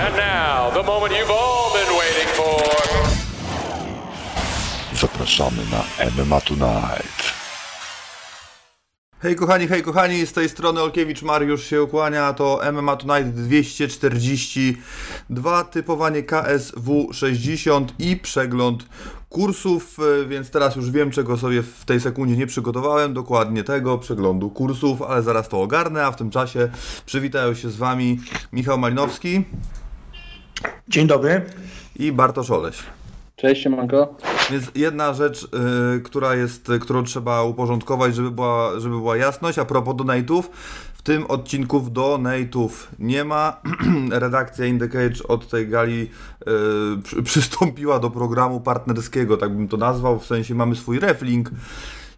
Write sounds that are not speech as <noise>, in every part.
And now, the moment you've all been waiting for. Zapraszamy na MMA Tonight. Hej kochani, hej kochani, z tej strony Olkiewicz Mariusz się ukłania, to MMA Tonight 242, typowanie KSW 60 i przegląd kursów, e, więc teraz już wiem czego sobie w tej sekundzie nie przygotowałem, dokładnie tego przeglądu kursów, ale zaraz to ogarnę, a w tym czasie przywitają się z Wami Michał Malinowski Dzień dobry. i Bartosz Oleś. Cześć, siemanko. Więc jedna rzecz, y, która jest, y, którą trzeba uporządkować, żeby była, żeby była jasność, a propos donate'ów. W tym odcinku donate'ów nie ma. <clears throat> Redakcja Indicage od tej gali y, przy, przystąpiła do programu partnerskiego, tak bym to nazwał, w sensie mamy swój reflink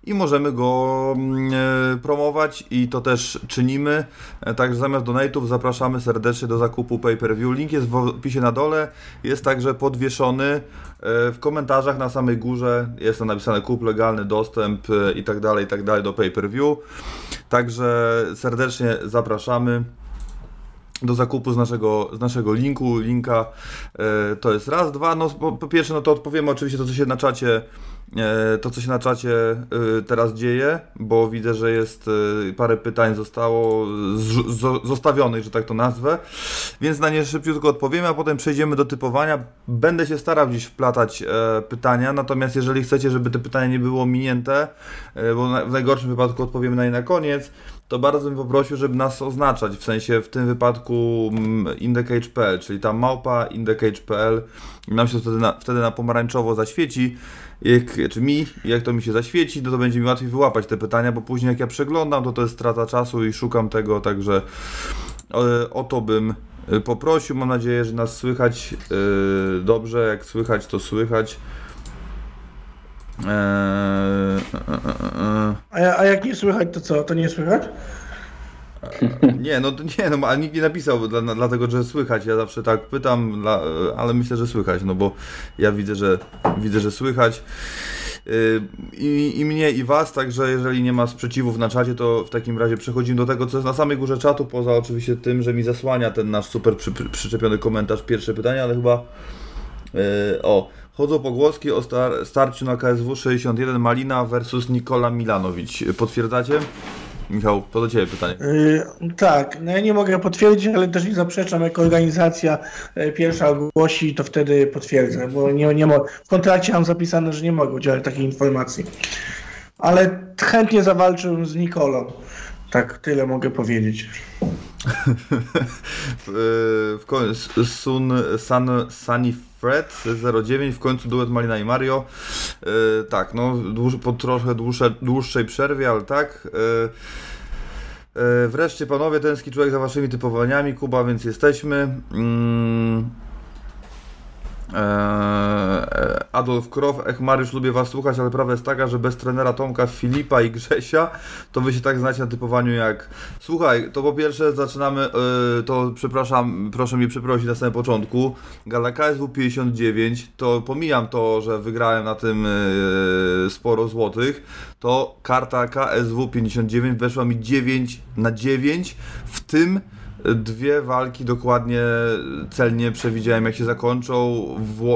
i możemy go mm, e, promować i to też czynimy. E, Także zamiast donate'ów zapraszamy serdecznie do zakupu pay-per-view. Link jest w opisie na dole, jest także podwieszony e, w komentarzach na samej górze. Jest tam napisane kup legalny dostęp i tak dalej, i tak dalej do pay-per-view. Także serdecznie zapraszamy do zakupu z naszego, z naszego linku. Linka e, to jest raz, dwa. No, po, po pierwsze, no to odpowiemy oczywiście to, co się na czacie. e, To, co się na czacie e, teraz dzieje, bo widzę, że jest parę pytań zostało zostawionych, że tak to nazwę, więc na nie szybciutko odpowiemy, a potem przejdziemy do typowania. Będę się starał dziś wplatać pytania, natomiast jeżeli chcecie, żeby te pytania nie było minięte, e, bo w najgorszym wypadku odpowiemy na nie na koniec, to bardzo bym poprosił, żeby nas oznaczać, w sensie w tym wypadku mm, indecage.pl, czyli ta małpa indecage.pl nam się wtedy na, wtedy na pomarańczowo zaświeci, jak, czy mi, jak to mi się zaświeci, no to będzie mi łatwiej wyłapać te pytania, bo później jak ja przeglądam, to to jest strata czasu i szukam tego, także e, o to bym e, poprosił. Mam nadzieję, że nas słychać e, dobrze, jak słychać, to słychać. Eee, e, e, e, A, a jak nie słychać, to co? To nie słychać? <laughs> Nie, no nie, no ale nikt nie napisał, dla, dlatego że słychać. Ja zawsze tak pytam, dla, ale myślę, że słychać, no bo ja widzę, że widzę, że słychać. Yy, I, I mnie, i was, także jeżeli nie ma sprzeciwów na czacie, to w takim razie przechodzimy do tego, co jest na samej górze czatu, poza oczywiście tym, że mi zasłania ten nasz super przy, przyczepiony komentarz, pierwsze pytanie, ale chyba yy, o, chodzą pogłoski o star, starciu na KSW 61 Malina versus Nikola Milanowicz. Potwierdzacie? Michał, to do Ciebie pytanie. Yy, tak, no ja nie mogę potwierdzić, ale też nie zaprzeczam, jak organizacja e, pierwsza ogłosi, to wtedy potwierdzę, bo nie, nie w kontrakcie mam zapisane, że nie mogę udzielać takiej informacji. Ale chętnie zawalczył z Nikolą. Tak, tyle mogę powiedzieć. <laughs> w, e, końcu Sun, Sun, Sunny Fred 09 w końcu duet Malina i Mario. E, tak, no dłuż, po trochę dłuższe, dłuższej przerwie, ale tak. E, wreszcie panowie, tęskni człowiek za waszymi typowaniami, Kuba, więc jesteśmy. Mm. Eee, Adolf Krow, ech Mariusz, lubię was słuchać, ale prawda jest taka, że bez trenera Tomka, Filipa i Grzesia, to wy się tak znacie na typowaniu jak... Słuchaj, to po pierwsze zaczynamy, yy, to przepraszam, proszę mnie przeprosić na samym początku, Gala KSW 59, to pomijam to, że wygrałem na tym yy, sporo złotych, to karta KSW 59 weszła mi 9 na 9, w tym dwie walki dokładnie celnie przewidziałem jak się zakończą.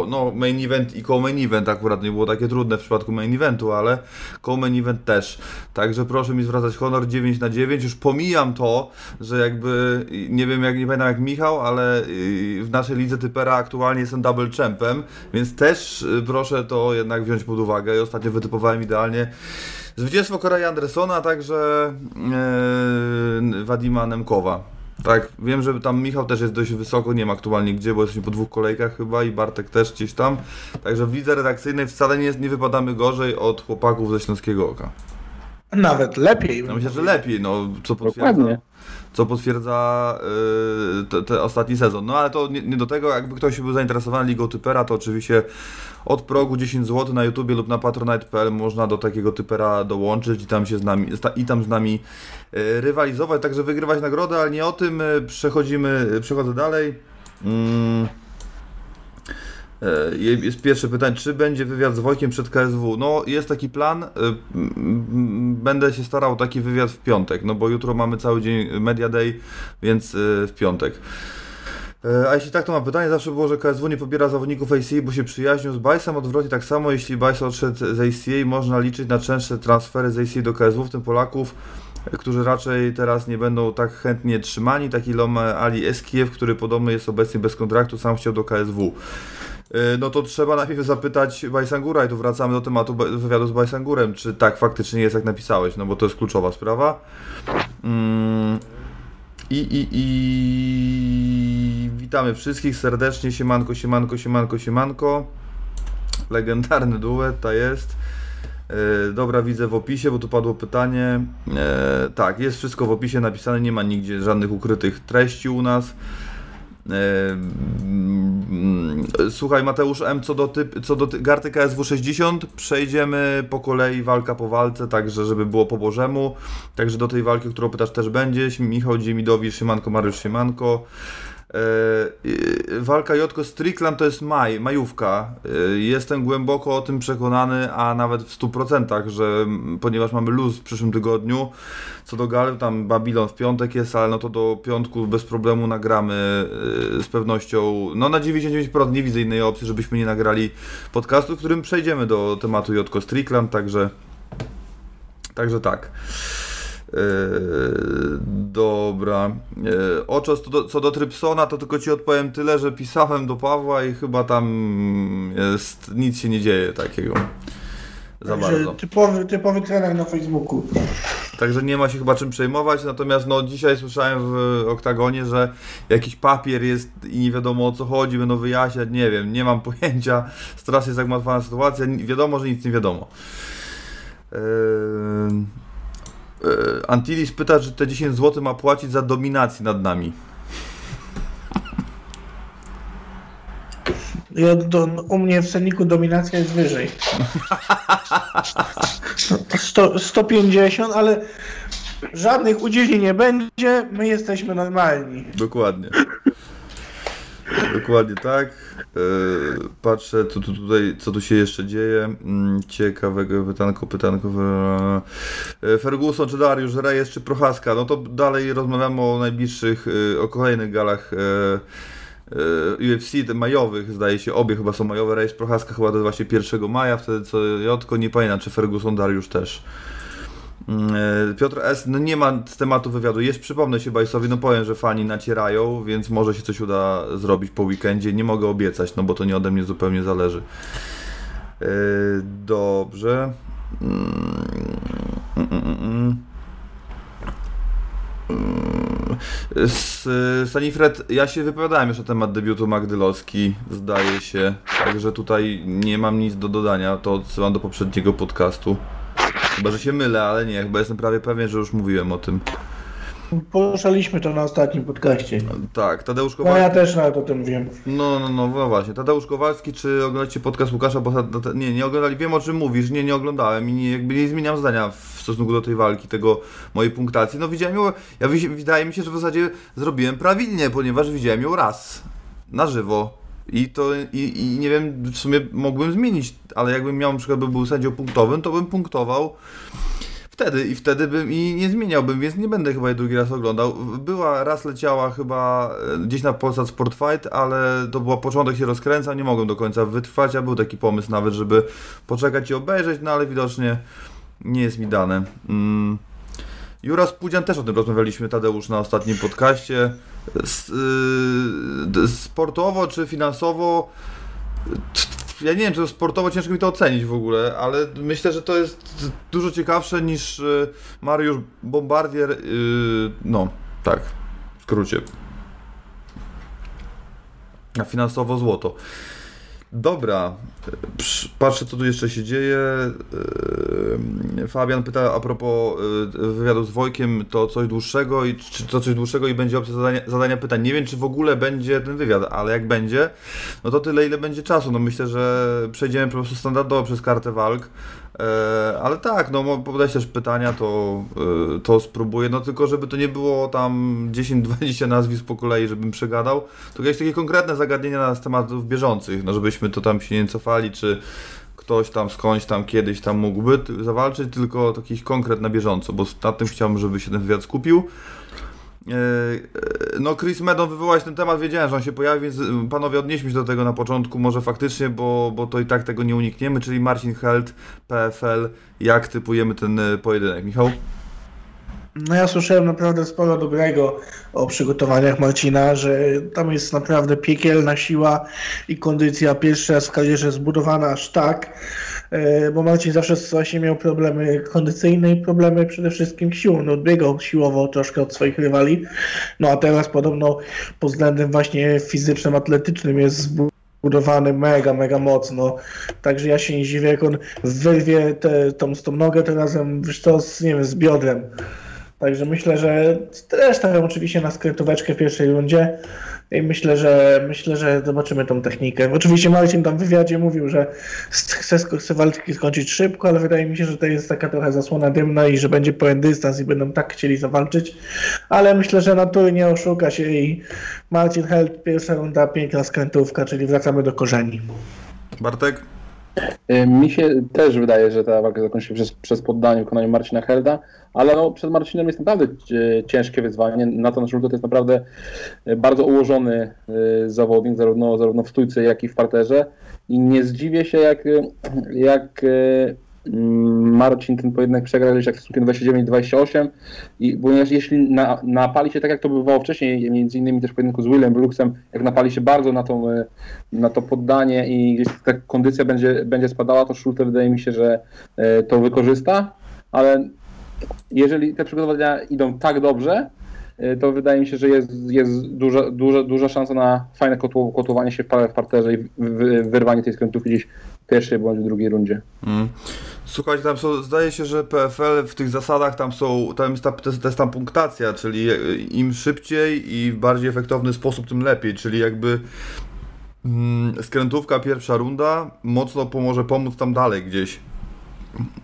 No, main event i co-main event akurat nie było takie trudne w przypadku main eventu, ale co-main event też. Także proszę mi zwracać honor 9 na 9. Już pomijam to, że jakby nie wiem jak nie pamiętam jak Michał, ale yy, w naszej lidze typera aktualnie jestem double champem, więc też yy, proszę to jednak wziąć pod uwagę i ostatnio wytypowałem idealnie Zwycięstwo Korea Andersona, a także yy, Wadima Nemkowa. Tak, wiem, że tam Michał też jest dość wysoko, nie ma aktualnie gdzie, bo jesteśmy po dwóch kolejkach chyba i Bartek też gdzieś tam. Także w lidze redakcyjnej wcale nie, nie wypadamy gorzej od chłopaków ze Śląskiego Oka. Nawet lepiej. No myślę, że lepiej, no co potwierdza, Dokładnie. Co potwierdza yy, te, te ostatni sezon. No ale to nie, nie do tego, jakby ktoś był zainteresowany ligą typera, to oczywiście od progu 10 zł na YouTubie lub na patronite.pl można do takiego typera dołączyć i tam się z nami, i tam z nami yy, rywalizować, także wygrywać nagrodę, ale nie o tym. Yy, Przechodzimy, przechodzę dalej. Mm. E, Jest pierwsze pytanie, czy będzie wywiad z Wojkiem przed KSW? No, jest taki plan. e, Będę się starał taki wywiad w piątek, no bo jutro mamy cały dzień Media Day, więc e, w piątek. A jeśli tak, to mam pytanie. Zawsze było, że KSW nie pobiera zawodników ACA, bo się przyjaźnią z Bajsem. Odwrotnie tak samo, jeśli Bajs odszedł z ACA, można liczyć na częstsze transfery z ACA do KSW, w tym Polaków, którzy raczej teraz nie będą tak chętnie trzymani. Taki Lome Ali Eskiew, który podobno jest obecnie bez kontraktu, sam chciał do KSW. E, No to trzeba najpierw zapytać Bajsangura i tu wracamy do tematu wywiadu z Bajsangurem, czy tak faktycznie jest jak napisałeś, no bo to jest kluczowa sprawa. Mm, i, i, I witamy wszystkich serdecznie. Siemanko, siemanko, siemanko, siemanko. Legendarny duet, ta jest. E, dobra, widzę w opisie, bo tu padło pytanie. E, tak, jest wszystko w opisie napisane, nie ma nigdzie żadnych ukrytych treści u nas. E, mm, Słuchaj, Mateusz M, co do, typ, co do ty, Garty KSW 60, przejdziemy po kolei walka po walce, także żeby było po Bożemu. Także do tej walki, o którą pytasz, też będzie. Michał Dziemidowicz, Siemanko, Mariusz Siemanko. E, walka Jotko Strickland to jest maj, majówka. E, jestem głęboko o tym przekonany, a nawet w 100%, że ponieważ mamy luz w przyszłym tygodniu, co do gal, tam Babylon w piątek jest, ale no to do piątku bez problemu nagramy e, z pewnością, no na 99% nie widzę innej opcji, żebyśmy nie nagrali podcastu, w którym przejdziemy do tematu Jotko Strickland, także także tak. Eee, dobra. Eee, Oczos, co do, co do Trypsona, to tylko ci odpowiem tyle, że pisałem do Pawła i chyba tam jest, nic się nie dzieje takiego. Za Także bardzo. typowy, typowy trener na Facebooku. Także nie ma się chyba czym przejmować. Natomiast no dzisiaj słyszałem w oktagonie, że jakiś papier jest i nie wiadomo o co chodzi, będą wyjaśniać. Nie wiem, nie mam <laughs> pojęcia. Strasznie zagmatwana sytuacja. Wiadomo, że nic nie wiadomo. Eee, Antilis pyta, czy te 10 zł ma płacić za dominację nad nami. Ja do, u mnie w cenniku dominacja jest wyżej. Sto, 150, ale żadnych udzieli nie będzie. My jesteśmy normalni. Dokładnie. Dokładnie tak. Eee, patrzę, co tu, tutaj, co tu się jeszcze dzieje. Mm, Ciekawego pytanko, pytanko. Eee, Ferguson czy Dariusz, Reyes czy Prochaska? No to dalej rozmawiamy o najbliższych, e, o kolejnych galach e, e, UFC, te majowych, zdaje się, obie chyba są majowe. Reyes Prochaska chyba to jest właśnie 1 maja, wtedy co Jotko, nie pamiętam, czy Ferguson, Dariusz też. E, Piotr S. No nie ma z tematu wywiadu. Jest, przypomnę się Bajsowi, no powiem, że fani nacierają, więc może się coś uda zrobić po weekendzie. Nie mogę obiecać, no bo to nie ode mnie zupełnie zależy. E, Dobrze. Mm, mm, mm, mm. Mm, Sanifred, ja się wypowiadałem już na temat debiutu Magdylowski, zdaje się. Także tutaj nie mam nic do dodania, to odsyłam do poprzedniego podcastu. Chyba, że się mylę, ale nie, chyba jestem prawie pewien, że już mówiłem o tym. Poruszaliśmy to na ostatnim podcaście. Tak, Tadeusz No ja Kowalski. też nawet o tym wiem. No, no, no, no właśnie. Tadeusz Kowalski, czy oglądacie podcast Łukasza Bosata? Nie, nie oglądali. Wiem o czym mówisz. Nie, nie oglądałem i nie, jakby nie zmieniam zdania w stosunku do tej walki, tego mojej punktacji. No widziałem ją, ja wydaje mi się, że w zasadzie zrobiłem prawidłnie, ponieważ widziałem ją raz na żywo. I to i, i nie wiem, w sumie mógłbym zmienić, ale jakbym miał na przykład by był sędzią punktowym, to bym punktował wtedy i wtedy bym i nie zmieniałbym, więc nie będę chyba jej drugi raz oglądał. Była raz leciała chyba e, gdzieś na Polsat Sport Fight, ale to była początek się rozkręcał, nie mogłem do końca wytrwać, a był taki pomysł nawet, żeby poczekać i obejrzeć, no ale widocznie nie jest mi dane. Mm. Jura Spudzian też o tym rozmawialiśmy, Tadeusz, na ostatnim podcaście. Y, sportowo czy finansowo ja nie wiem, czy to sportowo ciężko mi to ocenić w ogóle, ale myślę, że to jest dużo ciekawsze niż y, Mariusz Bombardier. y, No, tak, w skrócie. A finansowo złoto. Dobra, patrzę co tu jeszcze się dzieje. Yy, Fabian pyta a propos yy, wywiadu z Wojkiem, to coś dłuższego i czy to coś dłuższego i będzie opcja zadania, zadania pytań. Nie wiem czy w ogóle będzie ten wywiad, ale jak będzie, no to tyle ile będzie czasu. No myślę, że przejdziemy po prostu standardowo przez kartę walk. E, ale tak, no podać też pytania, to, e, to spróbuję, no tylko żeby to nie było tam 10-20 nazwisk po kolei, żebym przegadał, tylko jakieś takie konkretne zagadnienia na tematów bieżących, no żebyśmy to tam się nie cofali, czy ktoś tam skądś tam kiedyś tam mógłby zawalczyć, tylko jakiś konkret na bieżąco, bo na tym chciałbym, żeby się ten wywiad skupił. No Chris Medon wywołać ten temat, wiedziałem, że on się pojawi, więc panowie odnieśmy się do tego na początku, może faktycznie, bo, bo to i tak tego nie unikniemy, czyli Marcin Held, PFL, jak typujemy ten pojedynek. Michał? No ja słyszałem naprawdę sporo dobrego o przygotowaniach Marcina, że tam jest naprawdę piekielna siła i kondycja pierwszy raz w karierze zbudowana aż tak, e, bo Marcin zawsze właśnie miał problemy kondycyjne i problemy przede wszystkim siłą. No odbiegał siłowo troszkę od swoich rywali, no a teraz podobno pod względem właśnie fizycznym, atletycznym jest zbudowany mega, mega mocno. Także ja się nie dziwię, jak on wyrwie tę tą, tą nogę, to razem, wiesz to, z, nie wiem, z biodrem. Także myślę, że też stawiam oczywiście na skrętóweczkę w pierwszej rundzie i myślę, że myślę, że zobaczymy tą technikę. Oczywiście Marcin tam w wywiadzie mówił, że chce, chce walki skończyć szybko, ale wydaje mi się, że to jest taka trochę zasłona dymna i że będzie pełen dystans i będą tak chcieli zawalczyć. Ale myślę, że natury nie oszuka się i Marcin Held, pierwsza runda, piękna skrętówka, czyli wracamy do korzeni. Bartek? Y, mi się też wydaje, że ta walka zakończy się przez, przez poddanie wykonaniu Marcina Helda, ale no, przed Marcinem jest naprawdę ciężkie wyzwanie. Natomiast Żółto to jest naprawdę y, bardzo ułożony y, zawodnik, zarówno, zarówno w stójce, jak i w parterze. I nie zdziwię się, jak, jak Marcin ten pojedynek przegrał gdzieś jak stosunkiem 29-28 i ponieważ jeśli na, napali się tak jak to bywało wcześniej, między innymi też w pojedynku z Willem Brooksem, jak napali się bardzo na, tą, e, na to poddanie i gdzieś ta kondycja będzie, będzie spadała, to Schulte wydaje mi się, że e, to wykorzysta, ale jeżeli te przygotowania idą tak dobrze, to wydaje mi się, że jest, jest duża, duża, duża szansa na fajne kotłowanie się w parterze i wyrwanie tej skrętówki gdzieś w pierwszej bądź w drugiej rundzie. Mm. Słuchajcie, tam są, zdaje się, że PFL w tych zasadach tam są, tam jest ta, to jest tam punktacja, czyli im szybciej i w bardziej efektowny sposób, tym lepiej, czyli jakby mm, skrętówka pierwsza runda mocno pomoże pomóc tam dalej gdzieś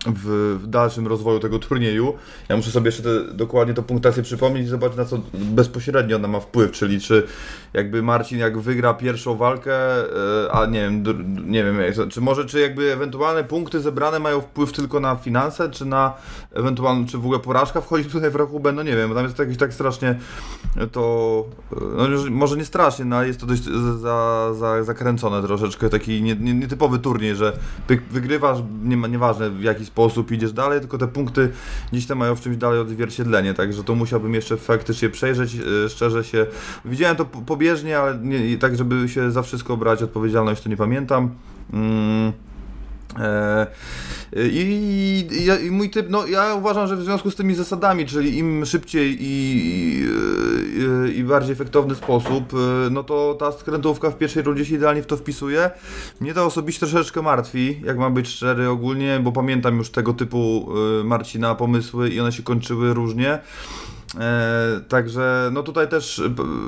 w, w, dalszym rozwoju tego turnieju. Ja muszę sobie jeszcze te, dokładnie tę punktację przypomnieć i zobaczyć na co bezpośrednio ona ma wpływ, czyli czy jakby Marcin jak wygra pierwszą walkę, e, a nie wiem, nie wiem, czy może czy jakby ewentualne punkty zebrane mają wpływ tylko na finanse, czy na ewentualną, czy w ogóle porażka wchodzi tutaj w rachubę, no nie wiem, bo tam jest jakieś tak strasznie to, no może nie strasznie, no ale jest to dość za, za, zakręcone troszeczkę, taki nie, nie, nietypowy turniej, że wygrywasz, nie ma, nieważne w jaki sposób idziesz dalej, tylko te punkty gdzieś tam mają w czymś dalej odzwierciedlenie, także to musiałbym jeszcze faktycznie przejrzeć, e, szczerze się, widziałem to pobieżnie, ale nie, tak żeby się za wszystko brać odpowiedzialność, to nie pamiętam. Mm. E, I, i, I, mój typ, no ja uważam, że w związku z tymi zasadami, czyli im szybciej i, i, i, bardziej efektowny sposób, e, no to ta skrętówka w pierwszej rundzie się idealnie w to wpisuje. Mnie to osobiście troszeczkę martwi, jak mam być szczery ogólnie, bo pamiętam już tego typu e, Marcina pomysły i one się kończyły różnie. E, także no tutaj też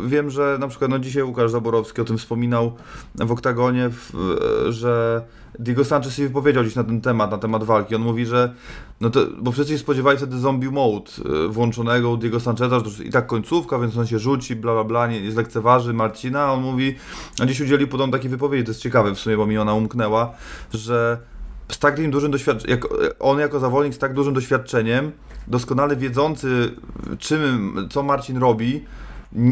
wiem, że na przykład no dzisiaj Łukasz Zaborowski o tym wspominał w oktagonie, w, że Diego Sanchez się wypowiedział dziś na ten temat, na temat walki. On mówi, że no to, bo wszyscy się spodziewali wtedy zombie mode e, włączonego u Diego Sancheza, że to i tak końcówka, więc on się rzuci, bla bla bla, nie, nie zlekceważy Marcina, a on mówi, a dziś udzielił podobno takiej wypowiedzi, to jest ciekawe w sumie, bo mi ona umknęła, że z tak dużym doświadczeniem, on jako zawodnik z tak dużym doświadczeniem, doskonale wiedzący czym, co Marcin robi,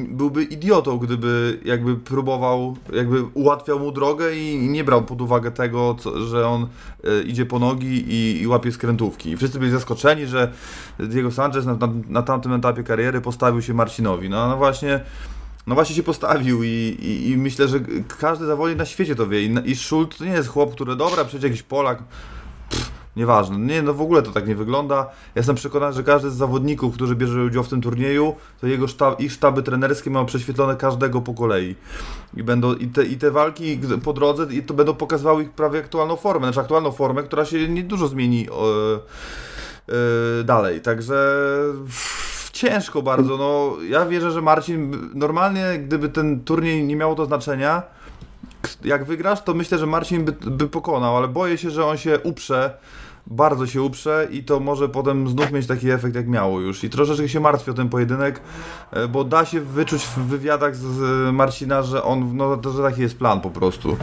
byłby idiotą, gdyby jakby próbował, jakby ułatwiał mu drogę i nie brał pod uwagę tego, co, że on y, idzie po nogi i, i, łapie skrętówki. I wszyscy byli zaskoczeni, że Diego Sanchez na, na, na tamtym etapie kariery postawił się Marcinowi. No, no właśnie no właśnie się postawił i, i, i, myślę, że każdy zawodnik na świecie to wie. I, i Schult to nie jest chłop, który dobra, przecież jakiś Polak. Pff, nieważne. Nie, no w ogóle to tak nie wygląda. Ja jestem przekonany, że każdy z zawodników, którzy bierze udział w tym turnieju, to jego sztab, ich sztaby trenerskie mają prześwietlone każdego po kolei. I będą i te, i te walki po drodze i to będą pokazywały ich prawie aktualną formę. Znaczy aktualną formę, która się nie dużo zmieni yy, yy, dalej. Także ciężko bardzo. No, ja wierzę, że Marcin normalnie, gdyby ten turniej nie miało to znaczenia, jak wygrasz, to myślę, że Marcin by, by pokonał, ale boję się, że on się uprze bardzo się uprze i to może potem znów mieć taki efekt jak miało już. I troszeczkę się martwię o ten pojedynek, e, bo da się wyczuć w wywiadach z Marcina, że on, no to, że taki jest plan po prostu.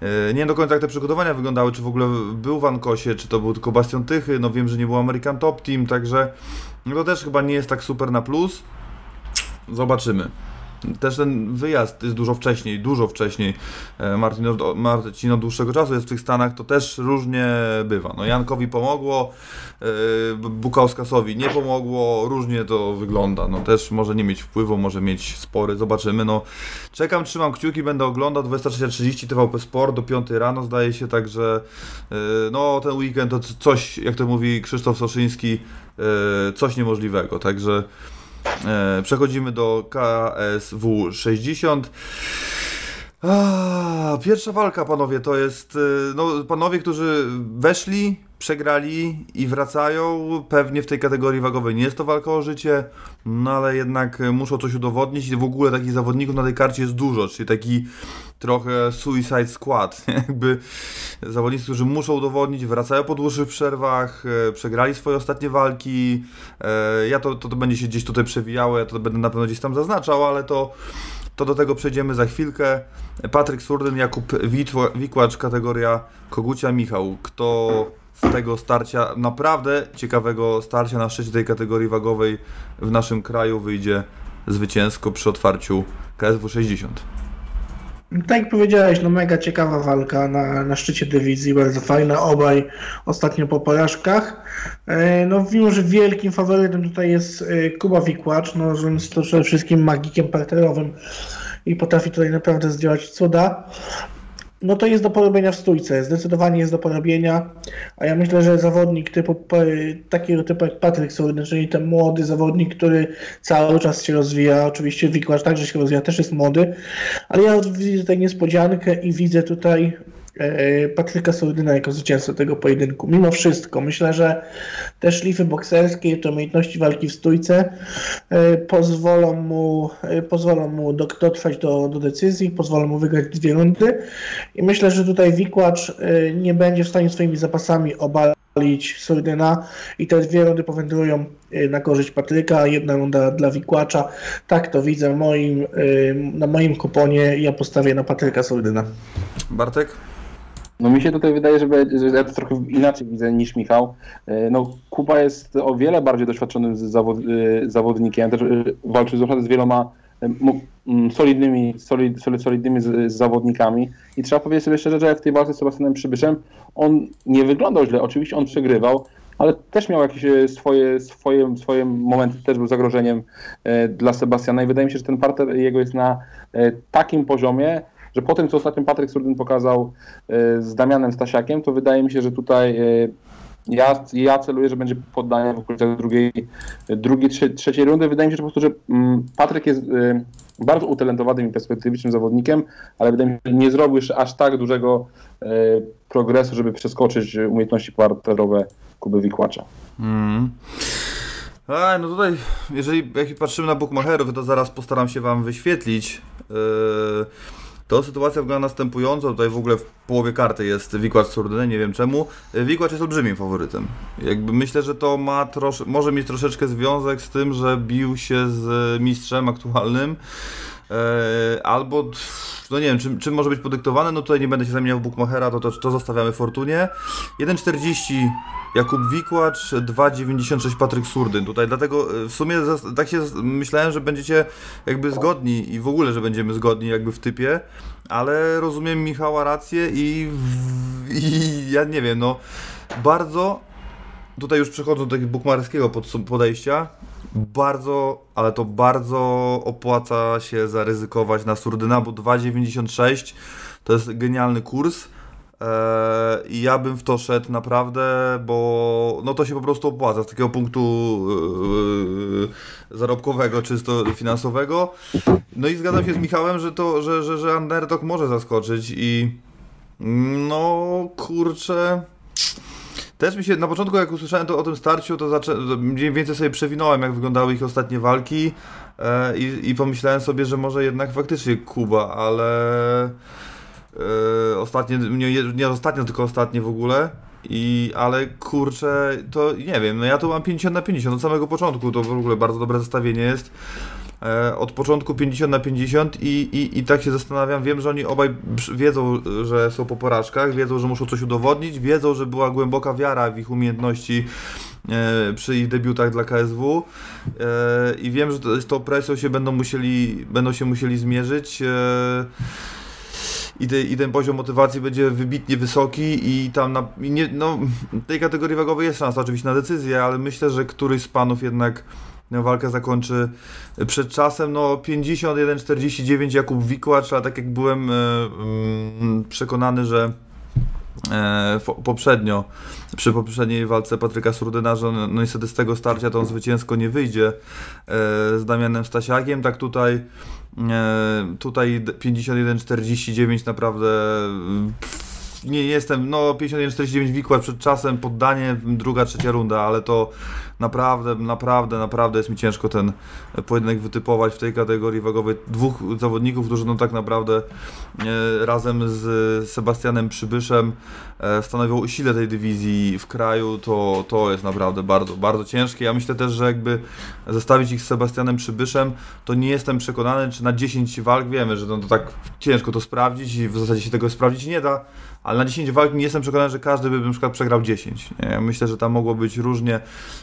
E, nie wiem do końca jak te przygotowania wyglądały, czy w ogóle był w Ankosie, czy to był tylko Bastion Tychy, no wiem, że nie był American Top Team, także no to też chyba nie jest tak super na plus. zobaczymy. Też ten wyjazd jest dużo wcześniej, dużo wcześniej. E, Martin, od- Marcin od dłuższego czasu jest w tych Stanach, to też różnie bywa. No Jankowi pomogło, e, Bukauskasowi nie pomogło, różnie to wygląda. No też może nie mieć wpływu, może mieć spory, zobaczymy. No czekam, trzymam kciuki, będę oglądał 23.30 TVP Sport do 5 rano zdaje się, także e, no ten weekend to coś, jak to mówi Krzysztof Soszyński, coś niemożliwego, także Przechodzimy do KSW 60. A, pierwsza walka, panowie, to jest. e, No, panowie, którzy weszli, przegrali i wracają. Pewnie w tej kategorii wagowej nie jest to walka o życie, no ale jednak muszą coś udowodnić. I w ogóle takich zawodników na tej karcie jest dużo, czyli taki trochę Suicide Squad. <laughs> Jakby zawodnicy, którzy muszą udowodnić, wracają po dłuższych przerwach, e, przegrali swoje ostatnie walki. E, Ja to, to, to będzie się gdzieś tutaj przewijało, ja to będę na pewno gdzieś tam zaznaczał, ale to, to do tego przejdziemy za chwilkę. Patryk Surdyn, Jakub Wikłacz, kategoria Kogucia Michał. Kto z tego starcia, naprawdę ciekawego starcia na szczycie tej kategorii wagowej w naszym kraju wyjdzie zwycięsko przy otwarciu KSW 60? Tak jak powiedziałeś, no mega ciekawa walka na, na szczycie dywizji, bardzo fajna, obaj ostatnio po porażkach. E, No mimo, że wielkim faworytem tutaj jest e, Kuba Wikłacz, no więc to przede wszystkim magikiem parterowym i potrafi tutaj naprawdę zdziałać cuda. No to jest do porobienia w stójce, zdecydowanie jest do porobienia, a ja myślę, że zawodnik typu, takiego typu jak Patryk Surny, czyli ten młody zawodnik, który cały czas się rozwija, oczywiście Wikłacz także się rozwija, też jest młody, ale ja widzę tutaj niespodziankę i widzę tutaj e, Patryka Surdyna jako zwycięzcę tego pojedynku. Mimo wszystko, myślę, że te szlify bokserskie, te umiejętności walki w stójce e, pozwolą mu, e, pozwolą mu do, dotrwać do, do decyzji, pozwolą mu wygrać dwie rundy i myślę, że tutaj Wikłacz e, nie będzie w stanie swoimi zapasami obalić Surdyna i te dwie rundy powędrują e, na korzyść Patryka, jedna runda dla Wikłacza. Tak to widzę moim, e, na moim kuponie ja postawię na Patryka Surdyna. Bartek? No mi się tutaj wydaje, że, ja to trochę inaczej widzę niż Michał. E, No Kuba jest o wiele bardziej doświadczonym zawod, e, zawodnikiem, też e, walczy naprawdę z wieloma solidnymi, solid, solid, solidnymi zawodnikami. I trzeba powiedzieć sobie szczerze, że w tej walce z Sebastianem Przybyszem on nie wyglądał źle, oczywiście on przegrywał, ale też miał jakieś swoje, swoje, swoje momenty, też był zagrożeniem dla Sebastiana. I wydaje mi się, że ten parter jego jest na takim poziomie, że po tym, co ostatnio Patryk Surdyn pokazał e, z Damianem Stasiakiem, to wydaje mi się, że tutaj e, ja, ja celuję, że będzie poddanie w okolicach drugiej, drugiej trze, trzeciej rundy. Wydaje mi się że po prostu, że mm, Patryk jest e, bardzo utalentowanym i perspektywicznym zawodnikiem, ale wydaje mi się, że nie zrobił jeszcze aż tak dużego progresu, żeby przeskoczyć umiejętności parterowe Kuby Wikłacza. Mm. A, no tutaj, jeżeli jak patrzymy na bookmacherów, to zaraz postaram się Wam wyświetlić. Yy, to sytuacja wygląda następująco. Tutaj w ogóle w połowie karty jest Wikłacz Surdyny, nie wiem czemu. Yy, Wikłacz jest olbrzymim faworytem. Jakby myślę, że to ma trosz, może mieć troszeczkę związek z tym, że bił się z mistrzem aktualnym. Yy, albo, no nie wiem, czym, czym może być podyktowane, no tutaj nie będę się zamieniał w Bookmachera, to, to, to zostawiamy Fortunie. 1,40 Jakub Wikłacz, 2,96 Patryk Surdyn. Tutaj dlatego y, w sumie tak się myślałem, że będziecie jakby zgodni i w ogóle, że będziemy zgodni jakby w typie, ale rozumiem Michała rację i, i ja nie wiem, no bardzo tutaj już przechodzą do takiego bukmacherskiego podsum- podejścia. Bardzo, ale to bardzo opłaca się zaryzykować na Surdyna, bo 2,96 to jest genialny kurs. Eee, I ja bym w to szedł naprawdę, bo no to się po prostu opłaca z takiego punktu yy, zarobkowego, czysto finansowego. No i zgadzam się z Michałem, że to, że, że, że underdog może zaskoczyć i no kurczę. Też mi się na początku, jak usłyszałem to o tym starciu, to mniej więcej sobie przewinąłem, jak wyglądały ich ostatnie walki e, i, i pomyślałem sobie, że może jednak faktycznie Kuba, ale e, ostatnie, nie, nie ostatnio, tylko ostatnie w ogóle. I, ale kurczę, to nie wiem, no ja tu mam 50 na 50 od samego początku, to w ogóle bardzo dobre zestawienie jest. E, od początku 50 na 50 i, i, i tak się zastanawiam, wiem, że oni obaj wiedzą, że są po porażkach, wiedzą, że muszą coś udowodnić, wiedzą, że była głęboka wiara w ich umiejętności e, przy ich debiutach dla KSW e, i wiem, że z tą presją się będą musieli, będą się musieli zmierzyć. I, te, i ten poziom motywacji będzie wybitnie wysoki i tam na, i nie, no, tej kategorii wagowej jest szansa oczywiście na decyzję, ale myślę, że któryś z panów jednak walkę zakończy przed czasem. No 51-49 Jakub Wikłacz, ale tak jak byłem e, mm, przekonany, że e, poprzednio, przy poprzedniej walce Patryka Surdyna, że no niestety z tego starcia to on zwycięsko nie wyjdzie e, z Damianem Stasiakiem, tak tutaj tutaj 51-49 naprawdę nie jestem, no 51-49 wikład przed czasem, poddanie, druga, trzecia runda, ale to naprawdę, naprawdę, naprawdę jest mi ciężko ten pojedynek wytypować w tej kategorii wagowej. Dwóch zawodników, którzy no tak naprawdę e, razem z Sebastianem Przybyszem e, stanowią sile tej dywizji w kraju, to, to jest naprawdę bardzo, bardzo ciężkie. Ja myślę też, że jakby zestawić ich z Sebastianem Przybyszem, to nie jestem przekonany, czy na 10 walk wiemy, że no to tak ciężko to sprawdzić i w zasadzie się tego sprawdzić nie da ale na 10 walk nie jestem przekonany, że każdy by na przykład przegrał 10. Nie? Myślę, że tam mogło być różnie.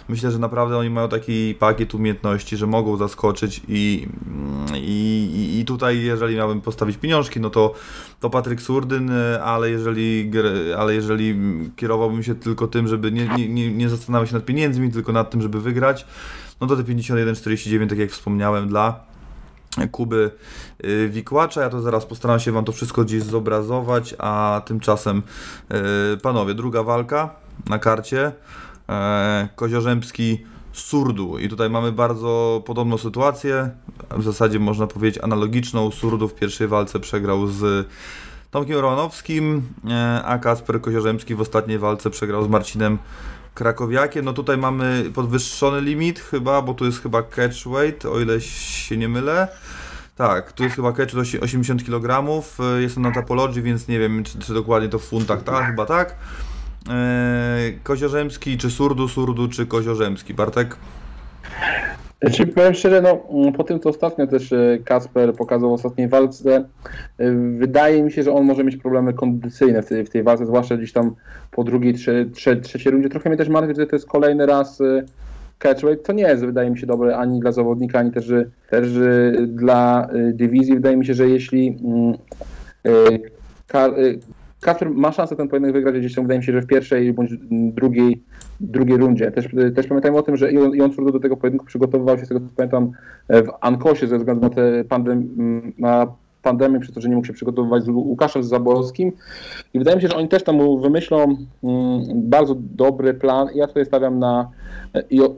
Myślę, że naprawdę oni mają taki pakiet umiejętności, że mogą zaskoczyć i, i, i tutaj jeżeli miałbym postawić pieniążki, no to, to Patryk Surdyn, ale jeżeli, ale jeżeli kierowałbym się tylko tym, żeby nie, nie, nie, nie zastanawiać się nad pieniędzmi, tylko nad tym, żeby wygrać, no to te 51-49, tak jak wspomniałem, dla Kuby y, Wikłacza. Ja to zaraz postaram się Wam to wszystko gdzieś zobrazować, a tymczasem y, panowie, druga walka na karcie. E, Koziorzębski Surdu i tutaj mamy bardzo podobną sytuację, w zasadzie można powiedzieć analogiczną. Surdu w pierwszej walce przegrał z Tomkiem Romanowskim, e, a Kasper Koziorzemski w ostatniej walce przegrał z Marcinem Krakowiakiem. No tutaj mamy podwyższony limit chyba, bo tu jest chyba catch weight, o ile się nie mylę. Tak, tu jest chyba catch 80 kg. Jest on na Tapology, więc nie wiem, czy, czy dokładnie to w funtach, tak? Chyba tak. Eee, Koziorzemski, czy Surdu, Surdu, czy Koziorzemski? Bartek? Znaczy, powiem szczerze, no, po tym co ostatnio też e, Kasper pokazał w ostatniej walce, e, wydaje mi się, że on może mieć problemy kondycyjne w tej, w tej walce, zwłaszcza gdzieś tam po drugiej, trze, trze, trzeciej rundzie. Trochę mnie też martwi, że to jest kolejny raz e, catchweight. To nie jest, wydaje mi się, dobre ani dla zawodnika, ani też, też dla dywizji. Wydaje mi się, że jeśli mm, Kasper ma szansę ten pojedynek wygrać gdzieś tam, wydaje mi się, że w pierwszej bądź drugiej, drugiej rundzie. Też, też pamiętajmy o tym, że Ion Surdo do tego pojedynku przygotowywał się, z tego co pamiętam, w Ankosie ze względu na, te pandem, na pandemię, przez to, że nie mógł się przygotowywać z Łukaszem Zaborowskim. I wydaje mi się, że oni też tam wymyślą mm, bardzo dobry plan. Ja tutaj stawiam na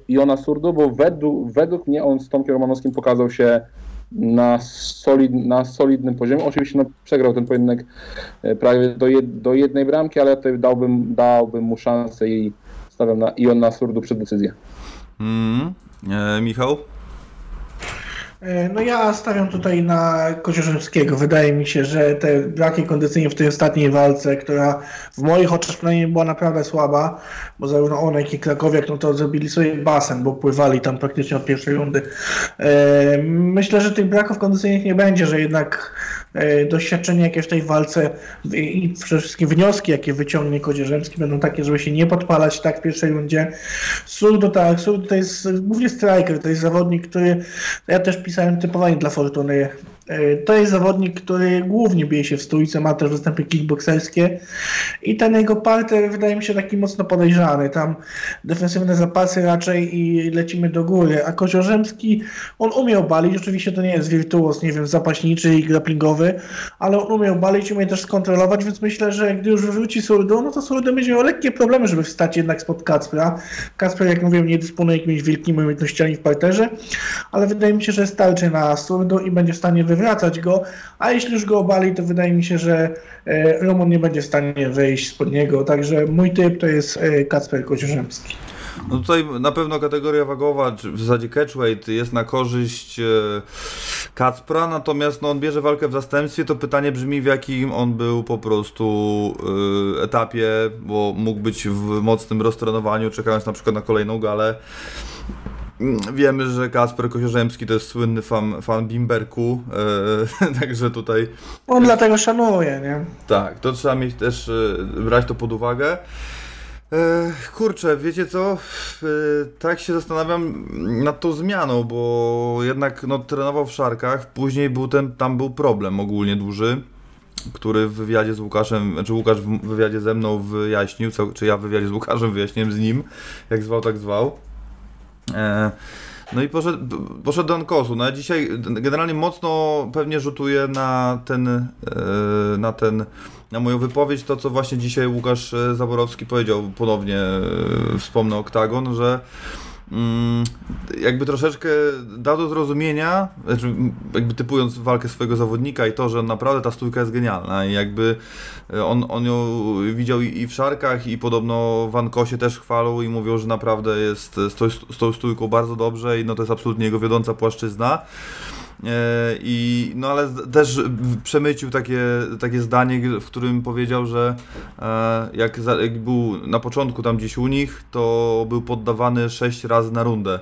Iona Surdo, bo według, według mnie on z Tomkiem Romanowskim pokazał się na, solid, na solidnym poziomie. Oczywiście no, przegrał ten pojedynek e, prawie do, jed, do jednej bramki, ale tutaj dałbym, dałbym mu szansę i stawiam na Ion na surdu przed decyzję. Mm. E, Michał? E, no ja stawiam tutaj na Koziorzewskiego. Wydaje mi się, że te braki kondycyjne w tej ostatniej walce, która w moich oczach przynajmniej była naprawdę słaba, bo zarówno on, jak i Krakowiak, no to zrobili sobie basen, bo pływali tam praktycznie od pierwszej rundy. E, myślę, że tych braków kondycyjnych nie będzie, że jednak doświadczenie jakieś w tej walce i przede wszystkim wnioski, jakie wyciągnie Kodzierzemski będą takie, żeby się nie podpalać tak w pierwszej rundzie. Surdo tak, Surdo to jest głównie striker, to jest zawodnik, który ja też pisałem typowanie dla Fortuny E, to jest zawodnik, który głównie bije się w stójce, ma też występy kickboxerskie i ten jego parter wydaje mi się taki mocno podejrzany. Tam defensywne zapasy raczej i lecimy do góry. A Koziorzemski, on umiał balić, oczywiście to nie jest wirtuos, nie wiem, zapaśniczy i grapplingowy, ale on umiał balić, umie też skontrolować, więc myślę, że gdy już wywróci Surdo, no to Surdo będzie miał lekkie problemy, żeby wstać jednak spod Kacpra. Kacper, jak mówiłem, nie dysponuje jakimiś wielkimi umiejętnościami w parterze, ale wydaje mi się, że starczy na Surdo i będzie w stanie wywracać go, a jeśli już go obali, to wydaje mi się, że e, Roman nie będzie w stanie wyjść spod niego, także mój typ to jest e, Kacper Kociorzemski. No tutaj na pewno kategoria wagowa, czy w zasadzie catchweight jest na korzyść e, Kacpra, natomiast no, on bierze walkę w zastępstwie, to pytanie brzmi w jakim on był po prostu etapie, bo mógł być w mocnym roztrenowaniu, czekając na przykład na kolejną galę. Wiemy, że Kasper Koziorzemski to jest słynny fan, fan Bimberku, e, <laughs> także tutaj... On dlatego szanuje, nie? Tak, to trzeba mieć też, e, brać to pod uwagę. E, kurczę, wiecie co? Tak się zastanawiam nad tą zmianą, bo jednak no, trenował w Szarkach, później był ten, tam był problem ogólnie duży, który w wywiadzie z Łukaszem, znaczy Łukasz w wywiadzie ze mną wyjaśnił, co, czy ja w wywiadzie z Łukaszem wyjaśniłem z nim, jak zwał, tak zwał. E, no i poszedł, poszedł do Ankosu. No dzisiaj generalnie mocno pewnie rzutuje na ten, e, na ten, na moją wypowiedź, to co właśnie dzisiaj Łukasz e, Zaborowski powiedział, ponownie wspomnę Oktagon, że jakby troszeczkę dał do zrozumienia, znaczy jakby typując walkę swojego zawodnika i to, że naprawdę ta stójka jest genialna i jakby on, on ją widział i w szarkach i podobno w Ankosie też chwalą i mówią, że naprawdę jest z tą, z tą stójką bardzo dobrze i no to jest absolutnie jego wiodąca płaszczyzna. E, I, no ale też przemycił takie, takie zdanie, w którym powiedział, że e, jak, jak był na początku tam gdzieś u nich, to był poddawany 6 razy na rundę.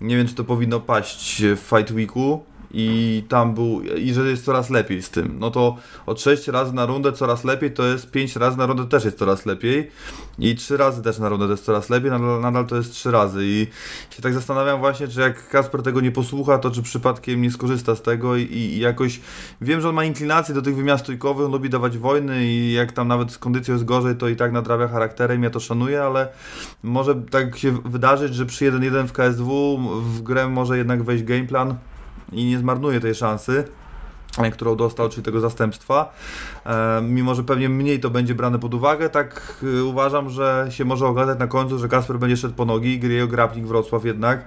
Nie wiem, czy to powinno paść w Fight Weeku, i tam był, i że jest coraz lepiej z tym. No to od 6 razy na rundę coraz lepiej, to jest 5 razy na rundę też jest coraz lepiej. I 3 razy też na rundę to jest coraz lepiej, nadal, nadal to jest 3 razy. I się tak zastanawiam właśnie, czy jak Kasper tego nie posłucha, to czy przypadkiem nie skorzysta z tego i, i jakoś, wiem, że on ma inklinację do tych wymiar stójkowych, on lubi dawać wojny i jak tam nawet z kondycją jest gorzej, to i tak nadrawia charakterem, ja to szanuję, ale może tak się wydarzyć, że przy 1-1 w KSW w grę może jednak wejść gameplan, i nie zmarnuje tej szansy e, którą dostał, czyli tego zastępstwa. E, mimo, że pewnie mniej to będzie brane pod uwagę, tak e, uważam, że się może okazać na końcu, że Kasper będzie szedł po nogi, gry Grapnik Wrocław jednak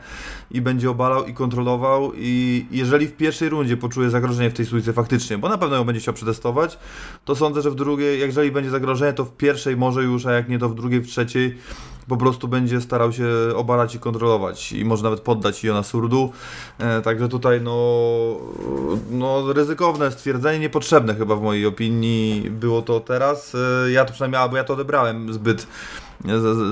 i będzie obalał i kontrolował i jeżeli w pierwszej rundzie poczuje zagrożenie w tej stójce faktycznie, bo na pewno ją będzie chciał przetestować, to sądzę, że w drugiej, jeżeli będzie zagrożenie, to w pierwszej może już, a jak nie to w drugiej, w trzeciej po prostu będzie starał się obalać i kontrolować i może nawet poddać Jona Surdu. E, także tutaj no, no ryzykowne stwierdzenie, niepotrzebne chyba w mojej opinii było to teraz. E, ja to przynajmniej, bo ja to odebrałem zbyt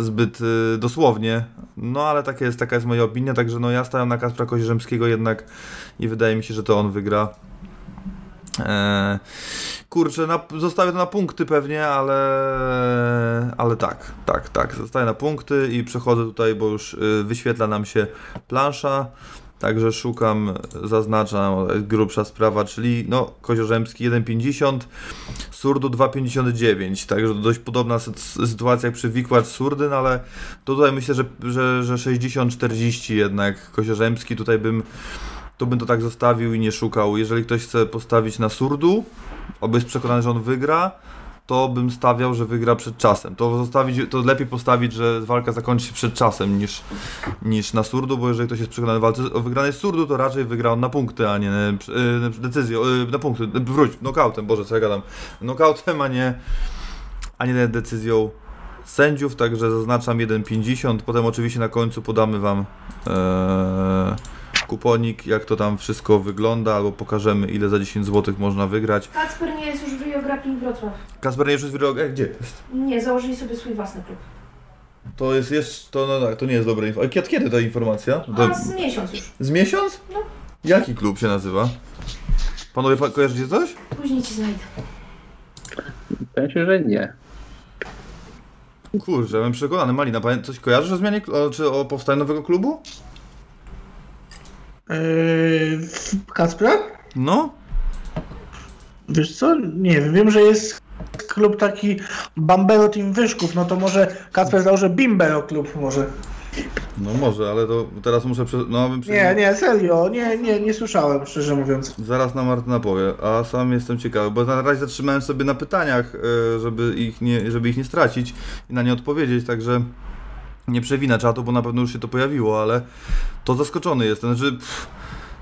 zbyt e, dosłownie, no ale taka jest, taka jest moja opinia, także no ja stawiam na Kaspra Kozierzemskiego jednak i wydaje mi się, że to on wygra. Eee, kurczę, na, zostawię to na punkty pewnie, ale, ale tak, tak, tak, zostaję na punkty i przechodzę tutaj, bo już y, wyświetla nam się plansza, także szukam, zaznaczam, grubsza sprawa, czyli no, Koziorzemski 1,50, Surdu 2,59, także dość podobna sytuacja jak przy Wikłacz Surdyn, ale tutaj myślę, że, że, że 60-40 jednak Koziorzemski, tutaj bym to bym to tak zostawił i nie szukał. Jeżeli ktoś chce postawić na surdu, albo jest przekonany, że on wygra, to bym stawiał, że wygra przed czasem. To, zostawić, to lepiej postawić, że walka zakończy się przed czasem niż, niż na surdu, bo jeżeli ktoś jest przekonany walce o wygranej surdu, to raczej wygra on na punkty, a nie na, e, decyzją, e, na punkty, wróć, nokautem, Boże, co ja gadam, nokautem, a nie, a nie decyzją sędziów, także zaznaczam 1,50, potem oczywiście na końcu podamy Wam kuponik, jak to tam wszystko wygląda, albo pokażemy ile za 10 zł można wygrać. Kacper nie jest już w Rio Grappling Wrocław. Kasper nie jest już w Rio... Gdzie jest? Nie, założyli sobie swój własny klub. To jest jeszcze, to, no, tak, to nie jest dobra informacja. Kiedy, kiedy ta informacja? To... A z miesiąc już. Z miesiąc? No. Jaki klub się nazywa? Panowie, pa kojarzycie coś? Później ci znajdę. Się, że nie. Kurczę, ja bym przekonany. Malina, coś kojarzysz o zmianie, czy o powstaniu nowego klubu? Yy, Kacpra? No. Wiesz co? Nie wiem. Wiem, że jest klub taki Bambero Team Wyszków. No to może Kacper założy Bimbero klub może. No może, ale to teraz muszę... Prze... No, bym Nie, nie, serio. Nie, nie, nie słyszałem, szczerze mówiąc. Zaraz na Martyna powie, a sam jestem ciekawy, bo na razie zatrzymałem sobie na pytaniach, e, żeby ich nie, żeby ich nie stracić i na nie odpowiedzieć, także nie przewinę czatu, bo na pewno już się to pojawiło, ale to zaskoczony jestem. Znaczy, pff,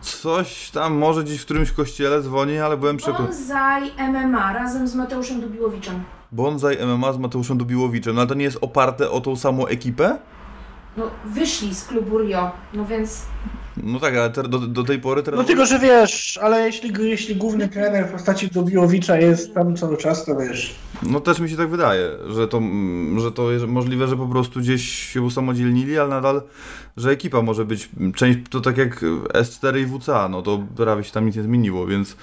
coś tam może gdzieś w którymś kościele dzwoni, ale byłem przekonany. Bonsai MMA razem z Mateuszem Dubiłowiczem. Bonsai MMA z Mateuszem Dubiłowiczem, no ale to nie jest oparte o tą samą ekipę? No, wyszli z klubu Rio, no więc no tak, ale do, do tej pory teraz... No tylko, że wiesz, ale jeśli, jeśli główny trener w postaci Dubiłowicza jest tam cały czas, to wiesz... No też mi się tak wydaje, że to, że to jest możliwe, że po prostu gdzieś się usamodzielnili, ale nadal, że ekipa może być część, to tak jak S4 i WCA, no to prawie się tam nic nie zmieniło, więc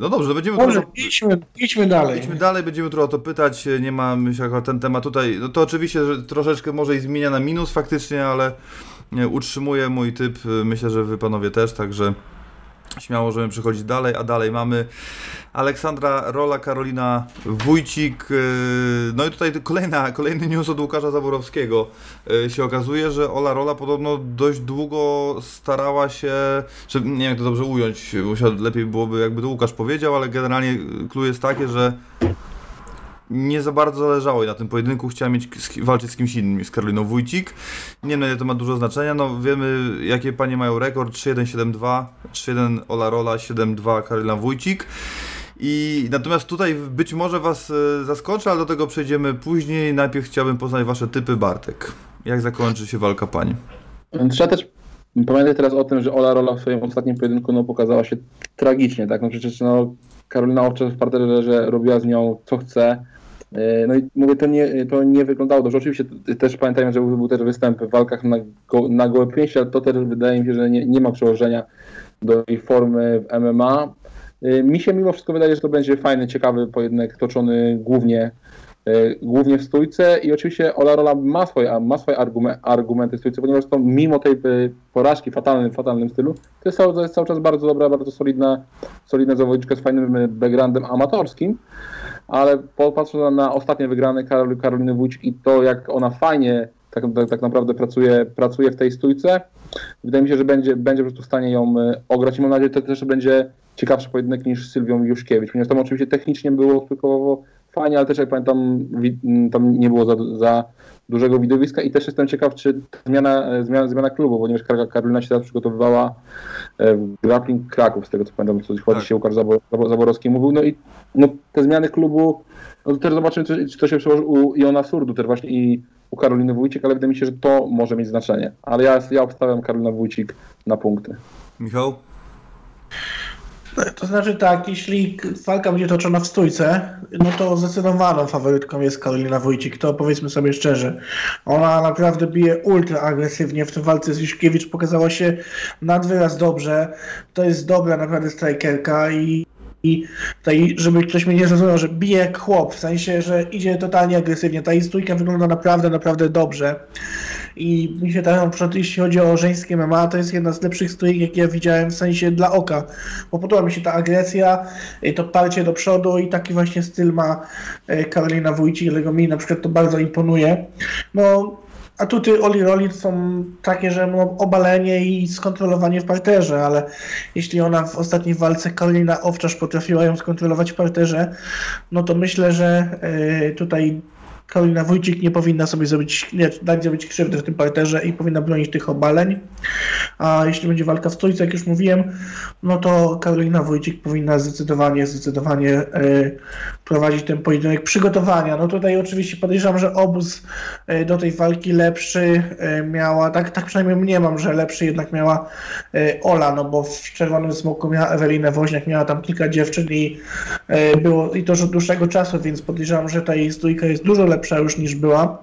no dobrze, to będziemy... Dobrze, idźmy, idźmy dalej. Idźmy dalej, będziemy trochę o to pytać, nie ma myślę ten temat tutaj, no to oczywiście, że troszeczkę może i zmienia na minus faktycznie, ale nie, utrzymuję mój typ, myślę, że wy panowie też, także śmiało możemy przechodzić dalej, a dalej mamy Aleksandra Rola, Karolina Wójcik, yy, no i tutaj kolejna, kolejny news od Łukasza Zaborowskiego, Yy, się okazuje, że Ola Rola podobno dość długo starała się, że nie wiem jak to dobrze ująć, musiał, lepiej byłoby jakby to Łukasz powiedział, ale generalnie clue jest takie, że nie za bardzo zależało jej na tym pojedynku, chciała mieć, walczyć z kimś innym, z Karoliną Wójcik. Nie ile to ma dużo znaczenia, no wiemy jakie panie mają rekord, 3-1-7-2, 3-1 Ola Rola, 7-2 Karolina Wójcik. I natomiast tutaj być może was e, zaskoczę, ale do tego przejdziemy później. Najpierw chciałbym poznać wasze typy, Bartek. Jak zakończy się walka pań? Trzeba też pamiętać teraz o tym, że Ola Rola w swoim ostatnim pojedynku no, pokazała się tragicznie, tak? No przecież no, Karolina Owczar w parterze, że robiła z nią co chce. Yy, No i mówię, to nie, to nie wyglądało dobrze. Oczywiście też pamiętajmy, że był też występ w walkach na, go, na gołe pięści, ale to też wydaje mi się, że nie, nie ma przełożenia do jej formy w MMA. Yy, Mi się mimo wszystko wydaje, że to będzie fajny, ciekawy pojedynek toczony głównie E, głównie w stójce i oczywiście Ola Rola ma swoje, ma swoje argume- argumenty w stójce, ponieważ to mimo tej e, porażki w fatalnym, fatalnym stylu, to jest, cały, cały czas bardzo dobra, bardzo solidna, solidna zawodniczka z fajnym e, backgroundem amatorskim, ale popatrząc na ostatnie wygrane Karol, Karoliny Wójcik i to jak ona fajnie tak, tak, tak naprawdę pracuje, pracuje w tej stójce, wydaje mi się, że będzie, będzie po prostu w stanie ją e, ograć. I mam nadzieję, że to też będzie ciekawszy pojedynek niż Sylwią Juszkiewicz, ponieważ tam oczywiście technicznie było spikowo fajnie, ale też jak pamiętam tam nie było za, za dużego widowiska i też jestem ciekaw, czy zmiana, e, zmiana, zmiana klubu, ponieważ Kar- Karolina się teraz przygotowywała e, w Grappling Kraków, z tego co pamiętam, co chyba Tak. dzisiaj Łukasz Zabor, Zabor- Zaborowski mówił, no i no, te zmiany klubu, no to też zobaczymy, czy, czy to się przełoży u Iona Surdu też właśnie i u Karoliny Wójcik, ale wydaje mi się, że to może mieć znaczenie. Ale ja, ja obstawiam Karolina Wójcik na punkty. Michał? To znaczy tak, jeśli walka będzie toczona w stójce, no to zdecydowaną faworytką jest Karolina Wójcik, to powiedzmy sobie szczerze. Ona naprawdę bije ultra agresywnie, w tej walce z Juszkiewicz pokazała się nad wyraz dobrze. To jest dobra naprawdę strikerka i i tutaj, żeby ktoś mnie nie zrozumiał, że bije jak chłop, w sensie, że idzie totalnie agresywnie. Ta stójka wygląda naprawdę, naprawdę dobrze. I mi się tak na przykład, jeśli chodzi o żeńskie MMA, to jest jedna z lepszych stójek, jakie ja widziałem w sensie dla oka. Bo podoba mi się ta agresja, to parcie do przodu i taki właśnie styl ma y, Karolina Wójcik, dlatego mi na przykład to bardzo imponuje. No, atuty Oli Roli są takie, że no, obalenie i skontrolowanie w parterze, ale jeśli ona w ostatniej walce Karolina Owczarz potrafiła ją skontrolować w parterze, no to myślę, że y, tutaj Karolina Wójcik nie powinna sobie zrobić, nie, dać zrobić krzywdy w tym parterze i powinna bronić tych obaleń. A jeśli będzie walka w stójce, jak już mówiłem, no to Karolina Wójcik powinna zdecydowanie, zdecydowanie y, prowadzić ten pojedynek przygotowania. No tutaj oczywiście podejrzewam, że obóz y, do tej walki lepszy y, miała, tak, tak przynajmniej mniemam, że lepszy jednak miała Ola, no bo w Czerwonym Smoku miała Ewelinę Woźniak, miała tam kilka dziewczyn i było i to już od dłuższego czasu, więc podejrzewam, że ta jej stójka jest dużo lepsza już niż była.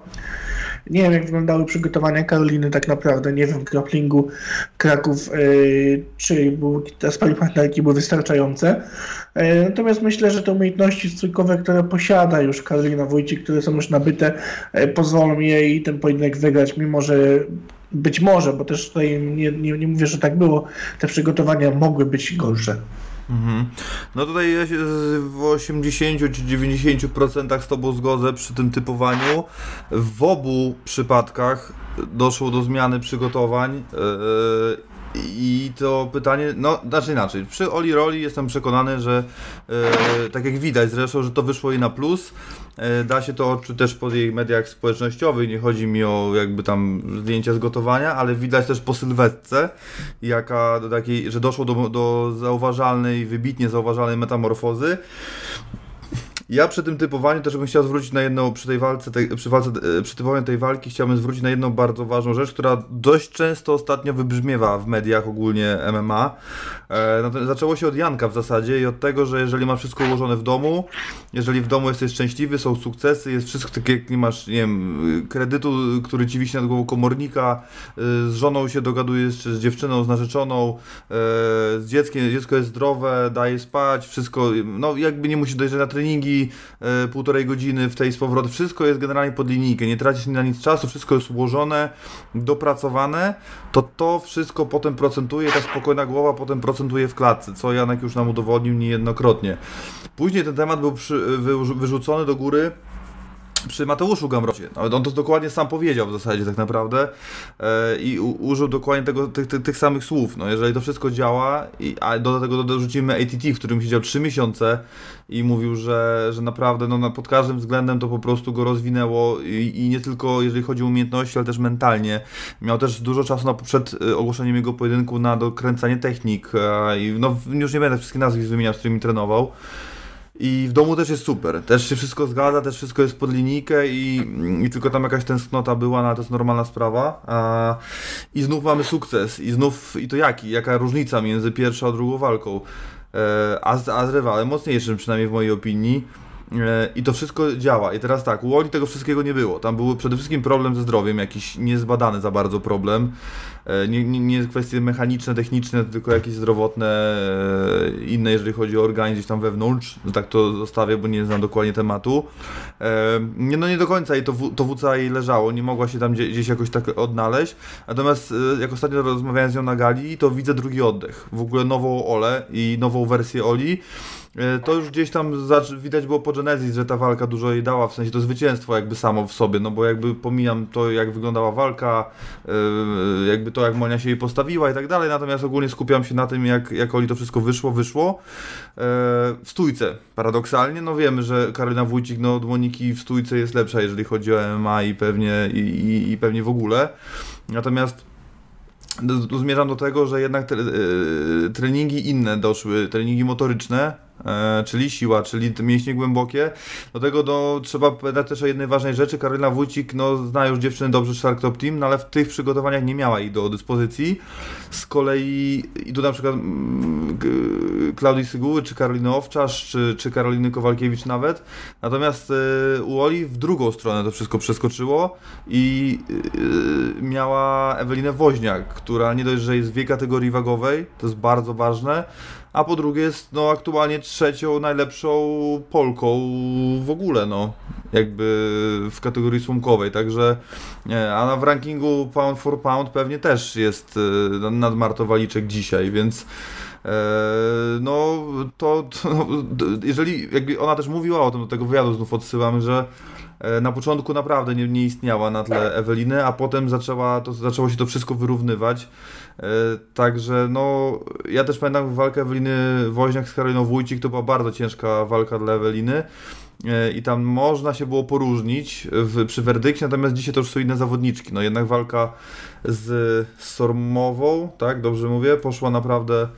Nie wiem, jak wyglądały przygotowania Karoliny tak naprawdę. Nie wiem, w grapplingu Kraków, yy, czy był, spali partnerki były wystarczające. Yy, natomiast myślę, że te umiejętności stójkowe, które posiada już Karolina Wójcik, które są już nabyte, yy, pozwolą jej ten pojedynek wygrać, mimo że być może, bo też tutaj nie, nie, nie mówię, że tak było, te przygotowania mogły być gorsze. Mhm. No tutaj ja się w 80 czy 90% z Tobą zgodzę przy tym typowaniu. W obu przypadkach doszło do zmiany przygotowań. yy, I to pytanie, no znaczy inaczej, przy Oli Roli jestem przekonany, że yy, tak jak widać zresztą, że to wyszło jej na plus. Yy, Da się to odczuć też po jej mediach społecznościowych, nie chodzi mi o jakby tam zdjęcia z gotowania, ale widać też po sylwetce, jaka do takiej, że doszło do, do zauważalnej, wybitnie zauważalnej metamorfozy. Ja przy tym typowaniu też bym chciał zwrócić na jedną, przy tej walce, tej, przy, walce, e, przy typowaniu tej walki chciałbym zwrócić na jedną bardzo ważną rzecz, która dość często ostatnio wybrzmiewa w mediach ogólnie MMA. E, no zaczęło się od Janka w zasadzie i od tego, że jeżeli masz wszystko ułożone w domu, jeżeli w domu jesteś szczęśliwy, są sukcesy, jest wszystko tak jak nie masz, nie wiem, kredytu, który ci wisi nad głową komornika, e, z żoną się dogadujesz, czy z dziewczyną, z narzeczoną, e, z dzieckiem, dziecko jest zdrowe, daje spać, wszystko, no jakby nie musisz dojść na treningi, e, półtorej godziny w tej z powrotem, wszystko jest generalnie pod linijkę, nie tracisz na nic czasu, wszystko jest ułożone, dopracowane, to to wszystko potem procentuje, ta spokojna głowa potem procentuje w klatce, co Janek już nam udowodnił niejednokrotnie. Później ten temat był przy, wy, wyrzucony do góry przy Mateuszu Gamrocie. On to dokładnie sam powiedział w zasadzie tak naprawdę e, i użył dokładnie tego, tych, tych, tych, samych słów. No, jeżeli to wszystko działa, i, a do tego dorzucimy ATT, w którym siedział 3 miesiące i mówił, że, że naprawdę no, pod każdym względem to po prostu go rozwinęło i, i nie tylko jeżeli chodzi o umiejętności, ale też mentalnie. Miał też dużo czasu na, przed e, ogłoszeniem jego pojedynku na dokręcanie technik e, i no, już nie będę wszystkich nazwisk wymieniał, z którymi trenował. I w domu też jest super. Też się wszystko zgadza, też wszystko jest pod linijkę i, i tylko tam jakaś tęsknota była, no to jest normalna sprawa. A, I znów mamy sukces. I znów, i to jaki? Jaka różnica między pierwszą a drugą walką? E, a, z, a z rywalem mocniejszym, przynajmniej w mojej opinii. E, I to wszystko działa. I teraz tak, u Oli tego wszystkiego nie było. Tam był przede wszystkim problem ze zdrowiem, jakiś niezbadany za bardzo problem. E, nie, nie, nie kwestie mechaniczne, techniczne, tylko jakieś zdrowotne, e, inne, jeżeli chodzi o organizm gdzieś tam wewnątrz. No tak to zostawię, bo nie znam dokładnie tematu. Nie, no nie do końca jej to, to WCA jej leżało, nie mogła się tam gdzieś jakoś tak odnaleźć. Natomiast jak ostatnio rozmawiałem z nią na gali, to widzę drugi oddech. W ogóle nową Olę i nową wersję Oli to już gdzieś tam widać było po Genesis, że ta walka dużo jej dała, w sensie to zwycięstwo jakby samo w sobie, no bo jakby pomijam to, jak wyglądała walka, e, jakby to, jak Monia się jej postawiła i tak dalej, natomiast ogólnie skupiam się na tym, jak, jak Oli to wszystko wyszło, wyszło. E, w stójce, paradoksalnie, no wiemy, że Karolina Wójcik, no od Moniki w stójce jest lepsza, jeżeli chodzi o MMA i pewnie, i, i, i pewnie w ogóle. Natomiast zmierzam do tego, że jednak treningi inne doszły, treningi motoryczne, e, czyli siła, czyli mięśnie głębokie. Do tego no, trzeba powiedzieć też o jednej ważnej rzeczy. Karolina Wójcik no, zna już dziewczyny dobrze Shark Top Team, no, ale w tych przygotowaniach nie miała ich do dyspozycji. Z kolei i tu na przykład mm, Klaudii Syguły, czy Karoliny Owczarz, czy, czy Karoliny Kowalkiewicz nawet. Natomiast e, u Oli w drugą stronę to wszystko przeskoczyło i e, miała Ewelinę Woźniak, która nie dość, że jest w kategorii wagowej, to jest bardzo ważne, a po drugie jest no, aktualnie trzecią najlepszą Polką w ogóle, no, jakby w kategorii słomkowej, także nie, a w rankingu pound for pound pewnie też jest y, nad Marto Waliczek dzisiaj, więc e, no to, to no, jeżeli jakby ona też mówiła o tym, do tego wywiadu znów odsyłam, że e, na początku naprawdę nie, nie istniała na tle Eweliny, a potem zaczęła, to, zaczęło się to wszystko wyrównywać. E, także no, ja też pamiętam walkę Eweliny Woźniak z Karoliną Wójcik, to była bardzo ciężka walka dla Eweliny e, i tam można się było poróżnić w, przy werdykcie, natomiast dzisiaj to już są inne zawodniczki. No jednak walka z Sormową, tak, dobrze mówię, poszła naprawdę,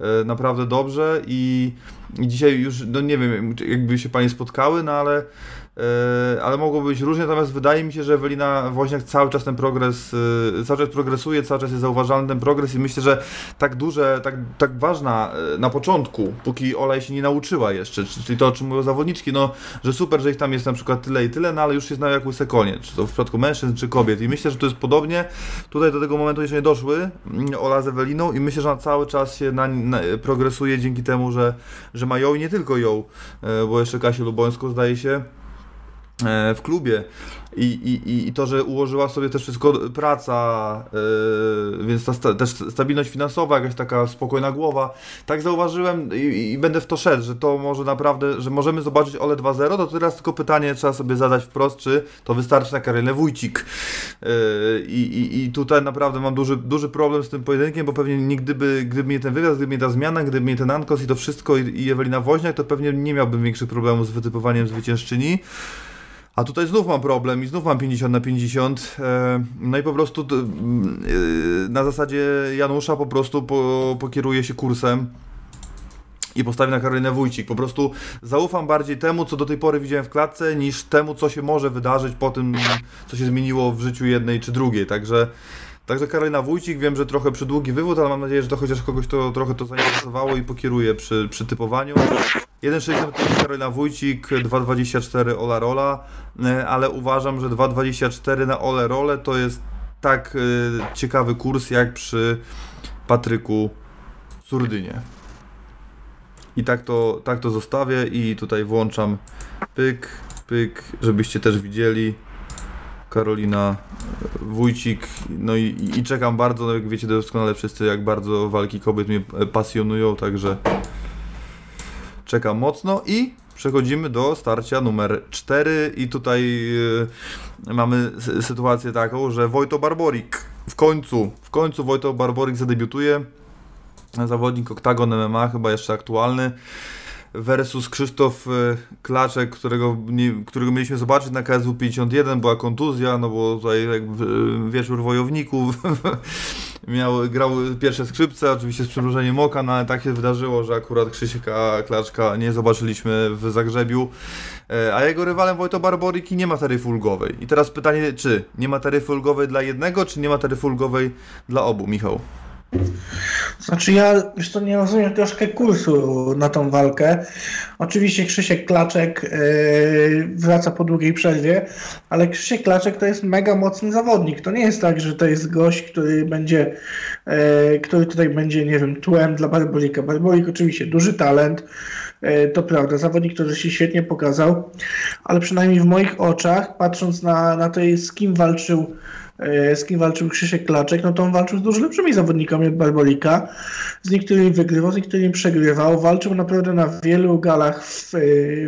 e, naprawdę dobrze i, i dzisiaj już, no nie wiem, jakby się Panie spotkały, no ale ale mogło być różnie, natomiast wydaje mi się, że Ewelina Woźniak cały czas ten progres, e, cały czas progresuje, cały czas jest zauważalny ten progres i myślę, że tak duże, tak, tak ważna e, na początku, póki Olej się nie nauczyła jeszcze, czyli to o czym mówią zawodniczki, no, że super, że ich tam jest na przykład tyle i tyle, no ale już się znają jak łyse konie, czy to w przypadku mężczyzn, czy kobiet. I myślę, że to jest podobnie, tutaj do tego momentu jeszcze nie doszły mm, Ola z Eweliną i myślę, że ona cały czas się na, na, progresuje dzięki temu, że, że ma ją i nie tylko ją, bo jeszcze Kasię Lubońską zdaje się, E, w klubie i, i, i to, że ułożyła sobie też wszystko praca, yy, więc ta sta, też stabilność finansowa, jakaś taka spokojna głowa. Tak zauważyłem i, i, będę w to szedł, że to może naprawdę, że możemy zobaczyć OLE 2.0, to teraz tylko pytanie trzeba sobie zadać wprost, czy to wystarczy na Karolę Wójcik. Yy, i, I tutaj naprawdę mam duży, duży problem z tym pojedynkiem, bo pewnie nigdy by, gdyby nie ten wywiad, gdyby nie ta zmiana, gdyby nie ten Ankos i to wszystko i, i Ewelina Woźniak, to pewnie nie miałbym większych problemów z wytypowaniem zwyciężczyni. A tutaj znów mam problem i znów mam 50 na 50. E, no i po prostu e, na zasadzie Janusza po prostu po, pokieruje się kursem i postawię na Karolinę Wójcik. Po prostu zaufam bardziej temu, co do tej pory widziałem w klatce, niż temu, co się może wydarzyć po tym, co się zmieniło w życiu jednej czy drugiej. Także, także Karolina Wójcik, wiem, że trochę przydługi wywód, ale mam nadzieję, że to chociaż kogoś to trochę to zainteresowało i pokieruje przy, przy typowaniu. 1,65 Karolina Wójcik, 2,24 Ola Rola, e, ale uważam, że 2,24 na Ole Role to jest tak e, ciekawy kurs jak przy Patryku Surdynie. I tak to, tak to zostawię i tutaj włączam pyk, pyk, żebyście też widzieli. Karolina Wójcik, no i, i czekam bardzo, no jak wiecie doskonale wszyscy, jak bardzo walki kobiet mnie pasjonują, także czekam mocno i przechodzimy do starcia numer 4 i tutaj y, mamy sytuację taką, że Wojto Barborik w końcu, w końcu Wojto Barborik zadebiutuje. Zawodnik Octagon MMA, chyba jeszcze aktualny, versus Krzysztof e, Klaczek, którego, nie, którego mieliśmy zobaczyć na KSW 51, była kontuzja, no bo tutaj jak wieczór wojowników, <laughs> miał, grał pierwsze skrzypce, oczywiście z przymrużeniem oka, no ale tak się wydarzyło, że akurat Krzysieka Klaczka nie zobaczyliśmy w Zagrzebiu, e, a jego rywalem Wojto Barboriki nie ma taryfy ulgowej. I teraz pytanie, czy nie ma taryfy ulgowej dla jednego, czy nie ma taryfy ulgowej dla obu, Michał? Znaczy ja już to nie rozumiem troszkę kursu na tą walkę. Oczywiście Krzysiek Klaczek yy, wraca po długiej przerwie, ale Krzysiek Klaczek to jest mega mocny zawodnik. To nie jest tak, że to jest gość, który będzie, yy, który tutaj będzie, nie wiem, tłem dla Barbolika. Barbolik oczywiście duży talent, yy, to prawda, zawodnik, który się świetnie pokazał, ale przynajmniej w moich oczach, patrząc na, na to, z kim walczył z kim walczył Krzysiek Klaczek, no to on walczył z dużo lepszymi zawodnikami od Barbolika. Z niektórymi wygrywał, z niektórymi przegrywał. Walczył naprawdę na wielu galach w,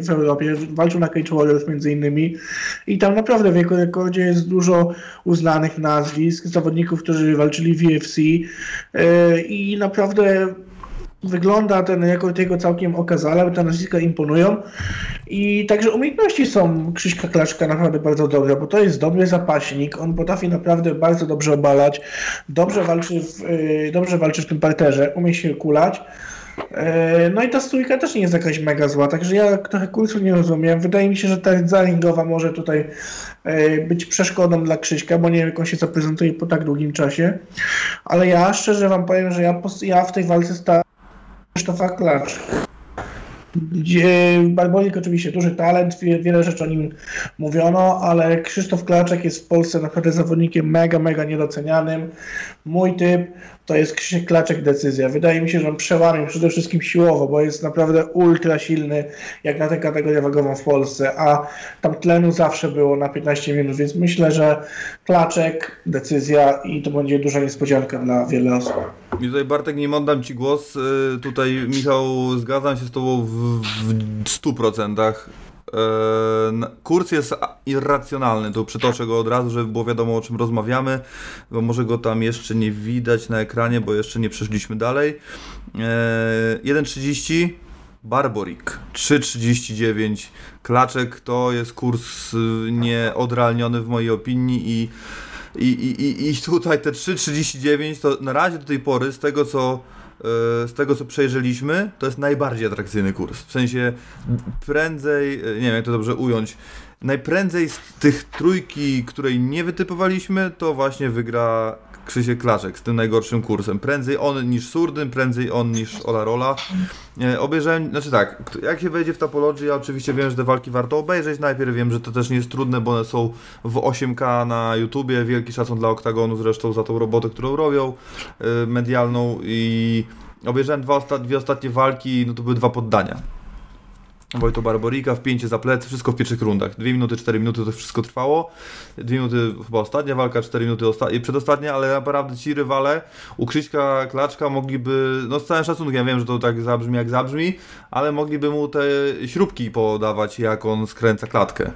w Europie. Walczył na Cage Warriors między innymi. I tam naprawdę w jego rekordzie jest dużo uznanych nazwisk, zawodników, którzy walczyli w UFC. E, I naprawdę wygląda ten rekord jego całkiem okazale, te nazwiska imponują i także umiejętności są Krzyśka Klaszka naprawdę bardzo dobre, bo to jest dobry zapaśnik, on potrafi naprawdę bardzo dobrze obalać, dobrze walczy w, y, dobrze walczy w tym parterze, umie się kulać, y, no i ta stójka też nie jest jakaś mega zła, także ja trochę kursu nie rozumiem. Wydaje mi się, że ta rdza może tutaj y, być przeszkodą dla Krzyśka, bo nie wiem jak on się zaprezentuje po tak długim czasie. Ale ja szczerze wam powiem, że ja, ja w tej walce stałem Krzysztofa Klacz. Barbolik oczywiście duży talent, wiele rzeczy o nim mówiono, ale Krzysztof Klaczek jest w Polsce naprawdę zawodnikiem mega, mega niedocenianym. Mój typ to jest Krzysiek Klaczek decyzja. Wydaje mi się, że on przełamił przede wszystkim siłowo, bo jest naprawdę ultra silny jak na tę kategorię wagową w Polsce, a tam tlenu zawsze było na 15 minut, więc myślę, że Klaczek decyzja i to będzie duża niespodzianka dla wielu osób. I tutaj Bartek, nim oddam Ci głos, y, tutaj Michał, zgadzam się z Tobą w, w 100%. E, kurs jest irracjonalny, to przytoczę go od razu, żeby było wiadomo o czym rozmawiamy, bo może go tam jeszcze nie widać na ekranie, bo jeszcze nie przeszliśmy dalej. 1.30 e, Barborik 3.39 Klaczek to jest kurs y, nieodrealniony w mojej opinii i, i, i, i tutaj te 3.39 to na razie do tej pory z tego co z tego co przejrzeliśmy, to jest najbardziej atrakcyjny kurs. W sensie prędzej, e, nie wiem jak to dobrze ująć, najprędzej z tych trójki, której nie wytypowaliśmy, to właśnie wygra Krzysiek Klaczek z tym najgorszym kursem. Prędzej on niż Surdyn, prędzej on niż Ola Rola. E, obejrzałem, znaczy tak, jak się wejdzie w Topology, ja oczywiście wiem, że te walki warto obejrzeć. Najpierw wiem, że to też nie jest trudne, bo one są w 8K na YouTubie. Wielki szacun dla Oktagonu zresztą za tą robotę, którą robią, e, medialną i obejrzałem dwa osta dwie ostatnie walki, no to były dwa poddania. Wojto Barborika, wpięcie za plecy, wszystko w pierwszych rundach. 2 minuty, 4 minuty to wszystko trwało. 2 minuty chyba ostatnia walka, 4 minuty osta- przedostatnia, ale naprawdę ci rywale u Krzyśka Klaczka mogliby, no z całym szacunkiem, ja wiem, że to tak zabrzmi jak zabrzmi, ale mogliby mu te śrubki podawać, jak on skręca klatkę.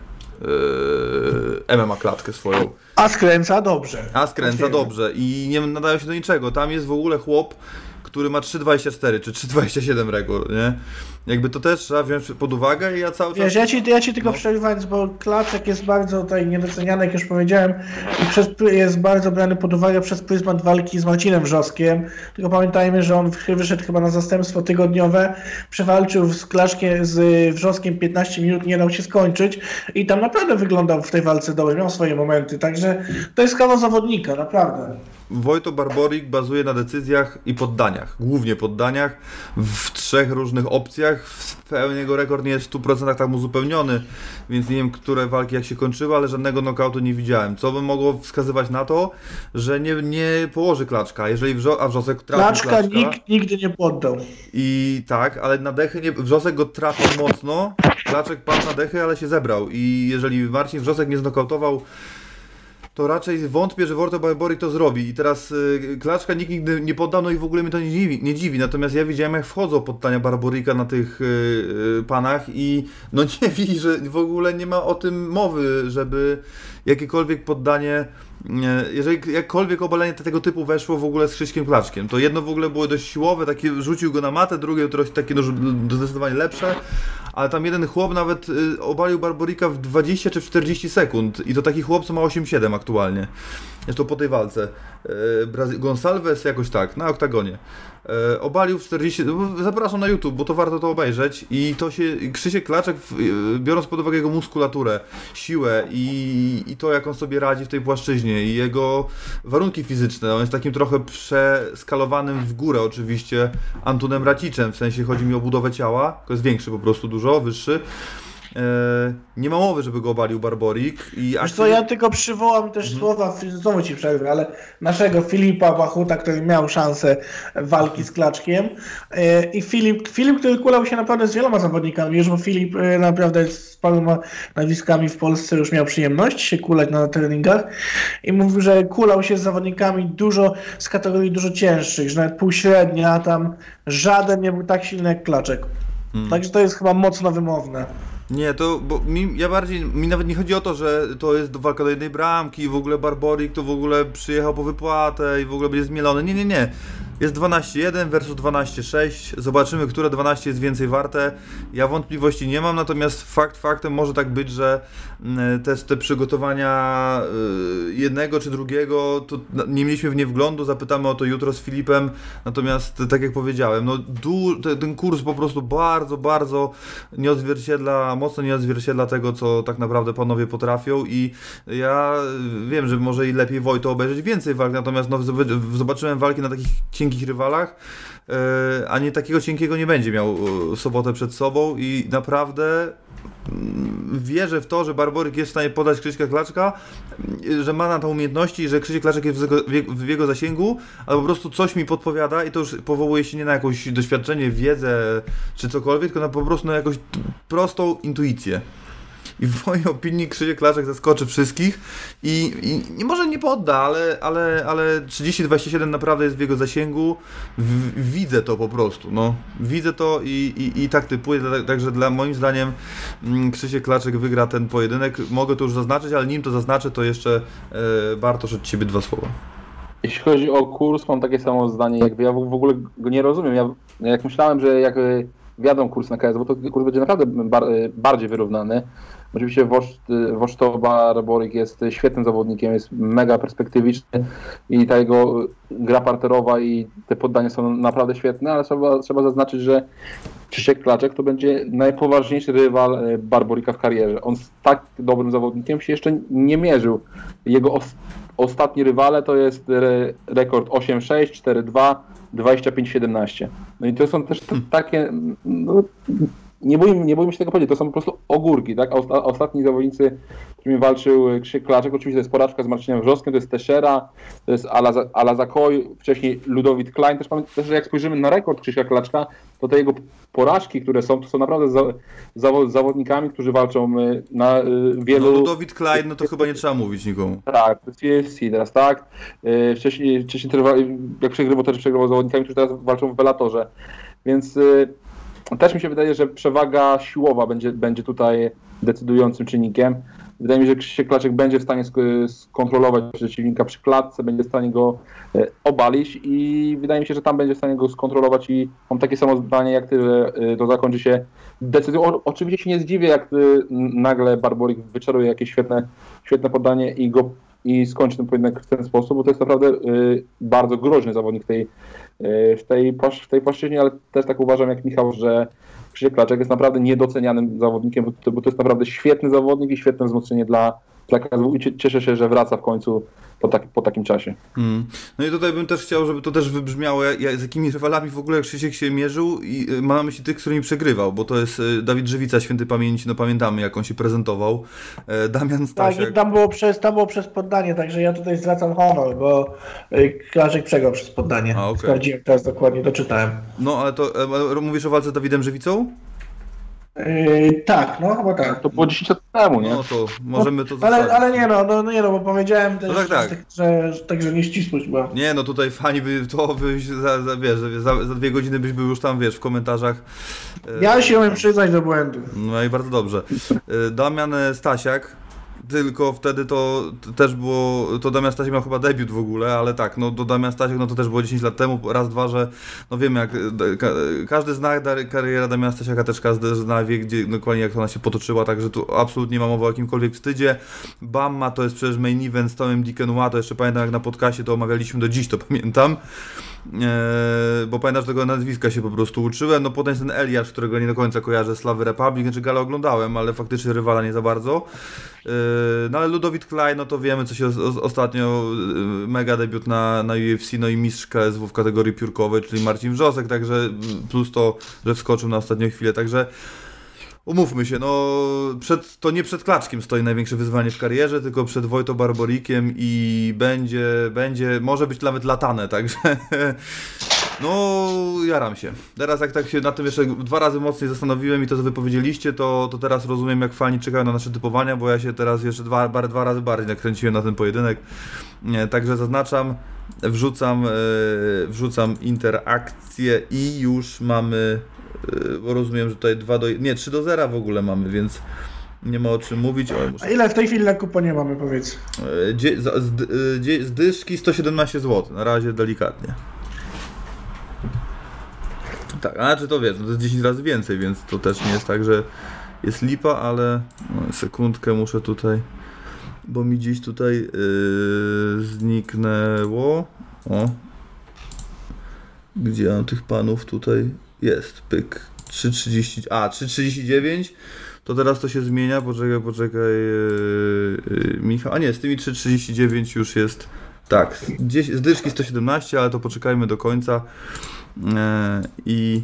Yy, MMA klatkę swoją. A skręca dobrze. A skręca dobrze i nie nadają się do niczego. Tam jest w ogóle chłop, który ma 3,24 czy 3,27 rekord, nie? Jakby to też trzeba wziąć pod uwagę i ja cały czas... Wiesz, ja ci, ja ci tylko No. przerywając, bo Klaczek jest bardzo tutaj niedoceniany, jak już powiedziałem, i przez, jest bardzo brany pod uwagę przez pryzmat walki z Marcinem Wrzoskiem. Tylko pamiętajmy, że on wy- wyszedł chyba na zastępstwo tygodniowe, przewalczył z Klaszkiem, z Wrzoskiem 15 minut, nie dał się skończyć i tam naprawdę wyglądał w tej walce dobrze, miał swoje momenty, także to jest kawał zawodnika, naprawdę. Wojto Barborik bazuje na decyzjach i poddaniach, głównie poddaniach, w trzech różnych opcjach. W pełni jego rekord nie jest w 100% tam uzupełniony, więc nie wiem, które walki jak się kończyły, ale żadnego knockoutu nie widziałem. Co by mogło wskazywać na to, że nie, nie położy klaczka, jeżeli wrzo- a wrzosek trafi Klaczka klaczka. nikt nigdy nie poddał. I tak, ale na dechy nie, Wrzosek go trafił mocno, Klaczek padł na dechy, ale się zebrał i jeżeli Marcin Wrzosek nie znokautował, to raczej wątpię, że Worto Barborik to zrobi i teraz y, Klaczka nikt nigdy nie poddał, no i w ogóle mnie to nie dziwi, nie dziwi. natomiast ja widziałem jak wchodzą poddania Barborika na tych y, y, panach i no <laughs> nie widzi, że w ogóle nie ma o tym mowy, żeby jakiekolwiek poddanie nie, jeżeli jakkolwiek obalenie tego typu weszło w ogóle z Krzyśkiem Klaczkiem, to jedno w ogóle było dość siłowe, takie rzucił go na matę, drugie trochę takie no, zdecydowanie lepsze, ale tam jeden chłop nawet y, obalił Barborika w 20 czy w 40 sekund i to taki chłop, co ma 8-7 aktualnie. Jest to po tej walce. Y, Brazy- Gonsalves jakoś tak, na oktagonie. E, obalił w 40. no, Zapraszam na YouTube, bo to warto to obejrzeć. I to się. Krzysiek Klaczek, e, biorąc pod uwagę jego muskulaturę, siłę i, i to, jak on sobie radzi w tej płaszczyźnie, i jego warunki fizyczne, on jest takim trochę przeskalowanym w górę, oczywiście, Antunem Raciczem. W sensie chodzi mi o budowę ciała, to jest większy po prostu dużo, wyższy. E, nie ma mowy, żeby go obalił Barborik. I Wiesz akcja- co, ja tylko przywołam też słowa, znowu ci przerwę, ale naszego Filipa Bachuta, który miał szansę walki z Klaczkiem E, i Filip, Filip, który kulał się naprawdę z wieloma zawodnikami, już bo Filip e, naprawdę z paroma nazwiskami w Polsce już miał przyjemność się kulać na treningach i mówił, że kulał się z zawodnikami dużo, z kategorii dużo cięższych, że nawet półśrednia, tam żaden nie był tak silny jak Klaczek. Także to jest chyba mocno wymowne. Nie, to bo mi, ja bardziej, mi nawet nie chodzi o to, że to jest walka do jednej bramki i w ogóle Barborik to w ogóle przyjechał po wypłatę i w ogóle będzie zmielony. Nie, nie, nie. Jest 12-1 versus 12-6. Zobaczymy, które 12 jest więcej warte. Ja wątpliwości nie mam, natomiast fakt faktem może tak być, że mm, te, te przygotowania y, jednego czy drugiego, to nie mieliśmy w nie wglądu, zapytamy o to jutro z Filipem. Natomiast tak jak powiedziałem, no du, te, ten kurs po prostu bardzo, bardzo nie odzwierciedla, mocno nie odzwierciedla tego, co tak naprawdę panowie potrafią i ja y, wiem, że może i lepiej Wojto obejrzeć więcej walk, natomiast no, zob- zobaczyłem walki na takich cienkich rywalach, e, a nie takiego cienkiego nie będzie miał e, sobotę przed sobą i naprawdę mm, wierzę w to, że Barboryk jest w stanie podać Krzyśka Klaczka, mm, że ma na to umiejętności że Krzysiek Klaczek jest w jego, zasięgu, ale po prostu coś mi podpowiada i to już powołuje się nie na jakieś doświadczenie, wiedzę czy cokolwiek, tylko na po prostu na jakąś prostą intuicję. I w mojej opinii Krzysiek Klaczek zaskoczy wszystkich i, i może nie podda, ale, ale, ale 30-27 naprawdę jest w jego zasięgu. W, widzę to po prostu, no. Widzę to i, i, i tak typuję, także dla moim zdaniem mm, Krzysiek Klaczek wygra ten pojedynek. Mogę to już zaznaczyć, ale nim to zaznaczę, to jeszcze e, Bartosz od Ciebie dwa słowa. Jeśli chodzi o kurs, mam takie samo zdanie. Ja w ogóle go nie rozumiem. Ja jak myślałem, że jak wjadą kurs na KS, bo to kurs będzie naprawdę bar, bardziej wyrównany. Oczywiście Woszt, y, Woszto Barborik jest świetnym zawodnikiem, jest mega perspektywiczny i ta jego gra parterowa i te poddania są naprawdę świetne, ale trzeba, trzeba zaznaczyć, że Krzysiek Klaczek to będzie najpoważniejszy rywal y, Barborika w karierze. On z tak dobrym zawodnikiem się jeszcze nie mierzył. Jego os ostatni rywale to jest re rekord 8-6, 4-2, 25-17. No i to są też t- takie, no, nie boimy, nie boimy się tego powiedzieć, to są po prostu ogórki, tak? A ostatni zawodnicy, z którymi walczył Krzysiek Klaczek, oczywiście to jest porażka z Marcinem Wrzoskiem, to jest Teixeira, to jest Ala- Ala Zakoj, wcześniej Ludowit Klein, też, też jak spojrzymy na rekord Krzysia Klaczka, to te jego porażki, które są, to są naprawdę za, zawo- zawodnikami, którzy walczą y, na y, No, wielu... Ludowit Klein, no to chyba nie trzeba mówić nikomu. Tak, to jest UFC teraz, tak. Yy, Wcześniej, wcześniej jak przegrywał, też przegrywał z zawodnikami, którzy teraz walczą w Bellatorze. Więc też mi się wydaje, że przewaga siłowa będzie, będzie tutaj decydującym czynnikiem. Wydaje mi się, że Krzysiek Klaczek będzie w stanie sk- skontrolować przeciwnika przy klatce, będzie w stanie go e, obalić i wydaje mi się, że tam będzie w stanie go skontrolować i mam takie samo zdanie jak ty, że e, to zakończy się decyzją. Oczywiście się nie zdziwię, jak y, nagle Barborik wyczaruje jakieś świetne, świetne podanie i go i skończy ten pojedynek w ten sposób, bo to jest naprawdę bardzo groźny zawodnik tej, w, tej, w tej płaszczyźnie, ale też tak uważam jak Michał, że Krzysiek Klaczek jest naprawdę niedocenianym zawodnikiem, bo to, bo to jest naprawdę świetny zawodnik i świetne wzmocnienie dla, dla KSW i cie- cieszę się, że wraca w końcu po, tak, po takim czasie. Mm. No i tutaj bym też chciał, żeby to też wybrzmiało, jak, z jakimi rywalami w ogóle Krzysiek się mierzył i mam na myśli tych, z którymi przegrywał, bo to jest y, Dawid Żywica, święty pamięci, no pamiętamy jak on się prezentował, e, Damian Tak, Stasiak. i tam było, przez, tam było przez poddanie, także ja tutaj zwracam honor, bo y, Klaczek przegrał przez poddanie. A, okej. Sprawdziłem teraz dokładnie, doczytałem. No ale to e, mówisz o walce z Dawidem Żywicą? Yy, tak, no chyba tak. To było 10 lat temu, nie? No to możemy to Ale, zostawić. ale nie no, no, no nie no, bo powiedziałem też, No tak, tak. Że, że, że, także nieścisłość była. Nie, no tutaj fani by to byś za, za, wiesz, za, za dwie godziny byś był już tam, wiesz, w komentarzach. Ja się umiem przyznać do błędu. No i bardzo dobrze. E, Damian Stasiak, tylko wtedy to też było, to Damian Stasiak miał chyba debiut w ogóle, ale tak, no do Damian Stasiak, no to też było 10 lat temu, raz, dwa, że no wiemy jak, ka, każdy zna karierę Damiana Stasiaka, też każdy zna, wie gdzie, dokładnie jak ona się potoczyła, także tu absolutnie nie ma mowy o jakimkolwiek wstydzie. Bamma to jest przecież main event z Tomem Dikenua, to jeszcze pamiętam jak na podcaście to omawialiśmy do dziś, to pamiętam. Eee, bo pamiętasz tego nazwiska się po prostu uczyłem. No potem jest ten Eliasz, którego nie do końca kojarzę, Slawy Republic, znaczy galę oglądałem, ale faktycznie rywala nie za bardzo. Eee, no ale Ludowit Klein, no to wiemy, co się ostatnio, e, mega debiut na, na UFC, no i mistrz KSW w kategorii piórkowej, czyli Marcin Wrzosek, także plus to, że wskoczył na ostatnią chwilę, także Umówmy się, no przed, to nie przed Klaczkiem stoi największe wyzwanie w karierze, tylko przed Wojto Barborikiem i będzie, będzie, może być nawet latane, także <laughs> no jaram się. Teraz jak tak się na tym jeszcze dwa razy mocniej zastanowiłem i to co wy powiedzieliście, to, to teraz rozumiem jak fani czekają na nasze typowania, bo ja się teraz jeszcze dwa, bar- dwa razy bardziej nakręciłem na ten pojedynek. Nie, także zaznaczam, wrzucam, e, wrzucam interakcję i już mamy Yy, bo rozumiem, że tutaj 2 do. Nie, 3 do 0 w ogóle mamy, więc nie ma o czym mówić. O, muszę, A ile w tej chwili na kuponie mamy, powiedz? Dzie, z, yy, dzie, z dyszki 117 zł, na razie delikatnie. Tak, a znaczy to wiesz, no to jest 10 razy więcej, więc to też nie jest tak, że jest lipa, ale no, sekundkę muszę tutaj, bo mi gdzieś tutaj yy, zniknęło. O. Gdzie mam tych panów tutaj? Jest, pyk. 3,30, a 3,39 to teraz to się zmienia, poczekaj, poczekaj yy, yy, Michał, a nie, z tymi 3,39 już jest, tak, gdzieś, z dyszki 117, ale to poczekajmy do końca. Yy, i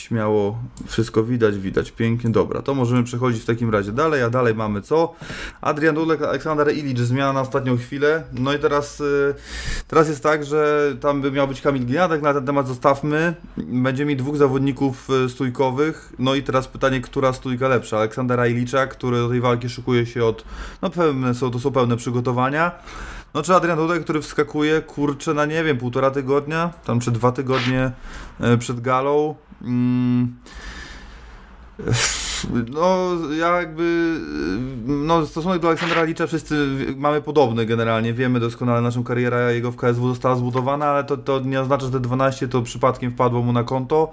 śmiało wszystko widać, widać pięknie, dobra, to możemy przechodzić w takim razie dalej, a dalej mamy co? Adrian Dudek, Aleksander Ilicz, zmiana na ostatnią chwilę, no i teraz, yy, teraz jest tak, że tam by miał być Kamil Gliadek, na ten temat zostawmy, będzie mi dwóch zawodników yy, stójkowych, no i teraz pytanie, która stójka lepsza, Aleksandra Ilicza, który do tej walki szykuje się od, no pewne są, to są pełne przygotowania, no czy Adrian Dudek, który wskakuje, kurczę, na nie wiem, półtora tygodnia, tam czy dwa tygodnie e, przed galą. Mm. No, ja jakby, no stosunek do Aleksandra Licza wszyscy mamy podobny generalnie, wiemy doskonale, naszą karierę jego w KSW została zbudowana, ale to, to nie oznacza, że te 12 to przypadkiem wpadło mu na konto.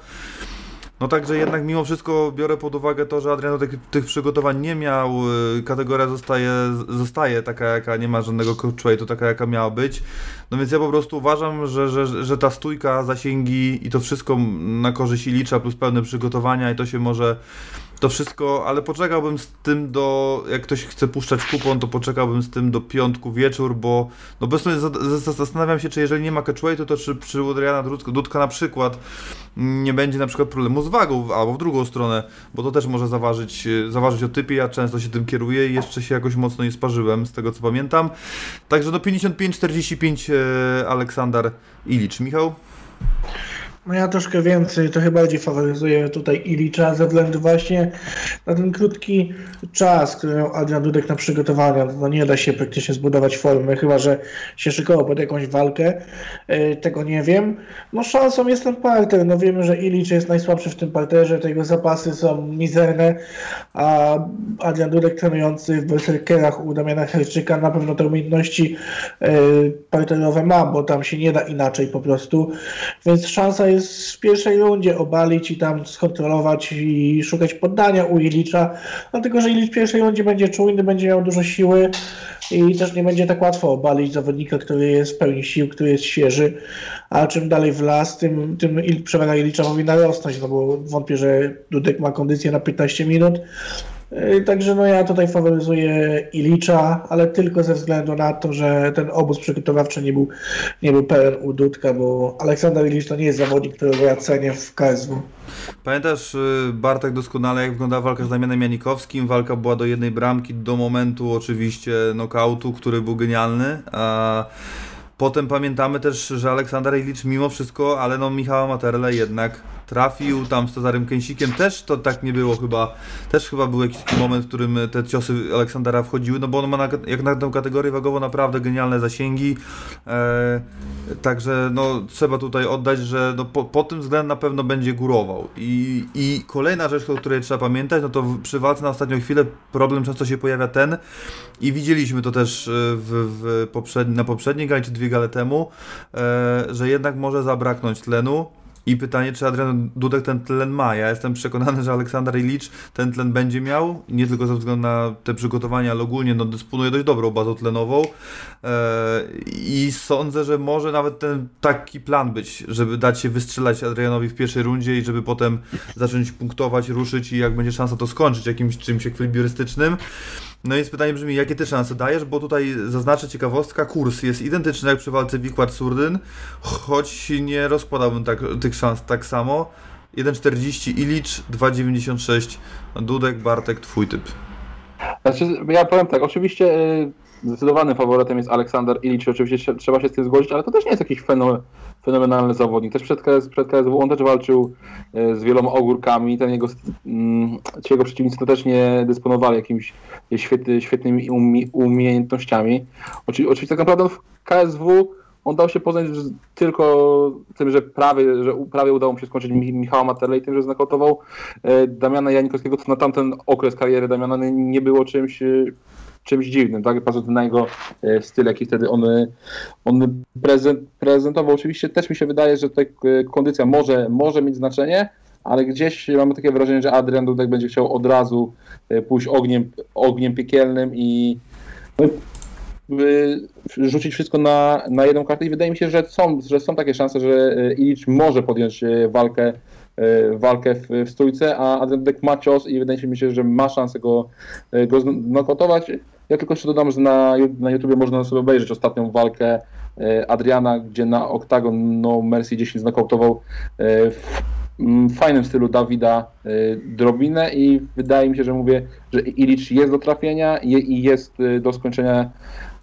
No także jednak mimo wszystko biorę pod uwagę to, że Adriano tych, tych przygotowań nie miał, y, kategoria zostaje, zostaje taka jaka, nie ma żadnego to taka jaka miała być. No więc ja po prostu uważam, że, że, że ta stójka, zasięgi i to wszystko na korzyść Ilicza plus pełne przygotowania i to się może to wszystko, ale poczekałbym z tym do, jak ktoś chce puszczać kupon, to poczekałbym z tym do piątku wieczór, bo no bez za- za- zastanawiam się, czy jeżeli nie ma catchweightu, to czy przy Adriana Dudka, na przykład nie będzie na przykład problemu z wagą, albo w drugą stronę, bo to też może zaważyć, zaważyć o typie, ja często się tym kieruję i jeszcze się jakoś mocno nie sparzyłem, z tego co pamiętam. Także do 55-45 e, Aleksander Ilicz. Michał? No ja troszkę więcej, trochę bardziej faworyzuję tutaj Ilicza ze względu właśnie na ten krótki czas, który miał Adrian Dudek na przygotowania. No nie da się praktycznie zbudować formy, chyba że się szykował pod jakąś walkę. Yy, tego nie wiem. No szansą jest ten parter. No wiemy, że Ilicz jest najsłabszy w tym parterze, te jego zapasy są mizerne, a Adrian Dudek trenujący w Berserkerach u Damiana Herczyka na pewno te umiejętności yy, parterowe ma, bo tam się nie da inaczej po prostu. Więc szansa jest w pierwszej rundzie obalić i tam skontrolować i szukać poddania u Ilicza, dlatego że Ilicz w pierwszej rundzie będzie czujny, będzie miał dużo siły i też nie będzie tak łatwo obalić zawodnika, który jest w pełni sił, który jest świeży, a czym dalej w las, tym, tym przewaga Ilicza powinna rosnąć, no bo wątpię, że Dudek ma kondycję na 15 minut. Yy, Także no ja tutaj faworyzuję Ilicza, ale tylko ze względu na to, że ten obóz przygotowawczy nie był, nie był pełen u Dudka, bo Aleksander Ilicz to nie jest zawodnik, którego ja cenię w KSW. Pamiętasz, y, Bartek, doskonale jak wyglądała walka z Damianem Janikowskim. Walka była do jednej bramki, do momentu oczywiście nokautu, który był genialny. A potem pamiętamy też, że Aleksander Ilicz mimo wszystko, ale no Michała Materle jednak trafił tam z Cezarym Kęsikiem. Też to tak nie było chyba. Też chyba był jakiś taki moment, w którym te ciosy Aleksandra wchodziły, no bo on ma na, jak na tę kategorię wagową naprawdę genialne zasięgi. E, także no trzeba tutaj oddać, że no, po, po tym względem na pewno będzie górował. I, I kolejna rzecz, o której trzeba pamiętać, no to przy walce na ostatnią chwilę problem często się pojawia ten i widzieliśmy to też e, w, w poprzedni, na poprzedniej gali czy dwie gale temu, e, że jednak może zabraknąć tlenu. I pytanie, czy Adrian Dudek ten tlen ma. Ja jestem przekonany, że Aleksander Ilicz ten tlen będzie miał, nie tylko ze względu na te przygotowania, ale ogólnie no, dysponuje dość dobrą bazą tlenową. E, I sądzę, że może nawet ten taki plan być, żeby dać się wystrzelać Adrianowi w pierwszej rundzie i żeby potem zacząć punktować, ruszyć i jak będzie szansa to skończyć jakimś czymś ekwilibrystycznym. No i pytanie brzmi, jakie ty szanse dajesz, bo tutaj zaznaczę ciekawostka, kurs jest identyczny jak przy walce Wikład-Surdyn, choć nie rozkładałbym tak, tych szans tak samo. 1,40 Ilicz, 2,96 Dudek, Bartek, twój typ. Znaczy, ja powiem tak, oczywiście y, zdecydowanym faworytem jest Aleksander Ilicz, oczywiście trze- trzeba się z tym zgodzić, ale to też nie jest jakiś fenomen, fenomenalny zawodnik. Też przed, KS, przed KSW on też walczył y, z wieloma ogórkami, ten jego, mm, ci jego przeciwnicy też nie dysponowali jakimiś świetny, świetnymi umie, umiejętnościami. Oczy, oczywiście tak naprawdę w KSW on dał się poznać tylko tym, że prawie, że prawie udało mu się skończyć Mi- Michała Materle i tym, że znakautował e, Damiana Janikowskiego, to na tamten okres kariery Damiana nie- nie było czymś, e, czymś dziwnym, tak? Patrząc na jego e, styl, jaki wtedy on, e, on prezent, prezentował. Oczywiście też mi się wydaje, że tutaj e, kondycja może, może mieć znaczenie, ale gdzieś mamy takie wrażenie, że Adrian Dudek będzie chciał od razu pójść ogniem, ogniem piekielnym i no, rzucić wszystko na, na jedną kartę i wydaje mi się, że są, że są takie szanse, że Ilicz może podjąć walkę, walkę w, w stójce, a Adrian ma cios i wydaje mi się, że ma szansę go, y, go znokautować. Ja tylko jeszcze dodam, że na, na YouTubie można sobie obejrzeć ostatnią walkę y, Adriana, gdzie na Octagon no Mercy 10 znokautował w fajnym stylu Dawida Drobinę i wydaje mi się, że mówię, że Ilicz jest do trafienia i jest do skończenia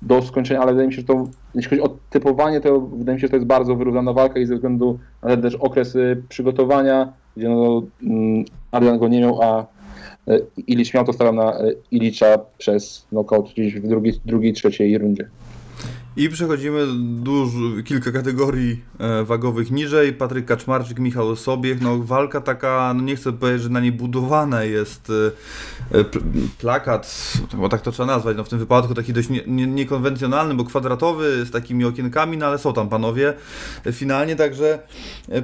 do skończenia, ale wydaje mi się, że to, jeśli chodzi o typowanie, to wydaje mi się, że to jest bardzo wyrównana walka i ze względu na ten też okres y, przygotowania, gdzie no, mm, Adrian go nie miał, a y, Ilicz miał, to stawiam na y, Ilicza przez knockout gdzieś w drugiej, drugiej trzeciej rundzie. I przechodzimy dużo, kilka kategorii e, wagowych niżej. Patryk Kaczmarczyk, Michał Sobiech. No walka taka, no nie chcę powiedzieć, że na niej budowana jest e, e, pl- plakat, bo tak to trzeba nazwać, no w tym wypadku taki dość nie, nie, niekonwencjonalny, bo kwadratowy, z takimi okienkami, no ale są tam panowie. Finalnie także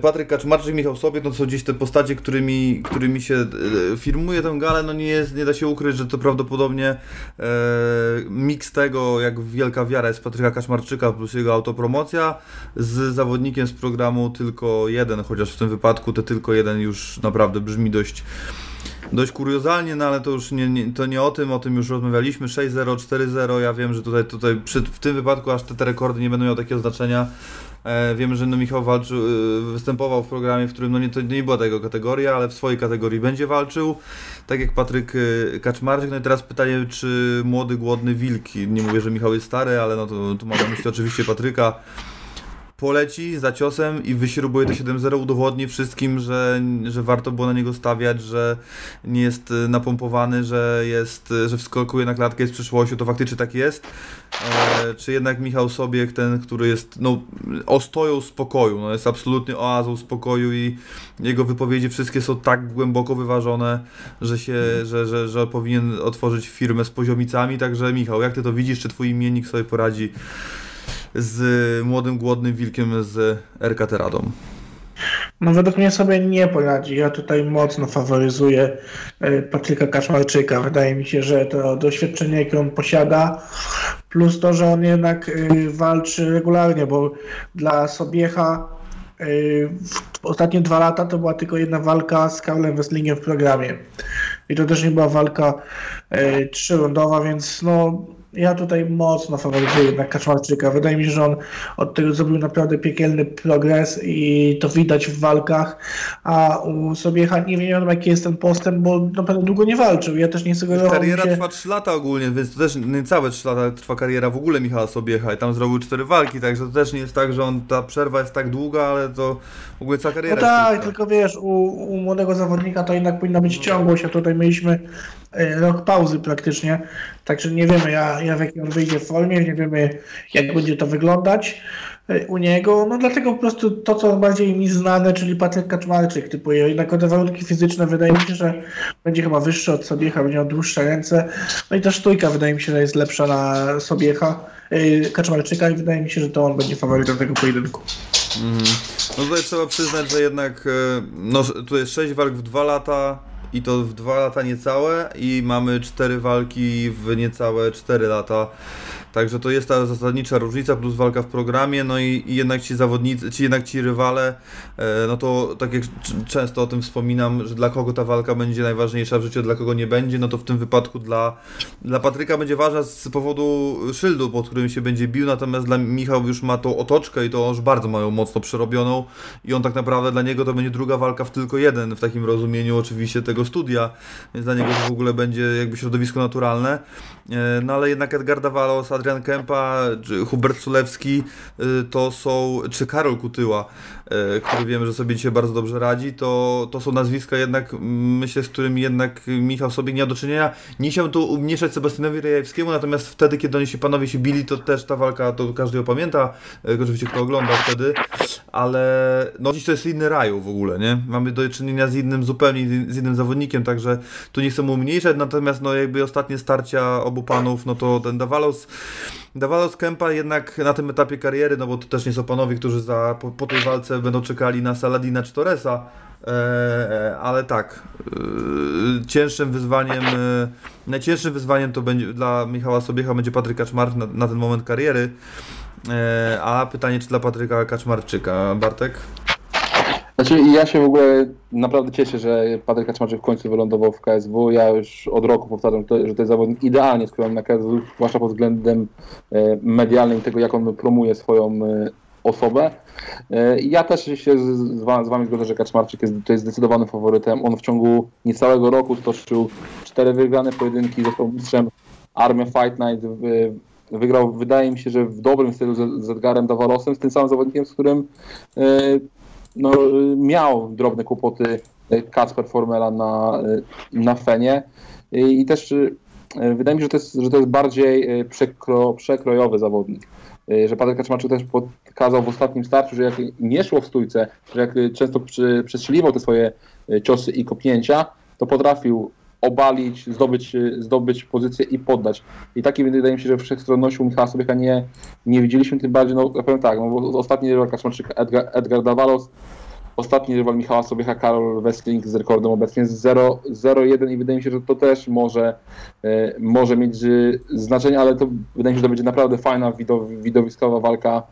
Patryk Kaczmarczyk, Michał Sobiech, no to są gdzieś te postacie, którymi, którymi się firmuje tę galę, no nie jest, nie da się ukryć, że to prawdopodobnie e, miks tego, jak wielka wiara jest Patryka Kaczmarczyka plus jego autopromocja. Z zawodnikiem z programu tylko jeden, chociaż w tym wypadku te tylko jeden już naprawdę brzmi dość dość kuriozalnie, no ale to już nie, nie, to nie o tym, o tym już rozmawialiśmy, 6-0, 4-0, ja wiem, że tutaj, tutaj przy, w tym wypadku aż te, te rekordy nie będą miały takiego znaczenia, e, wiemy, że no Michał walczył, e, występował w programie, w którym no nie, to nie była tego kategoria, ale w swojej kategorii będzie walczył, tak jak Patryk e, Kaczmarczyk, no i teraz pytanie, czy młody, głodny wilk, nie mówię, że Michał jest stary, ale no to tu mam na myśli oczywiście Patryka, poleci za ciosem i wyśrubuje to 7-0, udowodni wszystkim, że, że warto było na niego stawiać, że nie jest y, napompowany, że jest, y, że wskakuje na klatkę z przyszłością, to faktycznie tak jest. E, czy jednak Michał Sobiek, ten, który jest no, ostoją spokoju, no, jest absolutnie oazą spokoju i jego wypowiedzi wszystkie są tak głęboko wyważone, że się, że, że, że powinien otworzyć firmę z poziomicami, także Michał, jak ty to widzisz, czy twój imiennik sobie poradzi z młodym, głodnym wilkiem z RK Teradą? No według mnie sobie nie poradzi. Ja tutaj mocno faworyzuję e, Patryka Kaczmarczyka. Wydaje mi się, że to doświadczenie, jakie on posiada, plus to, że on jednak e, walczy regularnie, bo dla Sobiecha e, ostatnie dwa lata to była tylko jedna walka z Karlem Wesslingiem w programie. I to też nie była walka trzyrundowa, więc no ja tutaj mocno faworyzuję jednak Kaczmarczyka. Wydaje mi się, że on od tego zrobił naprawdę piekielny progres i to widać w walkach, a u Sobiecha nie wiem jaki jest ten postęp, bo naprawdę długo nie walczył. Ja też nie sugerowałem Kariera się... trwa 3 lata ogólnie, więc to też nie całe 3 lata trwa kariera w ogóle Michała Sobiecha i tam zrobił 4 walki, także to też nie jest tak, że on ta przerwa jest tak długa, ale to w ogóle cała kariera No tak, tylko wiesz, u, u młodego zawodnika to jednak powinna być ciągłość, a tutaj mieliśmy rok pauzy praktycznie, także nie wiemy ja, ja w jakiej on wyjdzie w formie, nie wiemy jak będzie to wyglądać e, u niego, no dlatego po prostu to, co bardziej mi znane, czyli Patryk Kaczmarczyk typuje, jednak te warunki fizyczne wydaje mi się, że będzie chyba wyższy od Sobiecha, będzie miał dłuższe ręce, no i ta sztujka wydaje mi się, że jest lepsza na Sobiecha, e, Kaczmarczyka i wydaje mi się, że to on będzie faworytem tego pojedynku. No tutaj trzeba przyznać, że jednak e, no, tu jest 6 walk w 2 lata i to w 2 lata niecałe i mamy 4 walki w niecałe 4 lata. Także to jest ta zasadnicza różnica plus walka w programie, no i, i jednak ci zawodnicy, ci jednak ci rywale, e, no to tak jak często o tym wspominam, że dla kogo ta walka będzie najważniejsza w życiu, dla kogo nie będzie, no to w tym wypadku dla, dla Patryka będzie ważna z powodu szyldu, pod którym się będzie bił, natomiast dla Michał już ma tą otoczkę i to już bardzo mają mocno przerobioną i on tak naprawdę dla niego to będzie druga walka w tylko jeden, w takim rozumieniu oczywiście tego studia, więc dla niego to w ogóle będzie jakby środowisko naturalne. E, No ale jednak Edgar Davalos, Adrian Kempa, Hubert Sulewski y, to są, czy Karol Kutyła, który wiemy, że sobie dzisiaj bardzo dobrze radzi, to, to są nazwiska jednak, myślę, z którymi jednak Michał sobie nie miał do czynienia. Nie chciałbym tu umniejszać Sebastianowi Rejewskiemu, natomiast wtedy, kiedy oni się panowie się bili, to też ta walka, to każdy ją pamięta, y, oczywiście kto ogląda wtedy, ale no dziś to jest inny raju w ogóle, nie? Mamy do czynienia z innym, zupełnie z innym zawodnikiem, także tu nie chcę mu umniejszać, natomiast no jakby ostatnie starcia obu panów, no to ten Davalos Davalos Kempa jednak na tym etapie kariery, no bo to też nie są panowie, którzy za, po, po tej walce będą czekali na Saladina czy Torresa, e, ale tak, e, cięższym wyzwaniem, e, najcięższym wyzwaniem to będzie dla Michała Sobiecha będzie Patryk Kaczmarczyk na, na ten moment kariery, e, a pytanie czy dla Patryka Kaczmarczyka, Bartek? Znaczy ja się w ogóle naprawdę cieszę, że Patryk Kaczmarczyk w końcu wylądował w KSW. Ja już od roku powtarzam, że to jest zawodnik idealnie skrojony na KSW, zwłaszcza pod względem e, medialnym tego, jak on promuje swoją e, osobę. E, Ja też się z, z, wa- z Wami zgodzę, że Kaczmarczyk jest, jest zdecydowanym faworytem. On w ciągu niecałego roku stoczył cztery wygrane pojedynki, został mistrzem Armia Fight Night. wy- Wygrał, wydaje mi się, że w dobrym stylu z, Edgarem Davalosem, z tym samym zawodnikiem, z którym e, no, miał drobne kłopoty Kacper Formela na, na Fenie i, też wydaje mi się, że to jest, że to jest bardziej przekro, przekrojowy zawodnik. Że Patryk Kaczmarczyk też pokazał w ostatnim starciu, że jak nie szło w stójce, że jak często przy, przestrzeliwał te swoje y, ciosy i kopnięcia, to potrafił obalić, zdobyć, y, zdobyć pozycję i poddać. I taki wydaje mi się, że wszechstronności u Michała Sobiecha nie, nie widzieliśmy, tym bardziej, no ja powiem tak, no, ostatni rywal Kaczmarczyka Edgar, Edgar Davalos, ostatni rywal Michała Sobiecha Karol Westling z rekordem obecnie jest 0-1 i wydaje mi się, że to też może, e, może mieć e, znaczenie, ale to wydaje mi się, że to będzie naprawdę fajna, widow, widowiskowa walka e,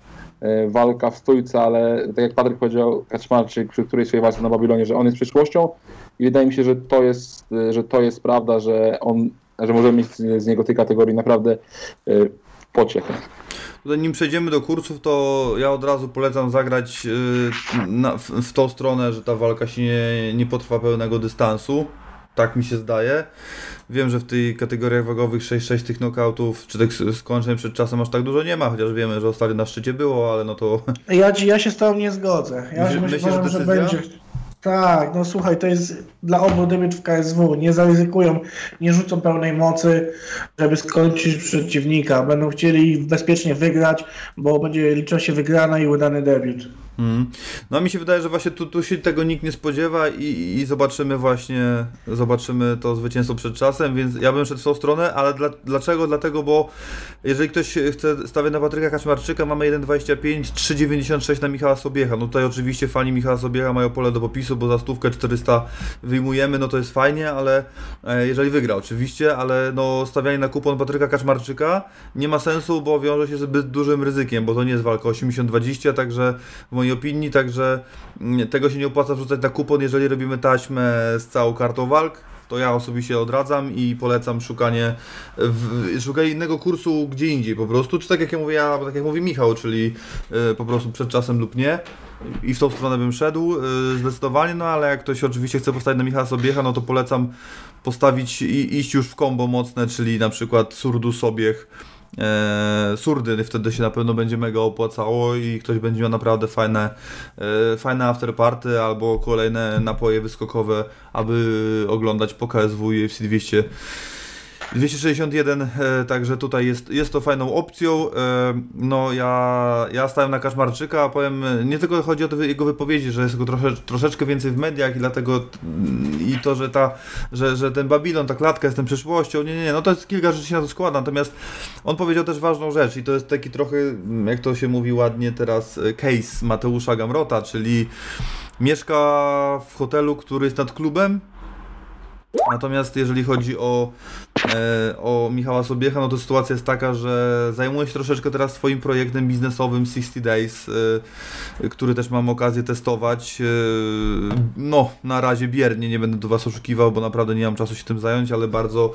walka w stójce, ale tak jak Patryk powiedział, Kaczmarczyk przy której swojej walce na Babilonie, że on jest przyszłością i wydaje mi się, że to jest, e, że to jest prawda, że on, że możemy mieć z niego tej kategorii naprawdę e, pociechę. Tutaj nim przejdziemy do kursów, to ja od razu polecam zagrać na, w, w tą stronę, że ta walka się nie, nie potrwa pełnego dystansu. Tak mi się zdaje. Wiem, że w tej kategoriach wagowych 6-6 tych knockoutów, czy tych skończeń przed czasem aż tak dużo nie ma, chociaż wiemy, że ostatnio na szczycie było, ale no to Ja, ja się z tobą nie zgodzę. Ja Myśl- myślę, myślisz, że że, będzie. Tak, no słuchaj, to jest dla obu debiut w KSW. Nie zaryzykują, nie rzucą pełnej mocy, żeby skończyć przeciwnika. Będą chcieli bezpiecznie wygrać, bo będzie liczyła się wygrana i udany debiut. Mm. No mi się wydaje, że właśnie tu, tu się tego nikt nie spodziewa i, i zobaczymy właśnie, zobaczymy to zwycięstwo przed czasem, więc ja bym szedł w tą stronę, ale dla, dlaczego? Dlatego, bo jeżeli ktoś chce stawiać na Patryka Kaczmarczyka, mamy 1,25, 3,96 na Michała Sobiecha. No tutaj oczywiście fani Michała Sobiecha mają pole do popisu, bo za stówkę 400 wyjmujemy, no to jest fajnie, ale e, jeżeli wygra oczywiście, ale no stawianie na kupon Patryka Kaczmarczyka nie ma sensu, bo wiąże się zbyt dużym ryzykiem, bo to nie jest walka 80-20, także w mojej opinii, także mm, tego się nie opłaca wrzucać na kupon, jeżeli robimy taśmę z całą kartą walk. To ja osobiście odradzam i polecam szukanie, w, szukanie innego kursu gdzie indziej po prostu, czy tak jak ja mówię, ja, tak jak mówi Michał, czyli y, po prostu przed czasem lub nie. I w tą stronę bym szedł y, zdecydowanie, no ale jak ktoś oczywiście chce postawić na Michała Sobiecha, no to polecam postawić i iść już w kombo mocne, czyli na przykład Surdu Sobiech, e, surdy, wtedy się na pewno będzie mega opłacało i ktoś będzie miał naprawdę fajne, e, fajne afterparty albo kolejne napoje wyskokowe, aby oglądać po KSW UFC 200. 261, e, także tutaj jest, jest to fajną opcją. E, no ja, ja stałem na Kaszmarczyka, a powiem, nie tylko chodzi o jego wypowiedzi, że jest go trosze, troszeczkę więcej w mediach i dlatego i to, że ta, że, że ten Babilon, ta klatka jest tą przyszłością, nie, nie, nie, no to jest kilka rzeczy się na to składa, natomiast on powiedział też ważną rzecz i to jest taki trochę, jak to się mówi ładnie teraz, e, case Mateusza Gamrota, czyli mieszka w hotelu, który jest nad klubem, Natomiast jeżeli chodzi o, e, o Michała Sobiecha, no to sytuacja jest taka, że zajmuje się troszeczkę teraz swoim projektem biznesowym 60 Days, e, który też mam okazję testować. E, no, na razie biernie, nie będę do Was oszukiwał, bo naprawdę nie mam czasu się tym zająć, ale bardzo,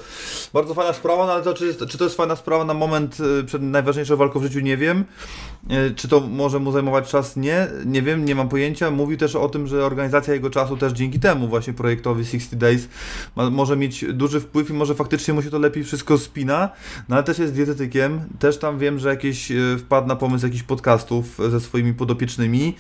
bardzo fajna sprawa, no ale to, czy, czy to jest fajna sprawa na moment e, przed najważniejszą walką w życiu, nie wiem. E, Czy to może mu zajmować czas? Nie, nie wiem, nie mam pojęcia. Mówił też o tym, że organizacja jego czasu też dzięki temu właśnie projektowi 60 Days ma, może mieć duży wpływ i może faktycznie mu się to lepiej wszystko spina, no ale też jest dietetykiem, też tam wiem, że jakieś wpadł na pomysł jakichś podcastów ze swoimi podopiecznymi i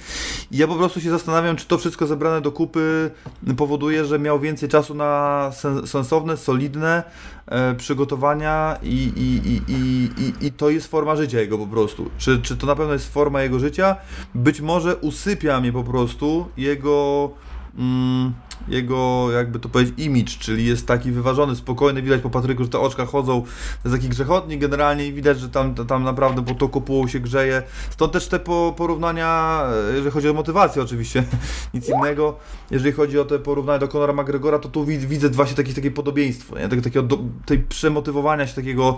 ja po prostu się zastanawiam, czy to wszystko zebrane do kupy powoduje, że miał więcej czasu na sen, sensowne, solidne e, przygotowania i, i, i, i, i, i to jest forma życia jego po prostu. Czy, czy to na pewno jest forma jego życia? Być może usypia mnie po prostu jego mm, jego, jakby to powiedzieć, image, czyli jest taki wyważony, spokojny, widać po Patryku, że te oczka chodzą, to jest taki grzechotnik generalnie i widać, że tam, tam naprawdę po to kopułą się grzeje. Stąd też te po, porównania, e, jeżeli chodzi o motywację oczywiście, <laughs> nic innego. Jeżeli chodzi o te porównania do Conora McGregora, to tu wid- widzę właśnie takie, takie podobieństwo, nie? Tego, takiego do, tej przemotywowania się takiego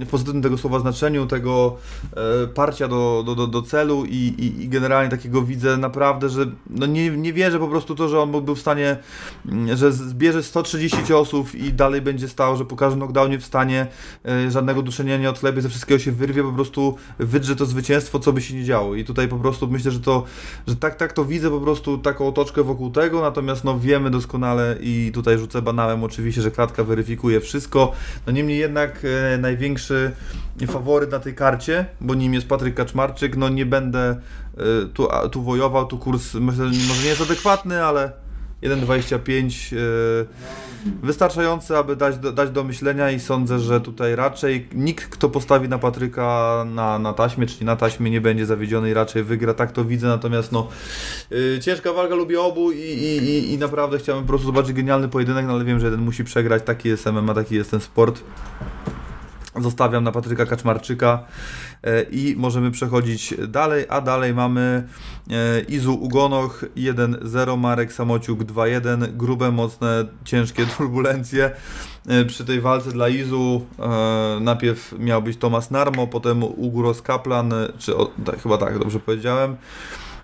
w pozytywnym tego słowa znaczeniu, tego e, parcia do, do, do, do celu i, i, i generalnie takiego widzę naprawdę, że no nie, nie wierzę po prostu to, że on był w stanie, mm, że zbierze 130 ciosów i dalej będzie stał, że po każdym knockdownie w stanie e, żadnego duszenia nie odklepie, ze wszystkiego się wyrwie, po prostu wydrze to zwycięstwo, co by się nie działo. I tutaj po prostu myślę, że to, że tak, tak to widzę po prostu taką otoczkę wokół tego, natomiast no wiemy doskonale i tutaj rzucę banałem oczywiście, że klatka weryfikuje wszystko. No niemniej jednak e, największy faworyt na tej karcie, bo nim jest Patryk Kaczmarczyk, no nie będę e, tu, tu wojował, tu kurs myślę, że może nie jest adekwatny, ale 1,25 e, wystarczający, aby dać do, dać do myślenia i sądzę, że tutaj raczej nikt, kto postawi na Patryka na, na taśmie, czyli na taśmie nie będzie zawiedziony i raczej wygra, tak to widzę, natomiast no e, ciężka walka, lubię obu i, i, i, i naprawdę chciałem po prostu zobaczyć genialny pojedynek, no ale wiem, że jeden musi przegrać, taki jest MMA, taki jest ten sport. Zostawiam na Patryka Kaczmarczyka e, i możemy przechodzić dalej, a dalej mamy e, Izu Ugonoch 1-0, Marek Samociuk 2-1, grube, mocne, ciężkie <laughs> turbulencje e, przy tej walce dla Izu. Najpierw miał być Tomasz Narmo, potem Uguros Kaplan, czy o, tak, chyba tak, dobrze powiedziałem.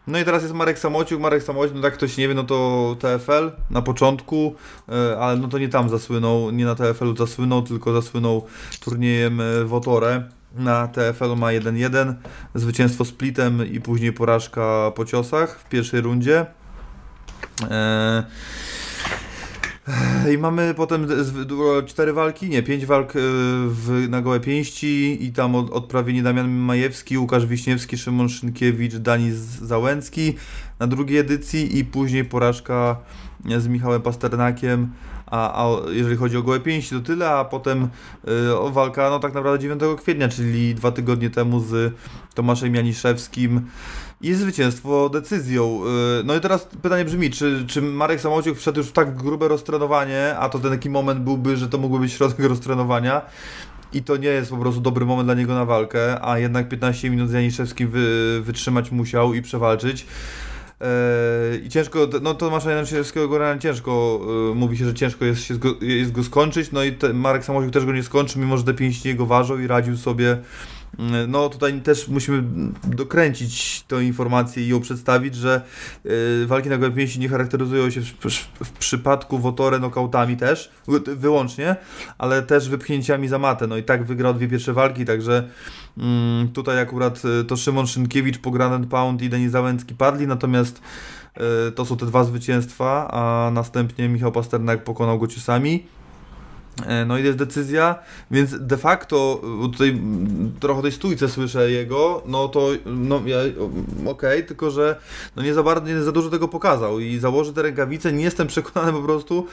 No i teraz jest Marek Samociuk. Marek Samociuk, no tak ktoś nie wie, no to TFL na początku, e, ale no to nie tam zasłynął, nie na TFL-u zasłynął, tylko zasłynął turniejem e, Wotore. Na TFL-u ma 1-1, zwycięstwo splitem i później porażka po ciosach w pierwszej rundzie. E, I mamy potem cztery walki, nie, pięć walk y, w, na gołe pięści i tam od, odprawieni Damian Majewski, Łukasz Wiśniewski, Szymon Szynkiewicz, Danis Załęcki na drugiej edycji i później porażka z Michałem Pasternakiem, a, a jeżeli chodzi o gołe pięści to tyle, a potem y, walka no tak naprawdę 9 kwietnia, czyli dwa tygodnie temu z Tomaszem Janiszewskim i zwycięstwo decyzją. Y, No i teraz pytanie brzmi, czy, czy Marek Samociuk wszedł już w tak grube roztrenowanie, a to ten taki moment byłby, że to mógłby być środek <laughs> roztrenowania i to nie jest po prostu dobry moment dla niego na walkę, a jednak 15 minut z Janiszewskim wy, wytrzymać musiał i przewalczyć. Eee, I ciężko, no Tomasza Janiszewskiego generalnie ciężko, yy, mówi się, że ciężko jest, się go, jest go skończyć, no i te, Marek Samosiuk też go nie skończył, mimo że te pięści jego ważą i radził sobie no tutaj też musimy dokręcić tę informację i ją przedstawić, że y, walki na gołe pięści nie charakteryzują się w, przypadku Wotore nokautami też, wy- wyłącznie, ale też wypchnięciami za matę. No i tak wygrał dwie pierwsze walki, także mm, tutaj akurat y, to Szymon Szynkiewicz po Grand and Pound i Denis Załęcki padli, natomiast y, to są te dwa zwycięstwa, a następnie Michał Pasternak pokonał go ciosami. E, No i jest decyzja, więc de facto, tutaj trochę tej stójce słyszę jego, no to no ja, okej, tylko że no nie za bardzo, nie za dużo tego pokazał i założy te rękawice, nie jestem <laughs> przekonany po prostu,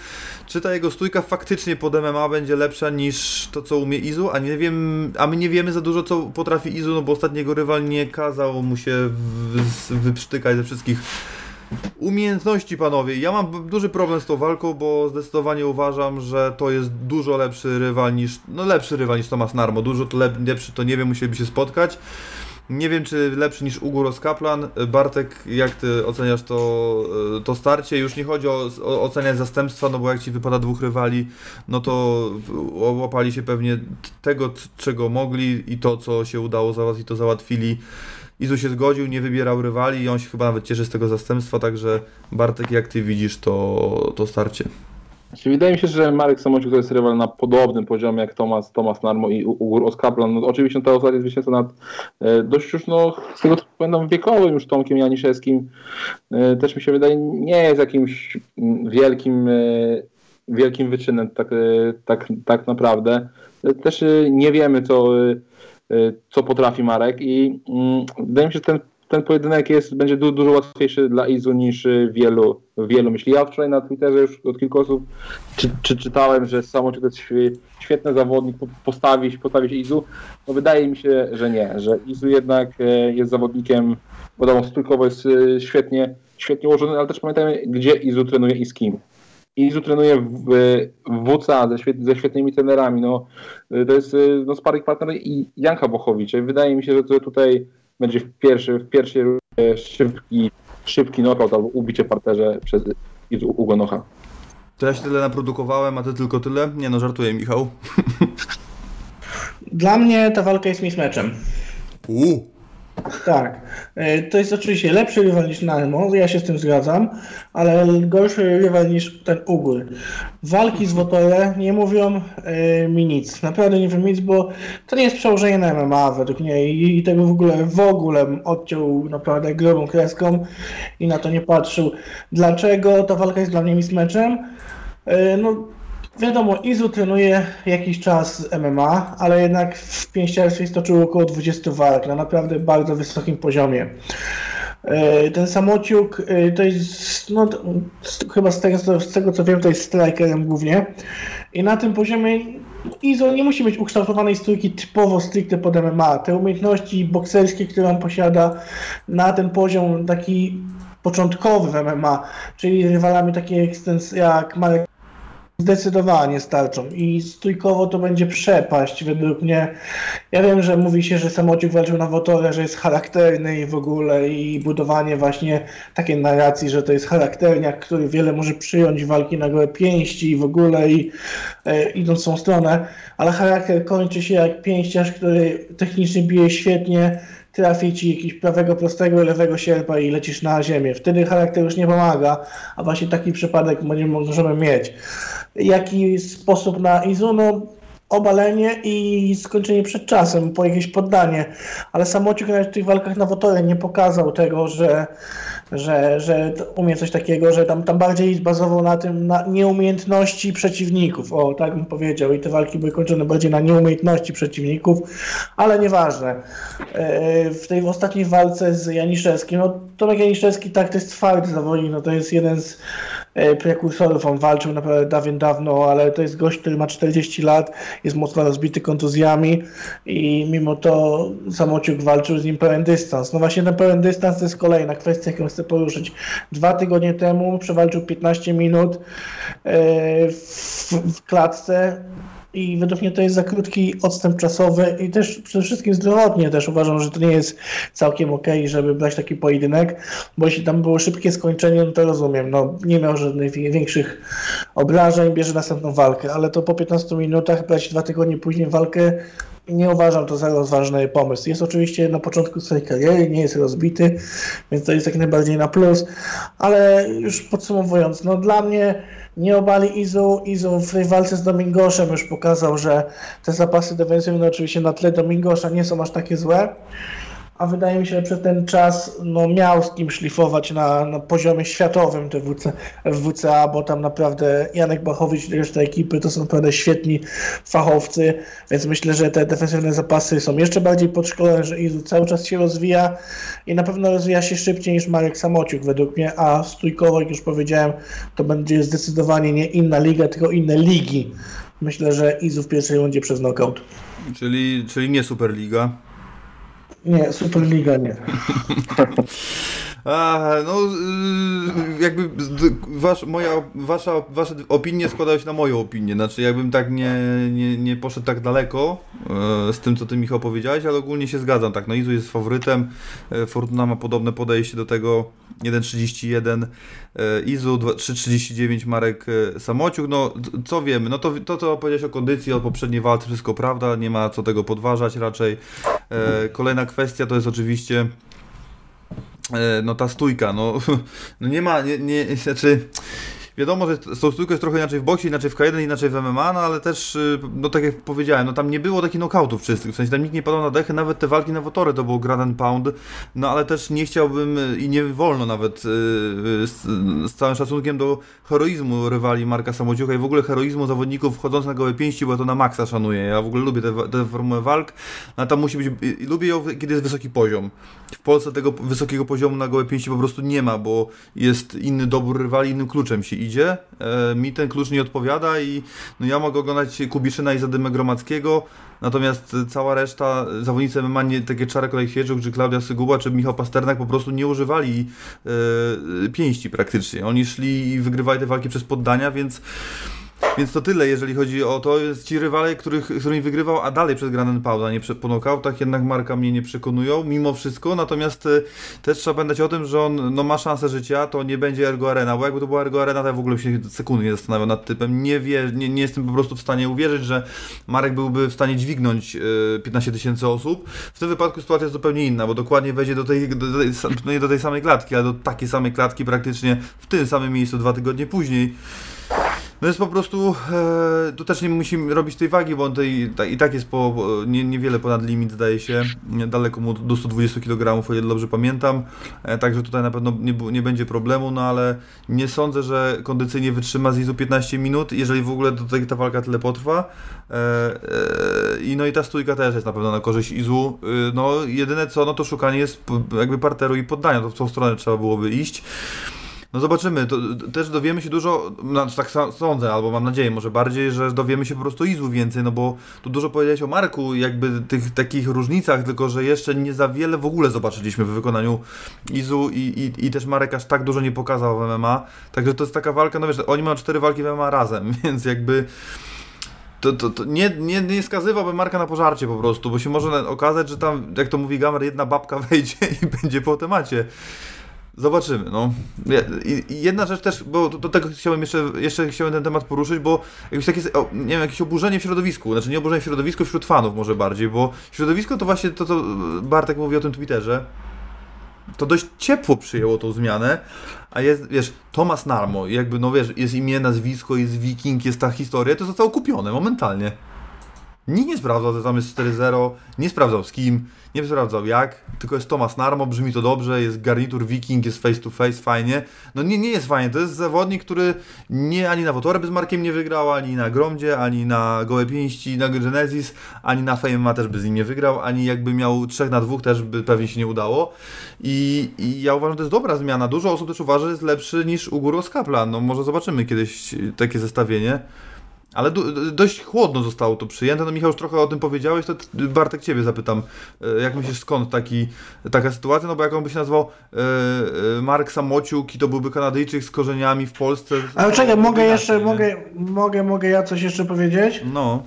czy ta jego stójka faktycznie pod MMA będzie lepsza niż to, co umie Izu, a nie wiem, a my nie wiemy za dużo, co potrafi Izu, no bo ostatniego rywal nie kazał mu się wyprztykać ze wszystkich Umiejętności, panowie. Ja mam duży problem z tą walką, bo zdecydowanie uważam, że to jest dużo lepszy rywal niż. No lepszy rywal niż Tomasz Narmo. Dużo to lep, lepszy, to nie wiem, musieliby się spotkać. Nie wiem, czy lepszy niż Uguros Kaplan. Bartek, jak ty oceniasz to, to starcie? Już nie chodzi o, o oceniać zastępstwa, no bo jak ci wypada dwóch rywali, no to łapali się pewnie tego, czego mogli i to, co się udało załatwić, to załatwili. Izu się zgodził, nie wybierał rywali i on się chyba nawet cieszy z tego zastępstwa, także Bartek, jak ty widzisz to, to starcie? Znaczy, wydaje mi się, że Marek Samociuk to jest rywal na podobnym poziomie jak Tomas, Tomas Narmo i Ugur Oskaplan. No, oczywiście to ostatnie zwycięstwo nad e, dość już, no, z tego co pamiętam, wiekowym już Tomkiem Janiszewskim. E, też mi się wydaje, nie jest jakimś wielkim, e, wielkim wyczynem tak, e, tak, tak naprawdę. E, Też e, nie wiemy, co, co potrafi Marek i mm, wydaje mi się, że ten ten pojedynek jest, będzie du, dużo łatwiejszy dla Izu niż y, wielu, wielu myśli. Ja wczoraj na Twitterze już od kilku osób czy, czy czytałem, że Samoczyk to jest świe- świetny zawodnik, po- postawić, postawić Izu. No wydaje mi się, że nie, że Izu jednak e, jest zawodnikiem, wiadomo, stójkowo jest świetnie, świetnie ułożony, ale też pamiętajmy, gdzie Izu trenuje i z kim. Izu trenuje w, w WCA ze, świet, ze świetnymi trenerami. No, y, to jest y, no, sparring partner i Janka Bochowicz. I Wydaje mi się, że to tutaj będzie w, pierwszy, w pierwszej rundzie szybki, szybki knockout albo ubicie w parterze przez Izu Ugonocha. To ja się tyle naprodukowałem, a ty tylko tyle? Nie no, żartuję, Michał. <laughs> Dla mnie ta walka jest mismatchem. Uuu. Tak. E, To jest oczywiście lepszy rywal niż Narmo, ja się z tym zgadzam, ale gorszy rywal niż ten Ugór. Walki z Wotore nie mówią e, mi nic. Naprawdę nie mówią nic, bo to nie jest przełożenie na MMA według mnie i, tego w ogóle w ogóle odciął naprawdę grubą kreską i na to nie patrzył. Dlaczego ta walka jest dla mnie mismatchem? E, No, Wiadomo, Izu trenuje jakiś czas MMA, ale jednak w pięściarstwie stoczył około 20 walk na naprawdę bardzo wysokim poziomie. E, Ten samociuk e, to jest, no, chyba z tego, z tego co wiem, to jest strikerem głównie. I na tym poziomie Izo nie musi mieć ukształtowanej stójki typowo stricte pod MMA. Te umiejętności bokserskie, które on posiada na ten poziom taki początkowy w MMA, czyli rywalami takie jak Marek Zdecydowanie starczą i stójkowo to będzie przepaść według mnie. Ja wiem, że mówi się, że Samociuk walczył na Wotorze, że jest charakterny i w ogóle i budowanie właśnie takiej narracji, że to jest charakterniak, który wiele może przyjąć walki na gołe pięści i w ogóle i e, idąc tą stronę, ale charakter kończy się jak pięściarz, który technicznie bije świetnie, trafi ci jakiś prawego, prostego, lewego sierpa i lecisz na ziemię. Wtedy charakter już nie pomaga, a właśnie taki przypadek możemy mieć. Jaki sposób na Izu? No, obalenie i skończenie przed czasem, po jakieś poddanie. Ale Samociuk nawet w tych walkach na Wotorę nie pokazał tego, że, że, że umie coś takiego, że tam, tam bardziej bazował na tym, na nieumiejętności przeciwników. O, tak bym powiedział. I te walki były kończone bardziej na nieumiejętności przeciwników, ale nieważne. E, W tej ostatniej walce z Janiszewskim, no Tomek Janiszewski tak, to jest twardy zawodnik, no to jest jeden z prekursorów, on walczył naprawdę dawien dawno, ale to jest gość, który ma 40 lat, jest mocno rozbity kontuzjami i mimo to Samociuk walczył z nim pełen dystans. No właśnie ten pełen dystans to jest kolejna kwestia, jaką chcę poruszyć. Dwa tygodnie temu przewalczył 15 minut e, w klatce i według mnie to jest za krótki odstęp czasowy i też przede wszystkim zdrowotnie też uważam, że to nie jest całkiem okej, żeby brać taki pojedynek, bo jeśli tam było szybkie skończenie, no to rozumiem, no nie miał żadnych wi- większych obrażeń, bierze następną walkę, ale to po 15 minutach brać dwa tygodnie później walkę nie uważam to za rozważny pomysł. Jest oczywiście na początku swojej kariery, nie jest rozbity, więc to jest jak najbardziej na plus, ale już podsumowując, no dla mnie nie obali Izu. Izu w tej walce z Domingoszem już pokazał, że te zapasy defensywne oczywiście na tle Domingosza nie są aż takie złe. A wydaje mi się, że przez ten czas no, miał z kim szlifować na, na poziomie światowym te WC, WCA, bo tam naprawdę Janek Bachowicz i reszta ekipy to są naprawdę świetni fachowcy, więc myślę, że te defensywne zapasy są jeszcze bardziej podszkolone, że Izu cały czas się rozwija i na pewno rozwija się szybciej niż Marek Samociuk według mnie, a stójkowo, jak już powiedziałem, to będzie zdecydowanie nie inna liga, tylko inne ligi. Myślę, że Izu w pierwszej rundzie przez knockout. Czyli, czyli nie Superliga. Nie, Superliga nie. <laughs> A, no, yy, jakby wasz, moja, wasza, wasze opinie składają się na moją opinię. Znaczy, jakbym tak nie, nie, nie poszedł tak daleko e, z tym, co ty Michał powiedziałeś, ale ogólnie się zgadzam. Tak, no Izu jest faworytem. E, Fortuna ma podobne podejście do tego. 1,31 e, Izu, dwa- 3,39 Marek Samociuk. No, co wiemy? No to, to, co powiedziałeś o kondycji, o poprzedniej walce, wszystko prawda. Nie ma co tego podważać raczej. Kolejna kwestia to jest oczywiście no ta stójka, no, <laughs> no nie ma, nie, nie, znaczy wiadomo, że stójką jest trochę inaczej w boksie, inaczej w K1, inaczej w MMA, no ale też, y, no tak jak powiedziałem, no tam nie było takich knockoutów czystych, w sensie tam nikt nie padał na dechy, nawet te walki na Wotory to było ground and pound, no ale też nie chciałbym y, i nie wolno nawet y, z, z całym szacunkiem do heroizmu rywali Marka Samodziucha i w ogóle heroizmu zawodników wchodzących na gołe pięści, bo to na maksa szanuję, ja w ogóle lubię tę te formułę walk, no tam musi być, i lubię ją, kiedy jest wysoki poziom. W Polsce tego wysokiego poziomu na gołe pięści po prostu nie ma, bo jest inny dobór rywali, innym kluczem się idzie. E, mi ten klucz nie odpowiada i no ja mogę oglądać Kubiszyna i Zadymę Gromackiego, natomiast cała reszta, zawodnicy MMA, nie, takie Czarek Olejsieczuk, czy Klaudia Syguba, czy Michał Pasternak po prostu nie używali e, pięści praktycznie. Oni szli i wygrywali te walki przez poddania, więc więc to tyle, jeżeli chodzi o to. Jest ci rywale, których, którymi wygrywał, a dalej przez Grand Pound, a nie przed po knockoutach, jednak Marka mnie nie przekonują, mimo wszystko. Natomiast e, też trzeba pamiętać o tym, że on no, ma szansę życia, to nie będzie Ergo Arena, bo jakby to była Ergo Arena, to ja w ogóle się sekundy nie zastanawiał nad typem. Nie, wie, nie, nie jestem po prostu w stanie uwierzyć, że Marek byłby w stanie dźwignąć e, 15 tysięcy osób. W tym wypadku sytuacja jest zupełnie inna, bo dokładnie wejdzie do tej, do, nie do tej samej klatki, ale do takiej samej klatki praktycznie w tym samym miejscu dwa tygodnie później. No jest po prostu, e, tu też nie musimy robić tej wagi, bo on tej, ta, i tak jest po, nie, niewiele ponad limit zdaje się, daleko mu do 120 kg, o ile dobrze pamiętam, e, także tutaj na pewno nie, nie będzie problemu, no ale nie sądzę, że kondycyjnie wytrzyma Izu 15 minut, jeżeli w ogóle do tej ta walka tyle potrwa. E, e, i no i ta stójka też jest na pewno na korzyść Izu, e, no jedyne co, no to szukanie jest jakby parteru i poddania, to w tą stronę trzeba byłoby iść. No zobaczymy, to też dowiemy się dużo, znaczy tak sądzę, albo mam nadzieję może bardziej, że dowiemy się po prostu Izu więcej, no bo tu dużo powiedziałeś o Marku, jakby tych takich różnicach, tylko że jeszcze nie za wiele w ogóle zobaczyliśmy w wykonaniu Izu i, i, i też Marek aż tak dużo nie pokazał w MMA, także to jest taka walka, no wiesz, oni mają cztery walki w MMA razem, <laughs> więc jakby to, to, to nie, nie, nie skazywałbym Marka na pożarcie po prostu, bo się może okazać, że tam, jak to mówi Gamer, jedna babka <laughs> wejdzie i będzie po temacie. Zobaczymy, no. I, jedna rzecz też, bo do, tego chciałem jeszcze, jeszcze chciałem ten temat poruszyć, bo jakieś takie, nie wiem, jakieś oburzenie w środowisku, znaczy nie oburzenie w środowisku, wśród fanów może bardziej, bo środowisko to właśnie to, co Bartek mówi o tym Twitterze, to dość ciepło przyjęło tą zmianę, a jest, wiesz, Tomas Narmo, jakby, no wiesz, jest imię, nazwisko, jest wiking, jest ta historia, to zostało kupione momentalnie. Nikt nie sprawdzał, że tam jest 4-0, nie sprawdzał z kim, nie sprawdzał jak, tylko jest Tomas Narmo, brzmi to dobrze, jest garnitur Viking, jest face to face, fajnie. No nie, nie jest fajnie, to jest zawodnik, który nie ani na Wotorę Markiem nie wygrał, ani na Gromdzie, ani na Gołe Pięści, na Genesis, ani na Fame też by z nim nie wygrał, ani jakby miał 3 na 2 też by pewnie się nie udało. I, I ja uważam, że to jest dobra zmiana. Dużo osób też uważa, że jest lepszy niż Uguro Kaplan. No może zobaczymy kiedyś takie zestawienie. Ale do, dość chłodno zostało to przyjęte. No Michał, już trochę o tym powiedziałeś, to Bartek Ciebie zapytam. e, Jak myślisz, skąd taki, taka sytuacja? No bo jak on by się nazwał e, e, Mark Samociuk i to byłby Kanadyjczyk z korzeniami w Polsce. Ale czekaj, mogę jeszcze, nie? mogę, mogę, mogę ja coś jeszcze powiedzieć? No,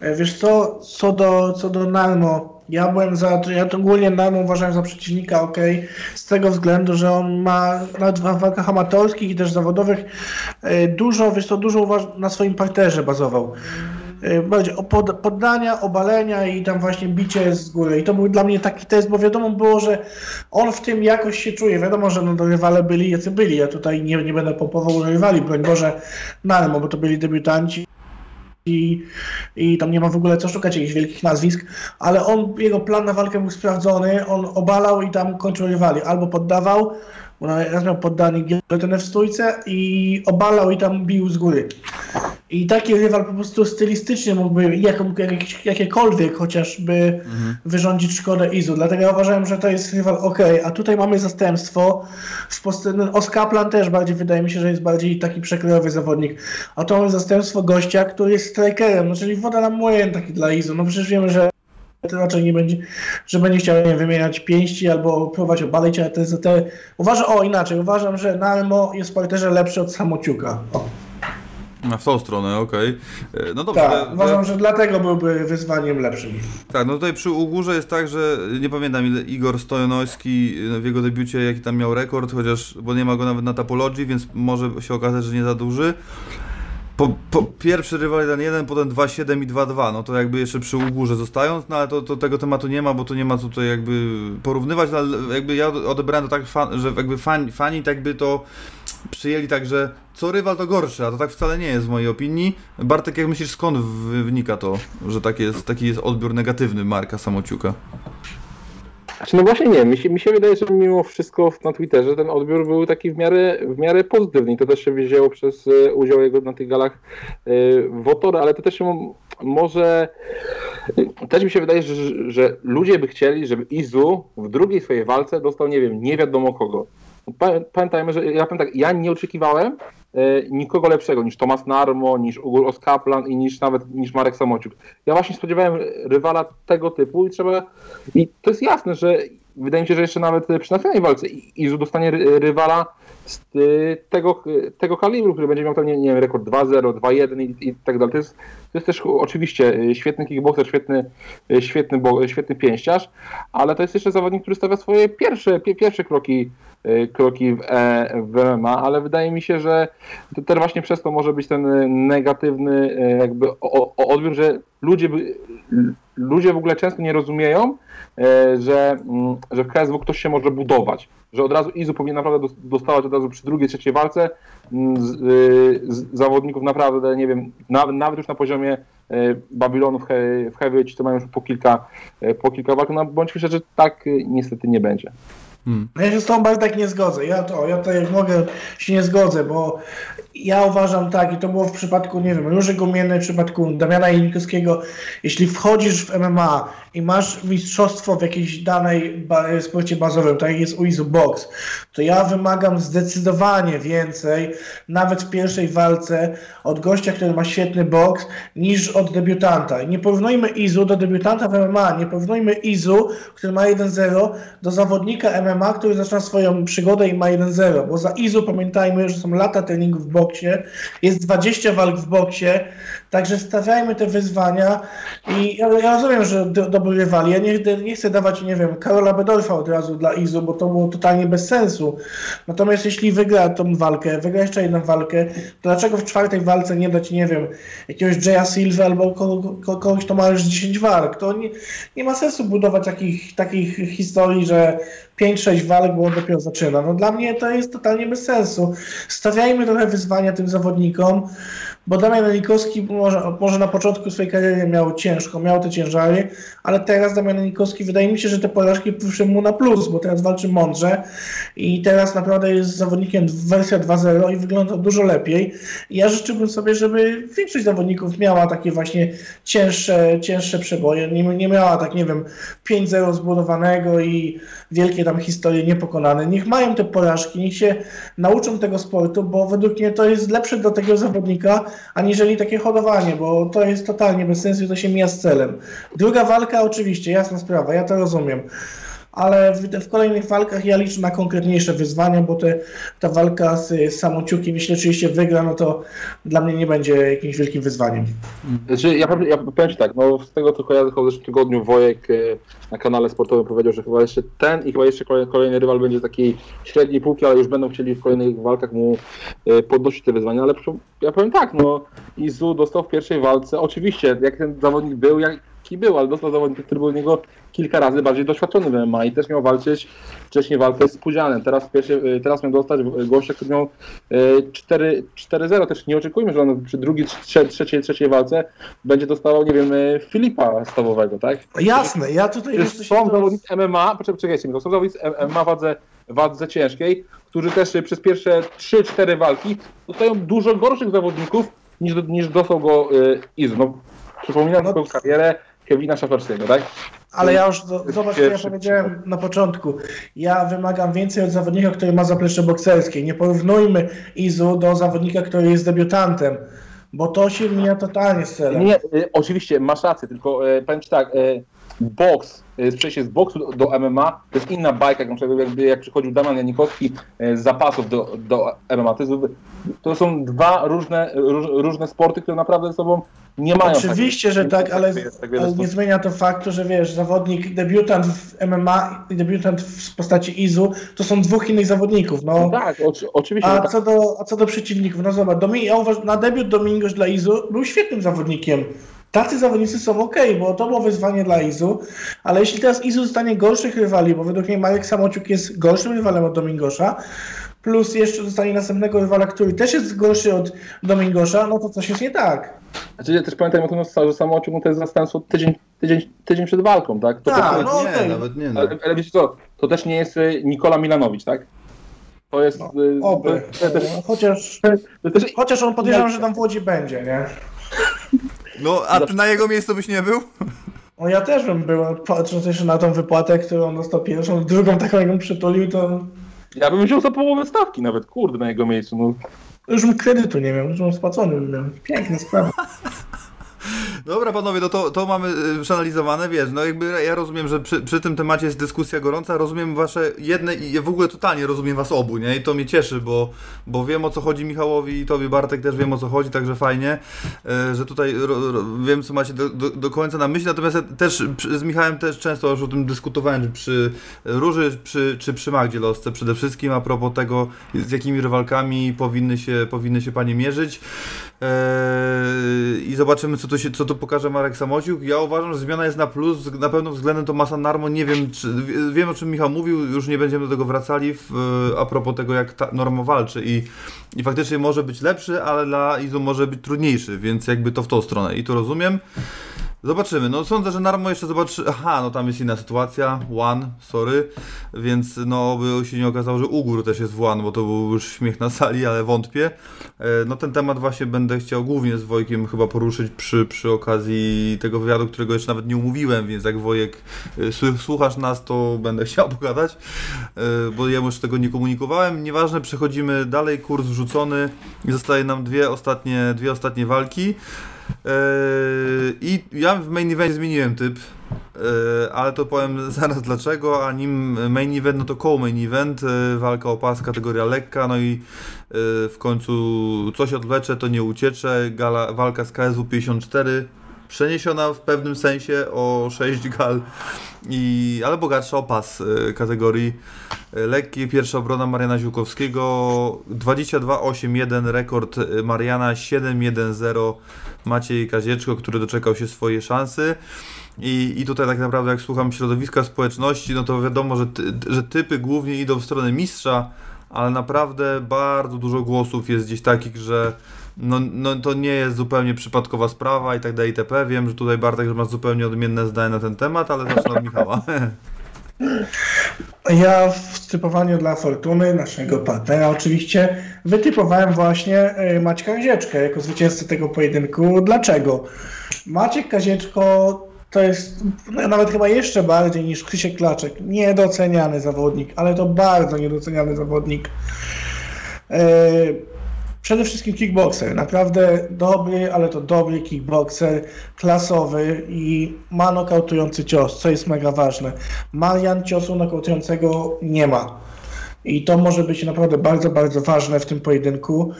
E, Wiesz co, co do, co do Narmo, ja byłem za, ja to ogólnie Narmo uważałem za przeciwnika, ok, z tego względu, że on ma nawet w walkach amatorskich i też zawodowych e, dużo, wiesz co, dużo na swoim parterze bazował. E, Bardziej o pod, poddania, obalenia i tam właśnie bicie z góry. I to był dla mnie taki test, bo wiadomo było, że on w tym jakoś się czuje. Wiadomo, że no, to rywale byli jacy byli. Ja tutaj nie, nie będę pompował rywali, broń Boże, Narmo, bo to byli debiutanci i, i tam nie ma w ogóle co szukać jakichś wielkich nazwisk, ale on, jego plan na walkę był sprawdzony, on obalał i tam kończył rywali, albo poddawał, bo raz miał poddany gilotynę w stójce i obalał i tam bił z góry. I taki rywal po prostu stylistycznie mógłby jaką, jakiekolwiek chociażby wyrządzić szkodę Izu. Dlatego ja uważałem, że to jest rywal ok. A tutaj mamy zastępstwo. W post- no, Oskaplan też bardziej wydaje mi się, że jest bardziej taki przekrojowy zawodnik. A to mamy zastępstwo gościa, który jest strikerem, no, czyli woda na młojen taki dla Izu. No przecież wiemy, że to raczej nie będzie, że będzie chciał nie wymieniać pięści albo próbować obalić, ale to jest te... Uważam, o inaczej, uważam, że Narmo jest w parterze lepszy od Samociuka. O. a w tą stronę, okej. E, No dobrze, Tak, ale- uważam, że dlatego byłby wyzwaniem lepszym. Tak, no tutaj przy Ugórze jest tak, że nie pamiętam ile Igor Stojanowski w jego debiucie jaki tam miał rekord, chociaż, bo nie ma go nawet na Tapologii, więc może się okazać, że nie za duży. Po, po pierwszy rywal 1-1, potem 2-7 i 2-2, no to jakby jeszcze przy Ugórze zostając, no ale to, to tego tematu nie ma, bo tu nie ma co tutaj jakby porównywać, no, ale jakby ja odebrałem to tak, fan, że jakby fani, fani tak by to przyjęli tak, że co rywal to gorszy, a to tak wcale nie jest w mojej opinii. Bartek, jak myślisz, skąd wy- wynika to, że taki jest, taki jest odbiór negatywny Marka Samociuka? Znaczy, no właśnie nie, mi się, mi się wydaje, że mimo wszystko na Twitterze ten odbiór był taki w miarę, w miarę pozytywny i to też się wzięło przez e, udział jego na tych galach e, Wotora, ale to też może, też mi się wydaje, że, że ludzie by chcieli, żeby Izu w drugiej swojej walce dostał, nie wiem, nie wiadomo kogo. Pamię- Pamiętajmy, że ja tak, ja nie oczekiwałem e, nikogo lepszego niż Tomasz Narmo, niż Ugur Oskaplan i niż nawet niż Marek Samociuk. Ja właśnie spodziewałem rywala tego typu i trzeba i to jest jasne, że wydaje mi się, że jeszcze nawet przy następnej walce Izu dostanie ry- rywala z y, tego, tego kalibru, który będzie miał tam, nie, wiem, rekord 2-0, 2-1 i, i tak dalej. To jest, to jest też oczywiście świetny kickboxer, świetny, świetny, świetny pięściarz, ale to jest jeszcze zawodnik, który stawia swoje pierwsze, pie, pierwsze kroki, kroki w, e, w MMA, ale wydaje mi się, że to właśnie przez to może być ten y, negatywny y, jakby odbiór, że ludzie, ludzie w ogóle często nie rozumieją, że, mm, że w KSW ktoś się może budować, że od razu Izu powinien naprawdę dos- dostawać od razu przy drugiej, trzeciej walce mm, z, y, z zawodników naprawdę, nie wiem, nawet, nawet już na poziomie Babilonu w, he, w heavyweight, to mają już po kilka, po kilka walk, no bądźmy szczerzy, tak y, niestety nie będzie. No Ja się z tą Bartek nie zgodzę. Ja to, ja to jak mogę się nie zgodzę, bo ja uważam tak, i to było w przypadku, nie wiem, Róży Gumiennej, w przypadku Damiana Jenikowskiego, jeśli wchodzisz w MMA i masz mistrzostwo w jakiejś danej ba- sporcie bazowym, tak jak jest Uizu Box, to ja wymagam zdecydowanie więcej, nawet w pierwszej walce, od gościa, który ma świetny boks, niż od debiutanta. Nie porównujmy Izu do debiutanta w MMA, nie porównujmy Izu, który ma 1-0, do zawodnika MMA, który zaczyna swoją przygodę i ma 1-0, bo za Izu pamiętajmy, że są lata treningów w boksie, jest 20 walk w boksie, także stawiajmy te wyzwania i ja, ja rozumiem, że do, dobry rywal, ja nie, nie chcę dawać, nie wiem, Karola Bedorfa od razu dla Izu, bo to było totalnie bez sensu, natomiast jeśli wygra tą walkę, wygra jeszcze jedną walkę, to dlaczego w czwartej walce nie dać, nie wiem, jakiegoś Jaya Silva albo kogo, ko- kogoś, kto ma już 10 walk, to nie, nie ma sensu budować takich, takich historii, że 5-6 walk, bo on dopiero zaczyna. No dla mnie to jest totalnie bez sensu. Stawiajmy trochę wyzwania tym zawodnikom, bo Damian Janikowski może, może na początku swojej kariery miał ciężko, miał te ciężary, ale teraz Damian Janikowski wydaje mi się, że te porażki wyszły mu na plus, bo teraz walczy mądrze i teraz naprawdę jest zawodnikiem wersja 2.0 i wygląda dużo lepiej. Ja życzyłbym sobie, żeby większość zawodników miała takie właśnie cięższe, cięższe przeboje, nie, nie miała tak, nie wiem, 5-0 zbudowanego i wielkie tam historie niepokonane. Niech mają te porażki, niech się nauczą tego sportu, bo według mnie to jest lepsze dla tego zawodnika, aniżeli takie hodowanie, bo to jest totalnie bez sensu i to się mija z celem. Druga walka oczywiście, jasna sprawa, ja to rozumiem ale w, w, kolejnych walkach ja liczę na konkretniejsze wyzwania, bo te, ta walka z, z Samociukiem, jeśli oczywiście wygra, no to dla mnie nie będzie jakimś wielkim wyzwaniem. Znaczy, ja, ja powiem tak, no z tego co kojarzę, w zeszłym tygodniu Wojek e, na kanale sportowym powiedział, że chyba jeszcze ten i chyba jeszcze kolejny, kolejny rywal będzie takiej średniej półki, ale już będą chcieli w kolejnych walkach mu e, podnosić te wyzwania, ale ja powiem tak, no Izu dostał w pierwszej walce, oczywiście jak ten zawodnik był, jak jaki był, ale dostał zawodnika, który był niego kilka razy bardziej doświadczony w MMA i też miał walczyć wcześniej walkę z Pudzianem. Teraz, pierwszy, teraz miał dostać gościa, który miał 4-0. Też nie oczekujmy, że on przy drugiej, trzeciej, trzeciej walce będzie dostawał, nie wiem, Filipa stawowego, tak? Jasne, ja tutaj... Są zawodnicy MMA, poczekajcie to są zawodnicy MMA wadze, wadze ciężkiej, którzy też przez pierwsze 3-4 walki dostają dużo gorszych zawodników niż, niż dostał go y, Izu. No, przypominam no, karierę Kevina Szafarskiego, tak? Ale ja już, zobacz, co ja powiedziałem na początku. Ja wymagam więcej od zawodnika, który ma zaplecze bokserskie. Nie porównujmy Izu do zawodnika, który jest debiutantem, bo to się mija totalnie z celem. Nie, y, oczywiście, masz rację, tylko y, powiem Ci tak, y, boks, y, przejście z boksu do, MMA to jest inna bajka, jak, jakby, jak przychodził Damian Janikowski y, z zapasów do, do MMA. To, jest, to są dwa różne, róż, różne sporty, które naprawdę ze sobą nie mają. Oczywiście, że tak, ale, tak ale nie zmienia to faktu, że wiesz, zawodnik, debiutant w MMA i debiutant w postaci Izu to są dwóch innych zawodników. No. Tak, oczywiście. A, tak. co do, a co do przeciwników, no zobacz, Domin ja uważam, na debiut Domingos dla Izu był świetnym zawodnikiem. Tacy zawodnicy są ok, bo to było wyzwanie dla Izu, ale jeśli teraz Izu zostanie gorszych rywali, bo według mnie Marek Samociuk jest gorszym rywalem od Domingosza, plus jeszcze dostanie następnego rywala, który też jest gorszy od Domingosza, no to coś jest nie tak. Znaczy ja też pamiętam o tym, że Samociuk no to jest zastępstwo tydzień, tydzień, tydzień przed walką, tak? To tak, no nie, okay. nawet nie. No. Ale, ale wiecie co, to też nie jest y, Nikola Milanowicz, tak? To jest... No, y, oby. To, to, to, chociaż, też, chociaż on podejrzewam, że tam w Łodzi będzie, nie? No, a ty na jego miejscu byś nie był? No ja też bym był, patrząc jeszcze na tą wypłatę, którą dostał pierwszą, drugą taką, jaką przytulił, to... Ja bym wziął za połowę stawki nawet, kurde, na jego miejscu, no. Już bym kredytu nie miał, już bym spłacony miał. Piękna sprawa. <laughs> Dobra panowie, no to, to mamy y, przeanalizowane, wiesz, no jakby ja rozumiem, że przy, przy tym temacie jest dyskusja gorąca, rozumiem wasze jedne i w ogóle totalnie rozumiem was obu, nie? I to mnie cieszy, bo, bo wiem o co chodzi Michałowi i tobie Bartek też wiem o co chodzi, także fajnie, y, że tutaj ro, ro, wiem co macie do, do, do, końca na myśli, natomiast ja też z Michałem też często już o tym dyskutowałem, że przy Róży przy, czy przy Magdzie Losce przede wszystkim a propos tego, z jakimi rywalkami powinny się, powinny się panie mierzyć i zobaczymy co to, się, co to pokaże Marek Samociuk. Ja uważam, że zmiana jest na plus, na pewno względem Tomasa Narmo, nie wiem, czy, wiem o czym Michał mówił, już nie będziemy do tego wracali w, a propos tego, jak ta Normo walczy i, i faktycznie może być lepszy, ale dla Izu może być trudniejszy, więc jakby to w tą stronę i to rozumiem. Zobaczymy. No sądzę, że Narmo jeszcze zobaczy. Aha, no tam jest inna sytuacja. One, sorry. Więc no by się nie okazało, że Ugór też jest w One, bo to był już śmiech na sali, ale wątpię. E, no ten temat właśnie będę chciał głównie z Wojkiem chyba poruszyć przy, przy okazji tego wywiadu, którego jeszcze nawet nie umówiłem, więc jak Wojek e, słuchasz nas, to będę chciał <laughs> pogadać, e, bo ja już tego nie komunikowałem. Nieważne, przechodzimy dalej, kurs wrzucony i zostaje nam dwie ostatnie, dwie ostatnie walki. Yy, I ja w main event zmieniłem typ, yy, ale to powiem <laughs> zaraz dlaczego, a nim main event, no to koło main event, yy, walka o pas, kategoria lekka, no i w końcu coś odwlecze, to nie uciecze, gala, walka z KSW 54, przeniesiona w pewnym sensie o 6 gal, i, ale bogatsza o pas kategorii lekkiej. Pierwsza obrona Mariana Ziłkowskiego 22-8-1, rekord Mariana 7-1-0 Maciej Kazieczko, który doczekał się swojej szansy. I, I tutaj tak naprawdę jak słucham środowiska społeczności, no to wiadomo, że, ty, że typy głównie idą w stronę mistrza, ale naprawdę bardzo dużo głosów jest gdzieś takich, że no, no to nie jest zupełnie przypadkowa sprawa i tak dalej itp. Wiem, że tutaj Bartek masz zupełnie odmienne zdanie na ten temat, ale zacznę od Michała. <laughs> Ja w typowaniu dla Fortuny, naszego partnera oczywiście, wytypowałem właśnie e, Maćka Kazieczkę jako zwycięzcę tego pojedynku. Dlaczego? Maciek Kazieczko to jest nawet chyba jeszcze bardziej niż Krzysiek Klaczek niedoceniany zawodnik, ale to bardzo niedoceniany zawodnik. E, Przede wszystkim kickboxer, naprawdę dobry, ale to dobry kickboxer, klasowy i ma nokautujący cios, co jest mega ważne. Marian ciosu nokautującego nie ma. I to może być naprawdę bardzo, bardzo ważne w tym pojedynku,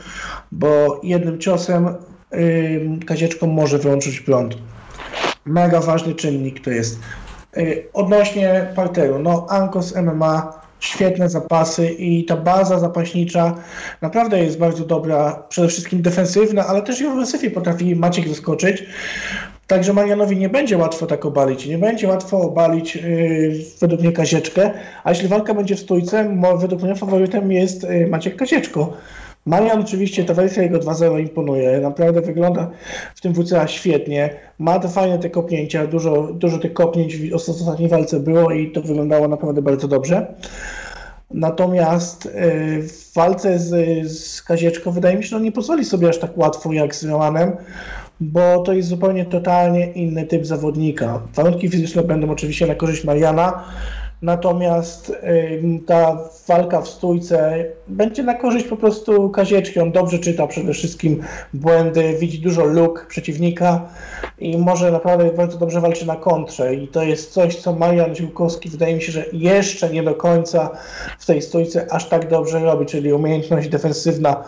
bo jednym ciosem yy, Kazieczką może wyłączyć prąd. Mega ważny czynnik to jest. Yy, odnośnie parteru, no Ankos MMA świetne zapasy i ta baza zapaśnicza naprawdę jest bardzo dobra, przede wszystkim defensywna, ale też i w ofensywie potrafi Maciek zaskoczyć. Także Marianowi nie będzie łatwo tak obalić, nie będzie łatwo obalić yy, według mnie Kazieczkę, a jeśli walka będzie w stójce, według mnie faworytem jest yy, Maciek Kazieczko. Marian oczywiście, ta wersja jego 2.0 imponuje, naprawdę wygląda w tym WCA świetnie, ma te fajne te kopnięcia, dużo, dużo tych kopnięć w ostatniej walce było i to wyglądało naprawdę bardzo dobrze. Natomiast y, w walce z, z Kazieczką wydaje mi się, że on nie pozwoli sobie aż tak łatwo jak z Romanem, bo to jest zupełnie totalnie inny typ zawodnika. Warunki fizyczne będą oczywiście na korzyść Mariana, Natomiast ta walka w stójce będzie na korzyść po prostu Kazieczki. On dobrze czyta przede wszystkim błędy, widzi dużo luk przeciwnika i może naprawdę bardzo dobrze walczy na kontrze. I to jest coś, co Marian Ziłkowski wydaje mi się, że jeszcze nie do końca w tej stójce aż tak dobrze robi, czyli umiejętność defensywna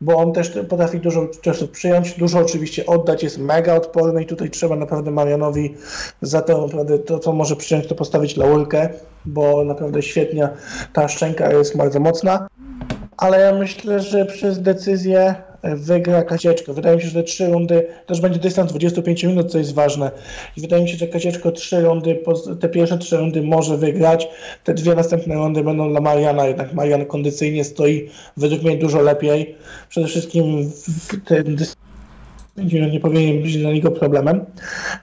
bo on też potrafi dużo czasu przyjąć, dużo oczywiście oddać, jest mega odporny i tutaj trzeba naprawdę Marianowi za to, naprawdę to, co może przyjąć, to postawić laurkę, bo naprawdę świetnie ta szczęka jest bardzo mocna. Ale ja myślę, że przez decyzję wygra Kazieczko. Wydaje mi się, że te trzy rundy, też będzie dystans 25 minut, co jest ważne. I wydaje mi się, że Kazieczko trzy rundy, te pierwsze trzy rundy może wygrać. Te dwie następne rundy będą dla Mariana, jednak Marian kondycyjnie stoi według mnie dużo lepiej. Przede wszystkim ten dystans nie powinien być dla niego problemem.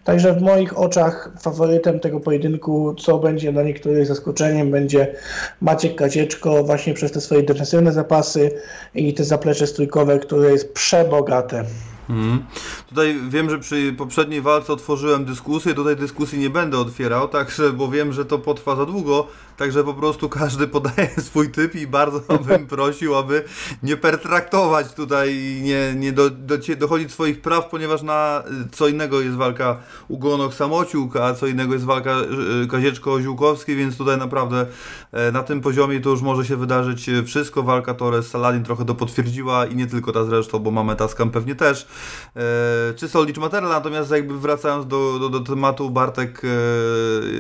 Także w moich oczach faworytem tego pojedynku, co będzie dla niektórych zaskoczeniem, będzie Maciek Kazieczko właśnie przez te swoje defensywne zapasy i te zaplecze stójkowe, które jest przebogate. Hmm. Tutaj wiem, że przy poprzedniej walce otworzyłem dyskusję, tutaj dyskusji nie będę otwierał, także, bo wiem, że to potrwa za długo, Także po prostu każdy podaje <laughs> swój typ i bardzo <laughs> bym prosił, aby nie pertraktować tutaj i nie, nie do, do, dochodzić swoich praw, ponieważ na co innego jest walka Ugonok Samociuk, a co innego jest walka e, Kazieczko-Ziółkowski, więc tutaj naprawdę e, na tym poziomie to już może się wydarzyć wszystko. Walka Torres Saladin trochę to potwierdziła i nie tylko ta zresztą, bo mamy Taskan pewnie też. E, czy Solicz Materla, natomiast jakby wracając do, do, do tematu Bartek,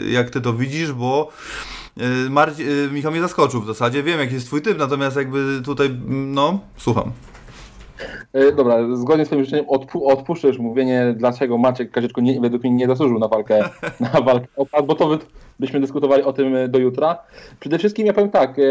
jak ty to widzisz, bo Y, Marci, Michał mnie zaskoczył w zasadzie, wiem jaki jest twój typ, natomiast jakby tutaj, no, słucham. E, dobra, zgodnie z twoim życzeniem odpu odpuszczasz mówienie, dlaczego Maciek Kazieczko nie, według mnie nie zasłużył na walkę, <laughs> na walkę bo to byśmy dyskutowali o tym e, do jutra. Przede wszystkim ja powiem tak, e,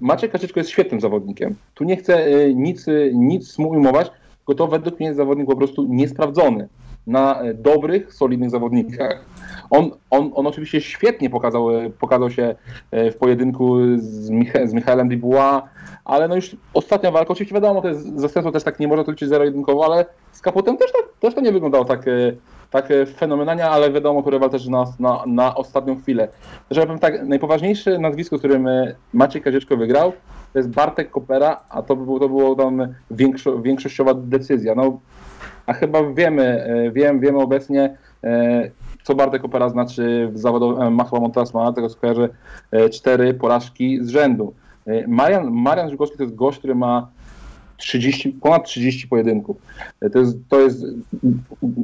Maciek Kazieczko jest świetnym zawodnikiem. Tu nie chcę nic, nic mu ujmować, tylko to według mnie jest zawodnik po prostu niesprawdzony na dobrych, solidnych zawodnikach. On, on, on oczywiście świetnie pokazał, pokazał się e, w pojedynku z, Micha z Michaelem Dubois, ale no już ostatnia walka, oczywiście wiadomo, to jest zastępstwo też tak nie można to liczyć zero-jedynkowo, ale z Kapotem też, tak, też to nie wyglądało tak, e, tak fenomenalnie, ale wiadomo, to rywal też na, na, na ostatnią chwilę. Że powiem tak, najpoważniejsze nazwisko, którym e, Maciej Kazieczko wygrał, to jest Bartek Kopera, a to, było, to było tam większo, większościowa decyzja. No, a chyba wiemy, wiem, wiemy obecnie, co Bartek Opera znaczy w zawodu e, Machła Montasma, tego skojarzę cztery porażki z rzędu. E, Marian, Marian to jest gość, który ma 30, ponad 30 pojedynków. E, to jest, to jest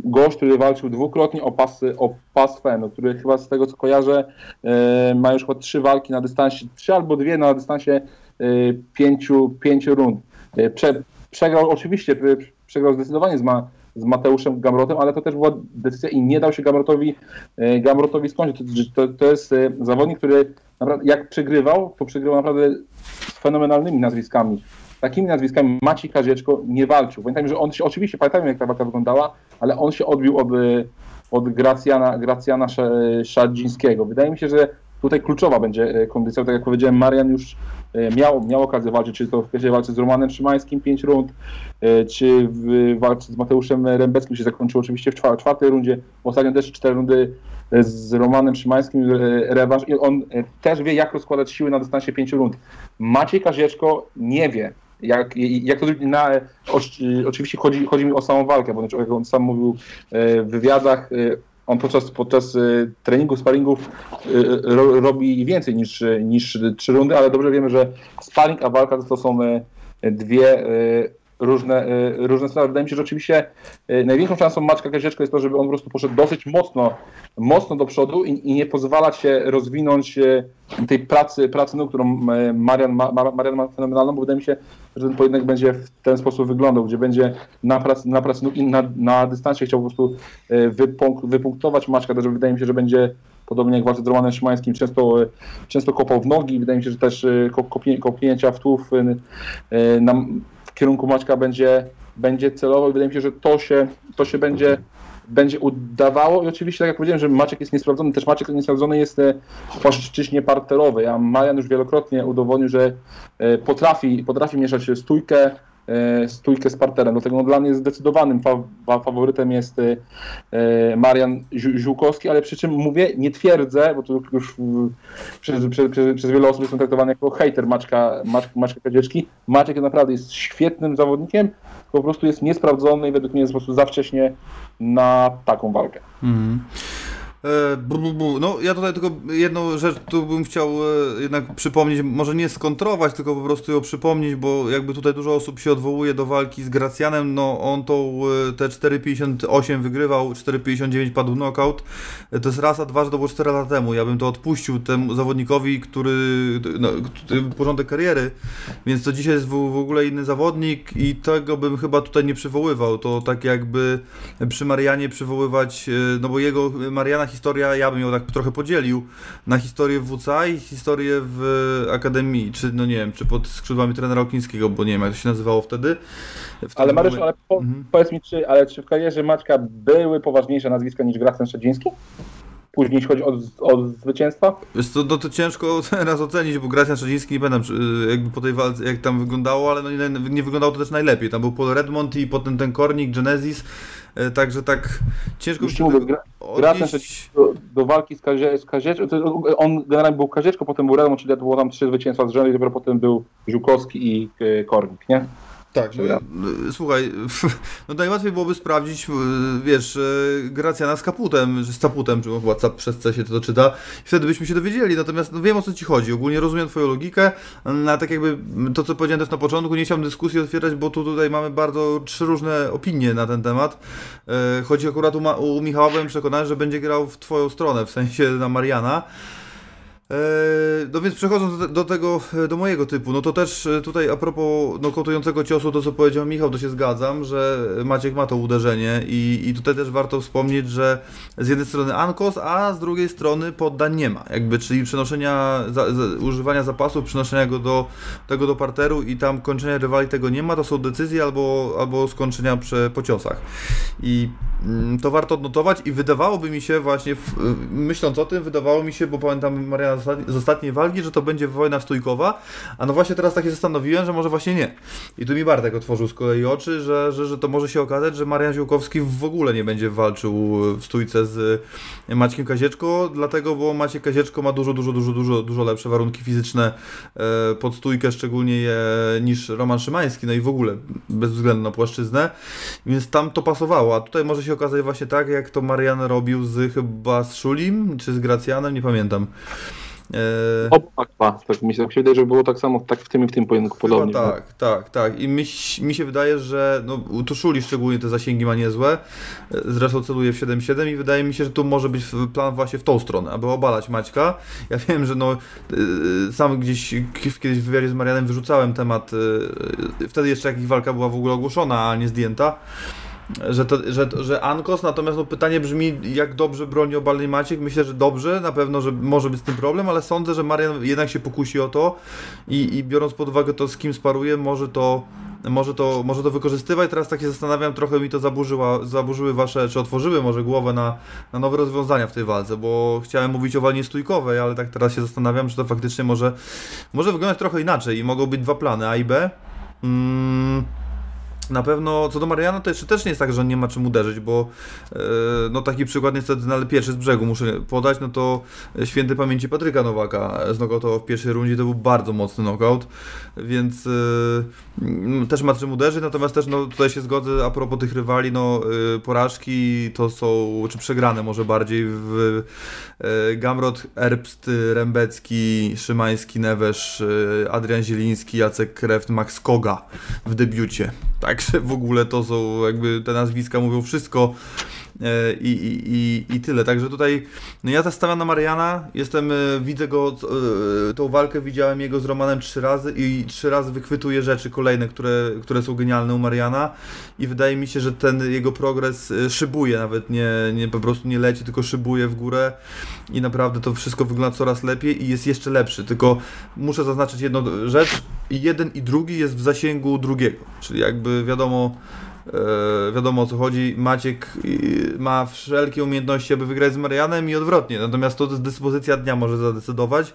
gość, który walczył dwukrotnie o pas, o pas FEN, który chyba z tego co kojarzę ma już chyba trzy walki na dystansie, trzy albo dwie na dystansie pięciu, pięciu rund. Prze, przegrał oczywiście, przegrał zdecydowanie z, ma, z Mateuszem Gamrotem, ale to też była decyzja i nie dał się Gamrotowi, Gamrotowi skończyć. To, to jest e, zawodnik, który naprawdę jak przegrywał, to przegrywał naprawdę z fenomenalnymi nazwiskami. takimi nazwiskami Maciej Kazieczko nie walczył. Pamiętajmy, że on się, oczywiście pamiętajmy jak ta walka wyglądała, ale on się odbił od, od Gracjana, Gracjana Sz- Szadzińskiego. Wydaje mi się, że tutaj kluczowa będzie e, kondycja. Tak jak powiedziałem, Marian już e, miał, miał okazję walczyć, czy to w pierwszej walce z Romanem Szymańskim 5 rund, e, czy w walce z Mateuszem Rębeckim się zakończyło oczywiście w czwa- czwartej rundzie. Ostatnio też 4 rundy z Romanem Szymańskim rewanż i on też wie, jak rozkładać siły na dystansie 5 rund. Maciej Kazieczko nie wie, jak, jak to na, oczywiście chodzi, chodzi mi o samą walkę, bo on sam mówił w wywiadach, on podczas, podczas e, treningu, sparingów e, ro, robi więcej niż, niż trzy rundy, ale dobrze wiemy, że sparring a walka to są e, dwie różne, e, różne sprawy. Wydaje mi się, że oczywiście e, największą szansą Maćka Kazieczko jest to, żeby on po prostu poszedł dosyć mocno, mocno do przodu i, i nie pozwalać się rozwinąć e, tej pracy, pracy nóg, którą Marian ma, ma, Marian ma fenomenalną, bo wydaje mi się, że ten pojedynek będzie w ten sposób wyglądał, gdzie będzie na pracy, na pracy nóg i na, na dystansie chciał po prostu wypunk, wypunktować Maćka, też wydaje mi się, że będzie podobnie jak walce z Romanem Szymańskim, często, często kopał w nogi, wydaje mi się, że też kopnięcia w tłów kierunku Maćka będzie, będzie celował. I wydaje mi się, że to się, to się będzie będzie udawało. I oczywiście, tak jak powiedziałem, że Maciek jest niesprawdzony, też Maciek niesprawdzony jest e, w płaszczyźnie parterowej, a Marian już wielokrotnie udowodnił, że e, potrafi, potrafi mieszać stójkę, e, stójkę z parterem, dlatego no, dla mnie zdecydowanym fa fa faworytem jest e, e, Marian Ziółkowski, ale przy czym mówię, nie twierdzę, bo to już mm, przez, przez, przez, wiele osób jestem traktowany jako hejter Maczka, Maczka, Maczka Kadzieczki. Maciek naprawdę jest świetnym zawodnikiem, po prostu jest niesprawdzony i według mnie jest po prostu za wcześnie na taką walkę. Mhm. E, bu, bu. No, ja tutaj tylko jedną rzecz tu bym chciał e, jednak przypomnieć, może nie skontrować, tylko po prostu ją przypomnieć, bo jakby tutaj dużo osób się odwołuje do walki z Gracjanem, no on tą e, te 4,58 wygrywał, 4,59 padł knockout, to jest raz, a dwa, że to było 4 lata temu, ja bym to odpuścił temu zawodnikowi, który, no, porządek kariery, więc to dzisiaj jest w, w ogóle inny zawodnik i tego bym chyba tutaj nie przywoływał, to tak jakby przy Marianie przywoływać, no bo jego Mariana historia, ja bym ją tak trochę podzielił na historię w WCA i historię w Akademii, czy no nie wiem, czy pod skrzydłami trenera Okińskiego, bo nie wiem jak to się nazywało wtedy. Ale Mariusz, ale po, Mhm. powiedz mi, czy, ale czy w karierze Maćka były poważniejsze nazwiska niż Gracjan Szczeciński? Później, jeśli chodzi o, o zwycięstwa? To, no to ciężko <laughs> teraz ocenić, bo Gracjan Szczeciński nie pamiętam czy, jakby po tej walce, jak tam wyglądało, ale no nie, nie wyglądało to też najlepiej. Tam był Paul Redmond i potem ten Kornik, Genesis, także tak ciężko Już się mówię, Gra- odnieść. Do, do walki z, Kazie, z Kazieczką, on generalnie był Kazieczko, potem był Redmond, czyli to było tam trzy zwycięstwa z rzędu i dopiero potem był Ziółkowski i e, Kornik, nie? Tak, no, Dobra. y, słuchaj, <laughs> no najłatwiej byłoby sprawdzić, y, wiesz, y, Gracjana z kaputem, czy z taputem, czy chyba cap przez C się to czyta, i wtedy byśmy się dowiedzieli, natomiast no, wiem o co ci chodzi, ogólnie rozumiem twoją logikę, a tak jakby to, co powiedziałem też na początku, nie chciałem dyskusji otwierać, bo tu tutaj mamy bardzo trzy różne opinie na ten temat, chodzi akurat u, Ma- u Michała, byłem przekonany, że będzie grał w twoją stronę, w sensie na Mariana, No więc przechodząc do, tego, e, do mojego typu, no to też e, tutaj a propos nokautującego ciosu, to co powiedział Michał, to się zgadzam, że Maciek ma to uderzenie i, i tutaj też warto wspomnieć, że z jednej strony Ankos, a z drugiej strony poddań nie ma, jakby, czyli przenoszenia, za, za, używania zapasów, przenoszenia go do tego do parteru i tam kończenia rywali tego nie ma, to są decyzje albo, albo skończenia przy, po ciosach. I mm, to warto odnotować i wydawałoby mi się właśnie, w, myśląc o tym, wydawało mi się, bo pamiętam Mariana z ostatni- z ostatniej walki, że to będzie wojna stójkowa, a no właśnie teraz tak się zastanowiłem, że może właśnie nie. I tu mi Bartek otworzył z kolei oczy, że, że, że to może się okazać, że Marian Ziółkowski w ogóle nie będzie walczył w stójce z Maćkiem Kazieczko, dlatego, bo Maciek Kazieczko ma dużo, dużo, dużo, dużo, dużo lepsze warunki fizyczne e, pod stójkę, szczególnie je, niż Roman Szymański, no i w ogóle bez względu na płaszczyznę, więc tam to pasowało, a tutaj może się okazać właśnie tak, jak to Marian robił z chyba z Szulim, czy z Gracjanem, nie pamiętam. E, Oba chyba, tak mi się, tak się wydaje, że było tak samo tak w tym i w tym pojedynku podobnie. Chyba tak, tak, tak. I mi, mi się wydaje, że no, u Tuszuli szczególnie te zasięgi ma niezłe. Zresztą celuje w 7-7 i wydaje mi się, że tu może być plan właśnie w tą stronę, aby obalać Maćka. Ja wiem, że no y, sam gdzieś kiedyś w wywiadzie z Marianem wyrzucałem temat, y, wtedy jeszcze jak ich walka była w ogóle ogłoszona, a nie zdjęta. Że, to, że, że Ankos, natomiast no pytanie brzmi, jak dobrze broni obalny Maciek. Myślę, że dobrze, na pewno, że może być z tym problem, ale sądzę, że Marian jednak się pokusi o to i, i biorąc pod uwagę to, z kim sparuje, może to może to, może to wykorzystywać. Teraz tak się zastanawiam, trochę mi to zaburzyła, zaburzyły wasze, czy otworzyły może głowę na, na nowe rozwiązania w tej walce, bo chciałem mówić o walnie stójkowej, ale tak teraz się zastanawiam, czy to faktycznie może, może wyglądać trochę inaczej i mogą być dwa plany, A i B. Mm. Na pewno co do Mariana to jeszcze też nie jest tak, że on nie ma czym uderzyć, bo e, no taki przykład niestety no, ale pierwszy z brzegu muszę podać, no to święty pamięci Patryka Nowaka znokautował w pierwszej rundzie, to był bardzo mocny knockout, więc e, też ma czym uderzyć, natomiast też no tutaj się zgodzę a propos tych rywali, no e, porażki to są, czy przegrane może bardziej w Gamrot, Erbst, Rembecki, Szymański, Newesz, Adrian Zieliński, Jacek Kreft, Max Koga w debiucie. Także w ogóle to są jakby te nazwiska mówią wszystko i, i, i, i tyle. Także tutaj no ja stawiam na Mariana, jestem, e, widzę go, e, tą walkę widziałem jego z Romanem trzy razy i trzy razy wychwytuję rzeczy kolejne, które, które są genialne u Mariana. I wydaje mi się, że ten jego progres szybuje, nawet nie, nie po prostu nie leci, tylko szybuje w górę. I naprawdę to wszystko wygląda coraz lepiej i jest jeszcze lepszy, tylko muszę zaznaczyć jedną rzecz, jeden i drugi jest w zasięgu drugiego, czyli jakby wiadomo, e, wiadomo o co chodzi, Maciek ma wszelkie umiejętności, aby wygrać z Marianem i odwrotnie, natomiast to dyspozycja dnia może zadecydować.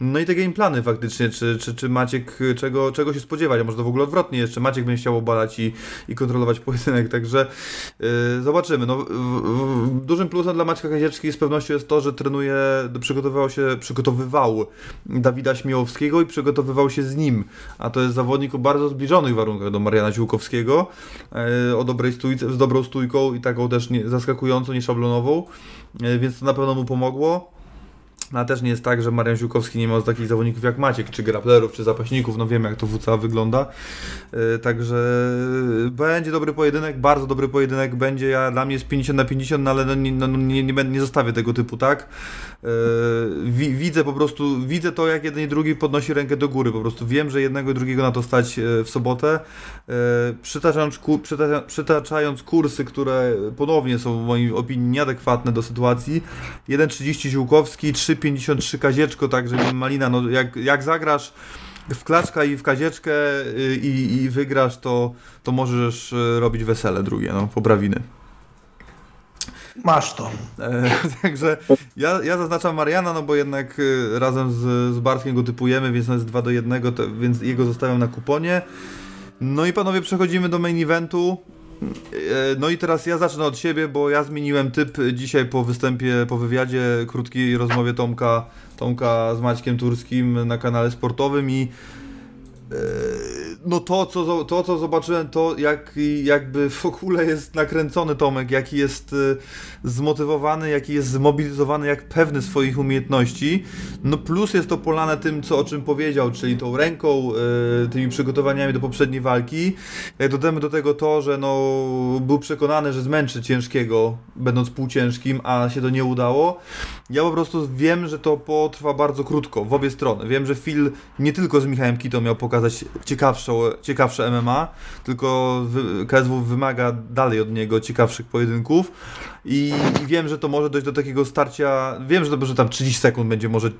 No i te game plany faktycznie, czy, czy, czy Maciek czego, czego się spodziewać, a może to w ogóle odwrotnie, jeszcze? Maciek będzie chciał obalać i, i kontrolować pojedynek, także yy, zobaczymy. No, w, w, dużym plusem dla Maćka Kazieczki z pewnością jest to, że trenuje, przygotowywał się, przygotowywał Dawida Śmiałowskiego i przygotowywał się z nim, a to jest zawodnik o bardzo zbliżonych warunkach do Mariana Ziłkowskiego, yy, o dobrej stójce, z dobrą stójką i taką też nie, zaskakującą, nieszablonową, yy, więc to na pewno mu pomogło. No, też nie jest tak, że Marian Ziłkowski nie ma takich zawodników jak Maciek, czy graplerów, czy zapaśników, no wiemy jak to WCA wygląda. Yy, także będzie dobry pojedynek, bardzo dobry pojedynek będzie, ja, dla mnie jest 50 na 50, no ale no, nie, no, nie, nie, nie zostawię tego typu, tak? Yy, widzę po prostu, widzę to jak jeden i drugi podnosi rękę do góry, po prostu wiem, że jednego i drugiego na to stać yy, w sobotę. Yy, przytaczając, ku, przytacza, przytaczając kursy, które ponownie są w mojej opinii nieadekwatne do sytuacji, 1,30 Ziółkowski, 3,53 Kazieczko, także Malina, no jak, jak zagrasz w klaczka i w kazieczkę i, i wygrasz, to, to możesz robić wesele drugie, no, poprawiny. Masz to. E, <laughs> także ja, ja zaznaczam Mariana, no bo jednak e, razem z, z Bartkiem go typujemy, więc on jest 2 do 1, to, więc jego zostawiam na kuponie. No i panowie, przechodzimy do main eventu. E, no i teraz ja zacznę od siebie, bo ja zmieniłem typ dzisiaj po występie, po wywiadzie, krótkiej rozmowie Tomka, Tomka z Maćkiem Turskim na kanale sportowym i no to co, to, co zobaczyłem, to jak jakby w ogóle jest nakręcony Tomek, jaki jest y, zmotywowany, jaki jest zmobilizowany, jak pewny swoich umiejętności. No plus jest to polane tym, co o czym powiedział, czyli tą ręką, y, tymi przygotowaniami do poprzedniej walki. Jak dodamy do tego to, że no był przekonany, że zmęczy ciężkiego, będąc półciężkim, a się to nie udało. Ja po prostu wiem, że to potrwa bardzo krótko, w obie strony. Wiem, że Phil nie tylko z Michałem Kito miał pokazać ciekawsze, ciekawsze MMA, tylko KSW wymaga dalej od niego ciekawszych pojedynków. I, I, wiem, że to może dojść do takiego starcia. Wiem, że, to, że tam 30 sekund będzie może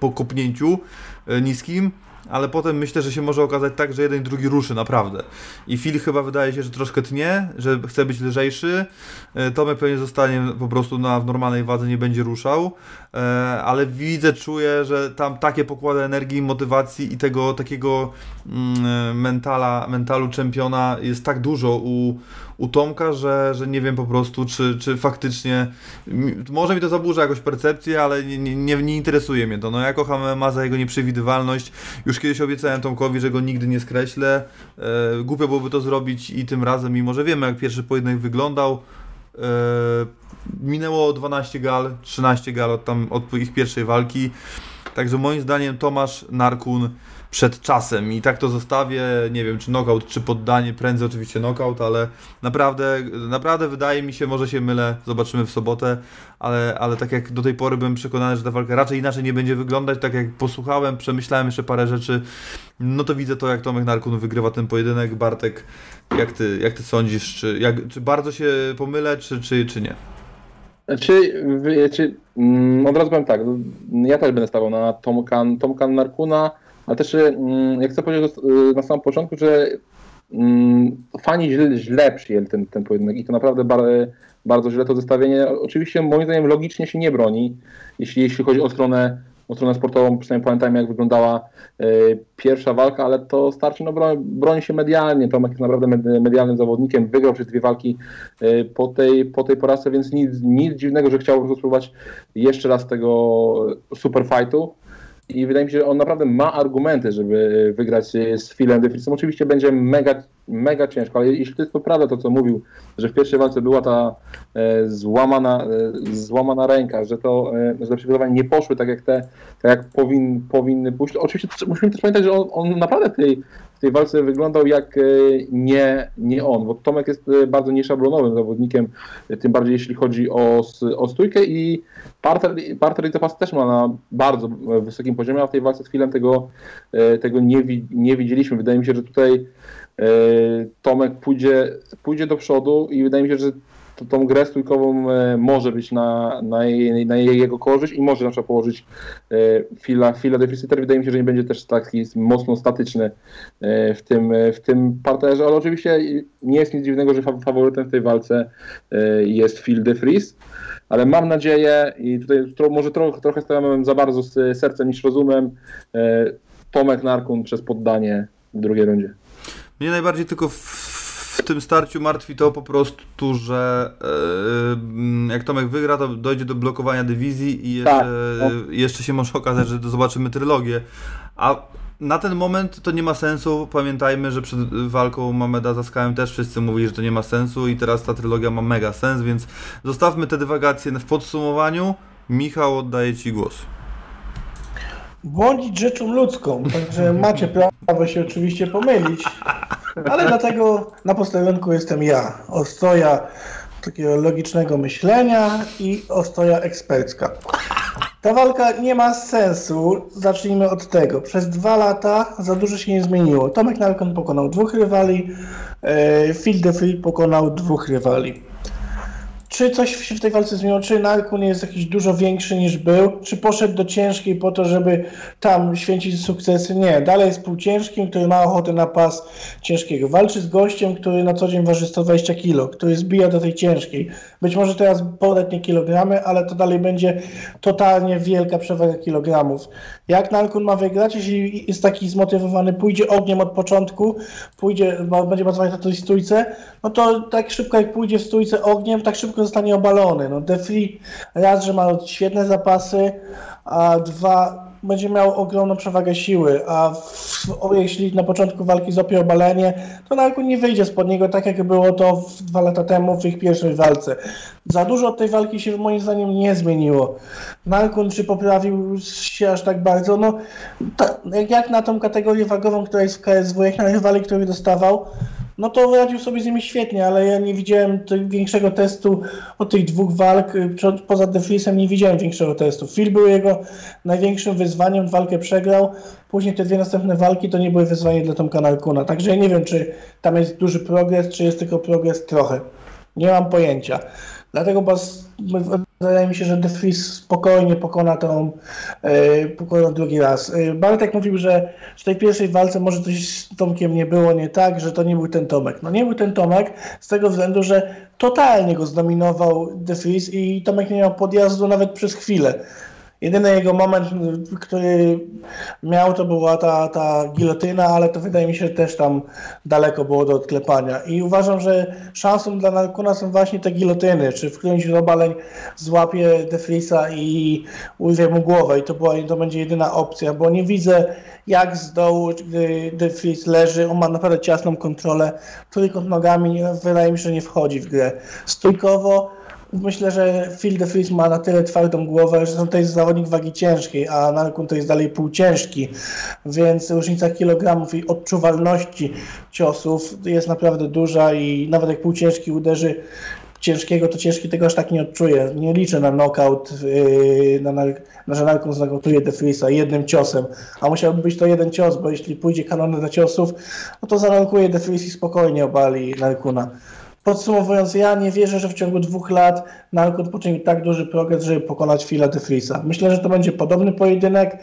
po kopnięciu e, niskim, ale potem myślę, że się może okazać tak, że jeden i drugi ruszy naprawdę. I Phil chyba wydaje się, że troszkę tnie, że chce być lżejszy. E, Tomek pewnie zostanie po prostu na, w normalnej wadze, nie będzie ruszał, e, ale widzę, czuję, że tam takie pokłady energii, motywacji i tego takiego mm, mentala, mentalu czempiona jest tak dużo u, u Tomka, że, że nie wiem po prostu, czy, czy faktycznie, może mi to zaburza jakoś percepcję, ale nie, nie, nie interesuje mnie to. No ja kocham ma za jego nieprzewidywalność. Już kiedyś obiecałem Tomkowi, że go nigdy nie skreślę. E, głupio byłoby to zrobić i tym razem, mimo że wiemy jak pierwszy pojedynek wyglądał. E, minęło 12 gal, 13 gal od, tam, od ich pierwszej walki. Także moim zdaniem Tomasz Narkun przed czasem. I tak to zostawię, nie wiem czy knockout, czy poddanie, prędzej oczywiście knockout, ale naprawdę, naprawdę wydaje mi się, może się mylę, zobaczymy w sobotę, ale, ale tak jak do tej pory byłem przekonany, że ta walka raczej inaczej nie będzie wyglądać, tak jak posłuchałem, przemyślałem jeszcze parę rzeczy, no to widzę to jak Tomek Narkun wygrywa ten pojedynek, Bartek, jak ty, jak ty sądzisz, czy, jak, czy bardzo się pomylę, czy, czy, czy nie? Czy, czy mm, od razu powiem tak, ja też będę stawał na Tomkan, Tomkan Narkuna, ale też mm, jak chcę powiedzieć y, na samym początku, że mm, fani źle, źle przyjęli ten, ten pojedynek i to naprawdę bardzo, źle to zestawienie. Oczywiście moim zdaniem logicznie się nie broni, jeśli, jeśli chodzi o stronę, o stronę sportową, przynajmniej pamiętajmy jak wyglądała y, pierwsza walka, ale to starczy, no broni, się medialnie, Tomek jest naprawdę med- medialnym zawodnikiem, wygrał przez dwie walki y, po tej, po tej porażce, więc nic, nic dziwnego, że chciał po prostu spróbować jeszcze raz tego super fightu. I wydaje mi się, że on naprawdę ma argumenty, żeby wygrać z Philem DeFriesem. Oczywiście będzie mega, mega ciężko, ale jeśli to jest to prawda, to co mówił, że w pierwszej walce była ta e, złamana, e, złamana ręka, że to, e, że te przygotowania nie poszły tak jak te, tak jak powin, powinny pójść. Oczywiście musimy też pamiętać, że on, on naprawdę w tej, w tej walce wyglądał jak e, nie, nie on, bo Tomek jest e, bardzo nieszablonowym zawodnikiem, e, tym bardziej jeśli chodzi o, o stójkę i Parter, Parter i Tepas też ma na bardzo wysokim poziomie, a w tej walce z Filem tego, tego nie, nie widzieliśmy. Wydaje mi się, że tutaj Tomek pójdzie, pójdzie do przodu i wydaje mi się, że to, tą grę stójkową e, może być na, na, jej, na jej, jego korzyść i może na przykład położyć e, Fila, Fila Deficiter. Wydaje mi się, że nie będzie też taki mocno statyczny e, w tym, w tym parterze, ale oczywiście nie jest nic dziwnego, że fa- faworytem w tej walce jest Phil DeFries. Ale mam nadzieję, i tutaj tro, może trochę, trochę stawiam za bardzo z sercem niż rozumem, e, Tomek Narkun przez poddanie w drugiej rundzie. Mnie najbardziej tylko w, w tym starciu martwi to po prostu, że e, jak Tomek wygra, to dojdzie do blokowania dywizji i jeszcze, Tak, no. jeszcze się może okazać, że zobaczymy trylogię. A na ten moment to nie ma sensu. Pamiętajmy, że przed walką Mameda z Askałem też wszyscy mówili, że to nie ma sensu i teraz ta trylogia ma mega sens, więc zostawmy te dywagacje w podsumowaniu. Michał, oddaję Ci głos. Błądzić rzeczą ludzką, także <laughs> macie prawo się oczywiście pomylić, ale dlatego na posterunku jestem ja, ostoja takiego logicznego myślenia i ostoja ekspercka. Ta walka nie ma sensu, zacznijmy od tego. Przez dwa lata za dużo się nie zmieniło. Tomek Narkon pokonał dwóch rywali, e, Phil DeFree pokonał dwóch rywali. Czy coś się w tej walce zmieniło? Czy Narkun jest jakiś dużo większy niż był? Czy poszedł do ciężkiej po to, żeby tam święcić sukcesy? Nie. Dalej jest półciężkim, który ma ochotę na pas ciężkiego. Walczy z gościem, który na co dzień waży 120 kg, który zbija do tej ciężkiej. Być może teraz poletnie kilogramy, ale to dalej będzie totalnie wielka przewaga kilogramów. Jak Narkun ma wygrać, jeśli jest taki zmotywowany, pójdzie ogniem od początku, pójdzie, będzie pracować na tej stójce, no to tak szybko jak pójdzie w stójce ogniem, tak szybko zostanie obalony. No Defree raz, że ma świetne zapasy, a dwa, będzie miał ogromną przewagę siły, a w, o, jeśli na początku walki złapie obalenie, to Narkun nie wyjdzie spod niego tak jak było to dwa lata temu w ich pierwszej walce. Za dużo od tej walki się moim zdaniem nie zmieniło. Narkun czy poprawił się aż tak bardzo? No, ta, jak na tą kategorię wagową, która jest w KSW, jak na rywali, który dostawał, no to radził sobie z nimi świetnie, ale ja nie widziałem większego testu od tych dwóch walk. y, Poza Defrisem nie widziałem większego testu. Phil był jego największym wyzwaniem, walkę przegrał. Później te dwie następne walki to nie były wyzwanie dla Tomka Narkuna. Także ja nie wiem, czy tam jest duży progres, czy jest tylko progres trochę. Nie mam pojęcia. Dlatego bas, wydaje mi się, że De Vries spokojnie pokona tą, e, pokona drugi raz. E, Bartek mówił, że w tej pierwszej walce może coś z Tomkiem nie było nie tak, że to nie był ten Tomek. No nie był ten Tomek z tego względu, że totalnie go zdominował De Vries i Tomek nie miał podjazdu nawet przez chwilę. Jedyny jego moment, który miał, to była ta, ta gilotyna, ale to wydaje mi się, że też tam daleko było do odklepania. I uważam, że szansą dla Narkuna są właśnie te gilotyny, czy w którymś z obaleń złapie Defrisa i urwie mu głowę. I to, była, to będzie jedyna opcja, bo nie widzę jak z dołu, gdy Defris leży, on ma naprawdę ciasną kontrolę, trójkąt nogami, wydaje mi się, że nie wchodzi w grę. Stójkowo myślę, że Phil DeFries ma na tyle twardą głowę, że to jest zawodnik wagi ciężkiej, a Narkun to jest dalej półciężki, więc różnica kilogramów i odczuwalności ciosów jest naprawdę duża i nawet jak półciężki uderzy ciężkiego, to ciężki tego aż tak nie odczuje. Nie liczę na knockout, yy, na, na, na że Narkun znokautuje DeFriesa jednym ciosem, a musiałby być to jeden cios, bo jeśli pójdzie kanonem na ciosów, no to zanaukuje DeFries i spokojnie obali Narkuna. Podsumowując, ja nie wierzę, że w ciągu dwóch lat Narkut poczyni tak duży progres, żeby pokonać Phila DeFriesa. Myślę, że to będzie podobny pojedynek,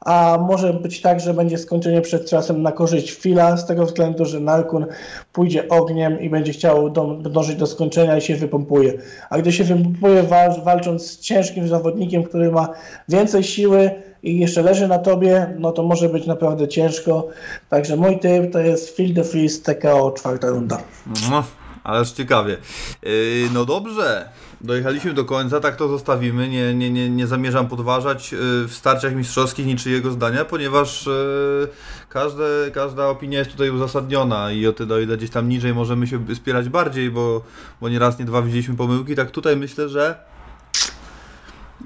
a może być tak, że będzie skończenie przed czasem na korzyść Phila, z tego względu, że Narkun pójdzie ogniem i będzie chciał dążyć do skończenia i się wypompuje. A gdy się wypompuje wal, walcząc z ciężkim zawodnikiem, który ma więcej siły i jeszcze leży na tobie, no to może być naprawdę ciężko. Także mój typ to jest Phil DeFries TKO czwarta runda. No, ależ ciekawie. Yy, no dobrze. Dojechaliśmy do końca, tak to zostawimy. Nie, nie, nie, nie zamierzam podważać yy, w starciach mistrzowskich niczyjego zdania, ponieważ yy, każde, każda opinia jest tutaj uzasadniona i o tyle, o ile gdzieś tam niżej możemy się spierać bardziej, bo, bo nie raz, nie dwa widzieliśmy pomyłki, tak tutaj myślę, że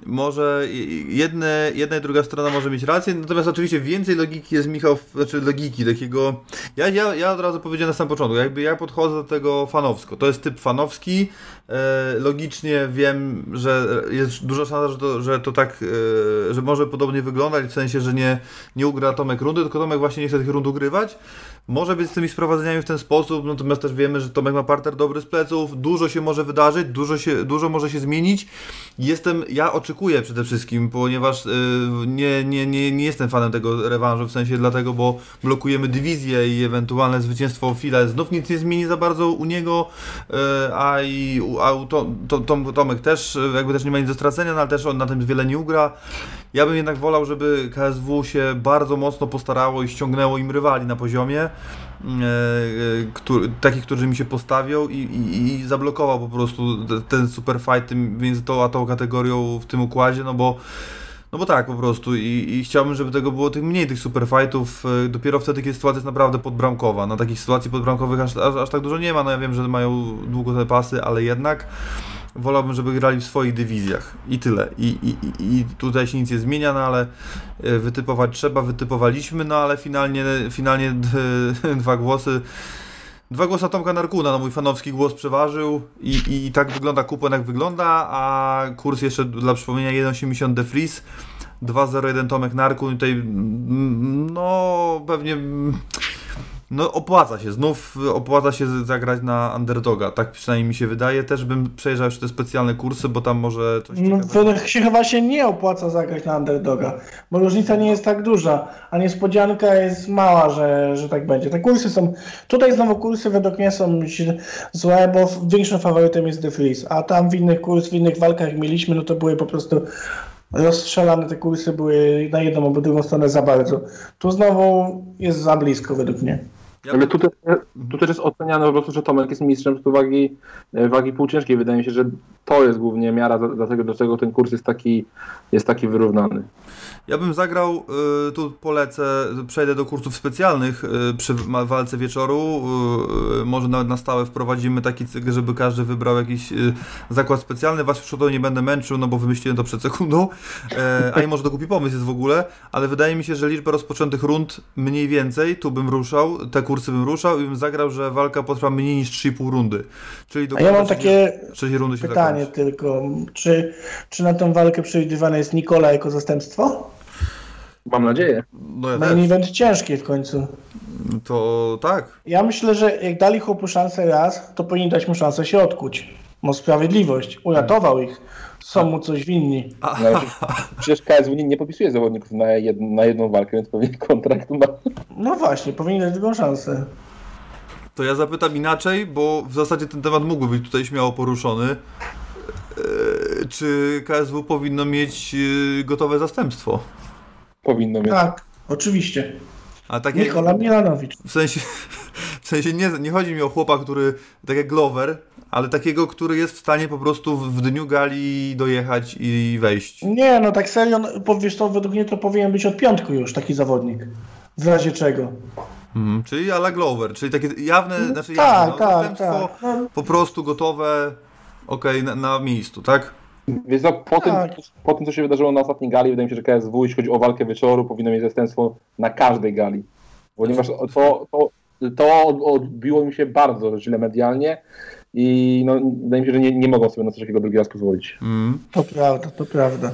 może jedne, jedna i druga strona może mieć rację, natomiast oczywiście więcej logiki jest Michał, znaczy logiki takiego. Ja, ja, ja od razu powiedziałem na samym początku, jakby ja podchodzę do tego fanowsko. To jest typ fanowski. E, logicznie wiem, że jest duża szansa, że to, że to tak, e, że może podobnie wyglądać, w sensie, że nie, nie ugra Tomek rundy, tylko Tomek właśnie nie chce tych rund ugrywać. Może być z tymi sprowadzeniami w ten sposób, natomiast też wiemy, że Tomek ma parter dobry z pleców, dużo się może wydarzyć, dużo, się, dużo może się zmienić. Jestem, ja oczekuję przede wszystkim, ponieważ yy, nie, nie, nie, nie jestem fanem tego rewanżu, w sensie dlatego, bo blokujemy dywizję i ewentualne zwycięstwo Fila. Znów nic nie zmieni za bardzo u niego, yy, a i a u to, to, to, Tomek też jakby też nie ma nic do stracenia, no, ale też on na tym wiele nie ugra. Ja bym jednak wolał, żeby KSW się bardzo mocno postarało i ściągnęło im rywali na poziomie, który, takich, którzy mi się postawią i, i, i zablokował po prostu ten super fight między tą a tą kategorią w tym układzie, no bo no bo tak po prostu I, i chciałbym, żeby tego było tych mniej tych super fightów e, dopiero wtedy, kiedy sytuacja jest naprawdę podbramkowa. No takich sytuacji podbramkowych aż, aż, aż tak dużo nie ma, no ja wiem, że mają długo te pasy, ale jednak wolałbym, żeby grali w swoich dywizjach i tyle. I, i, i tutaj się nic nie zmienia, no ale e, wytypować trzeba, wytypowaliśmy, no ale finalnie, finalnie <laughs> dwa głosy. Dwa głosy Tomka Narkuna, no mój fanowski głos przeważył i, i, i tak wygląda kupon jak wygląda, a kurs jeszcze dla przypomnienia 1,80 De Vries, 2,01 Tomek Narkun, tutaj mm, no pewnie no opłaca się, znów opłaca się zagrać na underdoga, tak przynajmniej mi się wydaje. Też bym przejrzał jeszcze te specjalne kursy, bo tam może coś no, To się chyba się nie opłaca zagrać na underdoga, bo różnica nie jest tak duża, a niespodzianka jest mała, że, że tak będzie. Te kursy są, tutaj znowu kursy według mnie są złe, bo większym faworytem jest The Freeze, a tam w innych kurs, w innych walkach mieliśmy, no to były po prostu rozstrzelane te kursy były na jedną albo drugą stronę za bardzo. Tu znowu jest za blisko według mnie. Ja Ale tu też, tu też jest oceniane po prostu, że Tomek jest mistrzem z wagi, e, wagi półciężkiej. Wydaje mi się, że to jest głównie miara, dlatego dlaczego ten kurs jest taki, jest taki wyrównany. Ja bym zagrał, y, tu polecę, przejdę do kursów specjalnych y, przy walce wieczoru. Y, może nawet na stałe wprowadzimy taki cykl, żeby każdy wybrał jakiś zakład specjalny. Was już nie będę męczył, no bo wymyśliłem to przed sekundą. E, a i może to głupi pomysł jest w ogóle, ale wydaje mi się, że liczba rozpoczętych rund mniej więcej, tu bym ruszał, te kursy bym ruszał i bym zagrał, że walka potrwa mniej niż 3,5 rundy. Czyli do a ja mam takie rundy pytanie tylko, czy, czy na tą walkę przewidywane jest Nikola jako zastępstwo? Mam nadzieję. No ja Main event ciężki w końcu. To tak. Ja myślę, że jak dali chłopu szansę raz, to powinni dać mu szansę się odkuć. Mo sprawiedliwość. Uratował ich. Są mu coś winni. No, przecież KSW nie, nie popisuje zawodników na, jed, na jedną walkę, więc powinien kontrakt ma. No właśnie, powinni dać drugą szansę. To ja zapytam inaczej, bo w zasadzie ten temat mógłby być tutaj śmiało poruszony. Eee, czy KSW powinno mieć e, gotowe zastępstwo? Powinno mieć. Tak, oczywiście. A takie, Nikola Milanowicz. W sensie, w sensie nie, nie chodzi mi o chłopa, który, tak jak Glover, ale takiego, który jest w stanie po prostu w dniu gali dojechać i wejść. Nie, no tak serio, no, wiesz to według mnie to powinien być od piątku już taki zawodnik. W razie czego. Mhm, czyli ala Glover, czyli takie jawne, no, znaczy tak, jawne, no, tak, tak. No. po prostu gotowe, okej, na, na miejscu, tak? Więc no, po, tym, Tak. po tym, co się wydarzyło na ostatniej gali, wydaje mi się, że KSW, jeśli chodzi o walkę wieczoru, powinno mieć zastępstwo na każdej gali. Ponieważ to, to, to odbiło mi się bardzo źle medialnie i no, wydaje mi się, że nie, nie mogą sobie na coś takiego drugi raz pozwolić. Mm. To prawda, to prawda.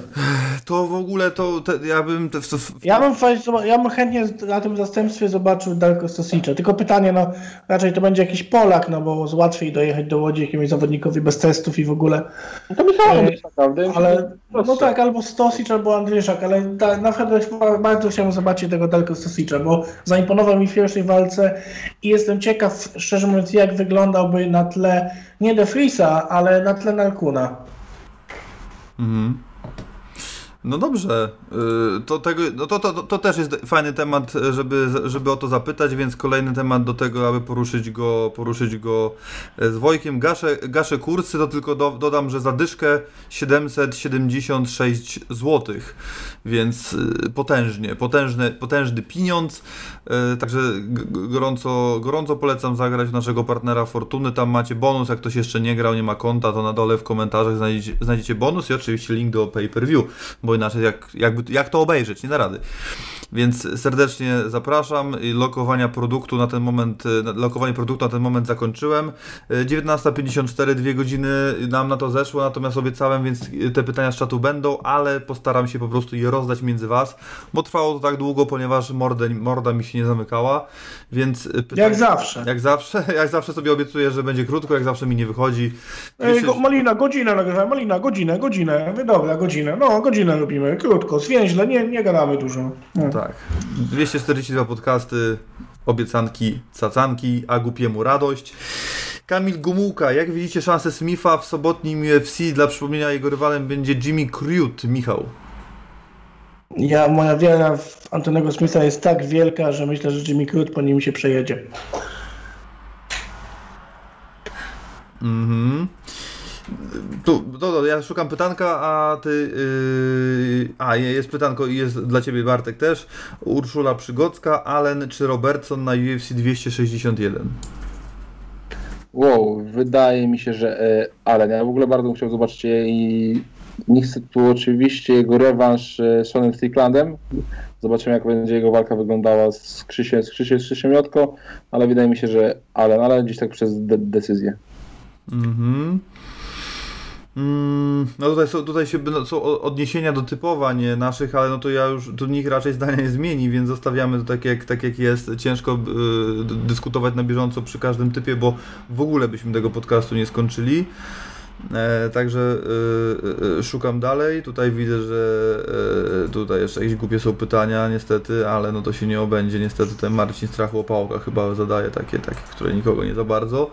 To w ogóle to te, ja bym. Te, w, w, Ja bym, fajnie ja bym chętnie na tym zastępstwie zobaczył Darko Stosicza. Tylko pytanie, no raczej to będzie jakiś Polak, no bo łatwiej dojechać do Łodzi jakiemuś zawodnikowi bez testów i w ogóle. No to myślałem, Ej, że tak naprawdę. Ale no tak, albo Stosicz, albo Andryszak, ale ta, na przykład bardzo chciałem zobaczyć tego Darko Stosicza, bo zaimponował mi w pierwszej walce i jestem ciekaw, szczerze mówiąc, jak wyglądałby na tle nie De Friesa, ale na tle Narkuna. Mhm. No dobrze, y, to, tego, no to, to, to też jest fajny temat, żeby, żeby o to zapytać, więc kolejny temat do tego, aby poruszyć go, poruszyć go z Wojkiem. Gaszę, gaszę kursy, to tylko do, dodam, że zadyszkę 776 zł, więc y, potężnie, potężny, potężny pieniądz, także gorąco, gorąco polecam zagrać w naszego partnera Fortuny, tam macie bonus, jak ktoś jeszcze nie grał, nie ma konta, to na dole w komentarzach znajdziecie, znajdziecie bonus i oczywiście link do pay-per-view, bo inaczej jak, jakby, jak to obejrzeć, nie da rady. Więc serdecznie zapraszam. I Lokowania produktu na ten moment, na- lokowanie produktu na ten moment zakończyłem. E, 19.54, dwie godziny nam na to zeszło, natomiast obiecałem, więc te pytania z czatu będą, ale postaram się po prostu je rozdać między Was, bo trwało to tak długo, ponieważ mordę, morda mi się nie zamykała, więc pytań- Jak zawsze. Jak zawsze, <laughs> jak zawsze sobie obiecuję, że będzie krótko, jak zawsze mi nie wychodzi. Ej, go, Malina, godzinę nagrywamy, Malina, godzinę, godzinę. Dobra, godzinę. No, godzinę robimy, krótko, zwięźle, nie, nie gadamy dużo. No. Tak. 242 podcasty, obiecanki, cacanki, a głupiemu radość. Kamil Gumułka, jak widzicie szansę Smitha w sobotnim UFC? Dla przypomnienia jego rywalem będzie Jimmy Crute, Michał. Ja, moja wiara w Antonego Smitha jest tak wielka, że myślę, że Jimmy Crute po nim się przejedzie. Mhm. Tu, to, to, ja szukam pytanka, a ty. Yy, a, je- jest pytanko i jest dla ciebie Bartek też. Urszula Przygocka, Allen czy Robertson na UFC 261? Wow, wydaje mi się, że e, Allen. Ja w ogóle bardzo bym chciał zobaczyć je i nie chcę tu oczywiście jego rewanż e, z Seanem Stricklandem. Zobaczymy, jak będzie jego walka wyglądała z Krzysiem, z Krzysiem, z Krzysiem Jotko, ale wydaje mi się, że Allen, ale gdzieś tak przez de- decyzję. Mhm. Mm, no tutaj są, tutaj się będą- są odniesienia do typowań naszych, ale no to ja już tu nikt raczej zdania nie zmieni, więc zostawiamy to tak jak, tak jak jest. Ciężko y, dyskutować na bieżąco przy każdym typie, bo w ogóle byśmy tego podcastu nie skończyli. E, także y, y, szukam dalej. Tutaj widzę, że y, tutaj jeszcze jakieś głupie są pytania, niestety, ale no to się nie obędzie. Niestety ten Marcin Strachu Opałka chyba zadaje takie, takie, które nikogo nie za bardzo.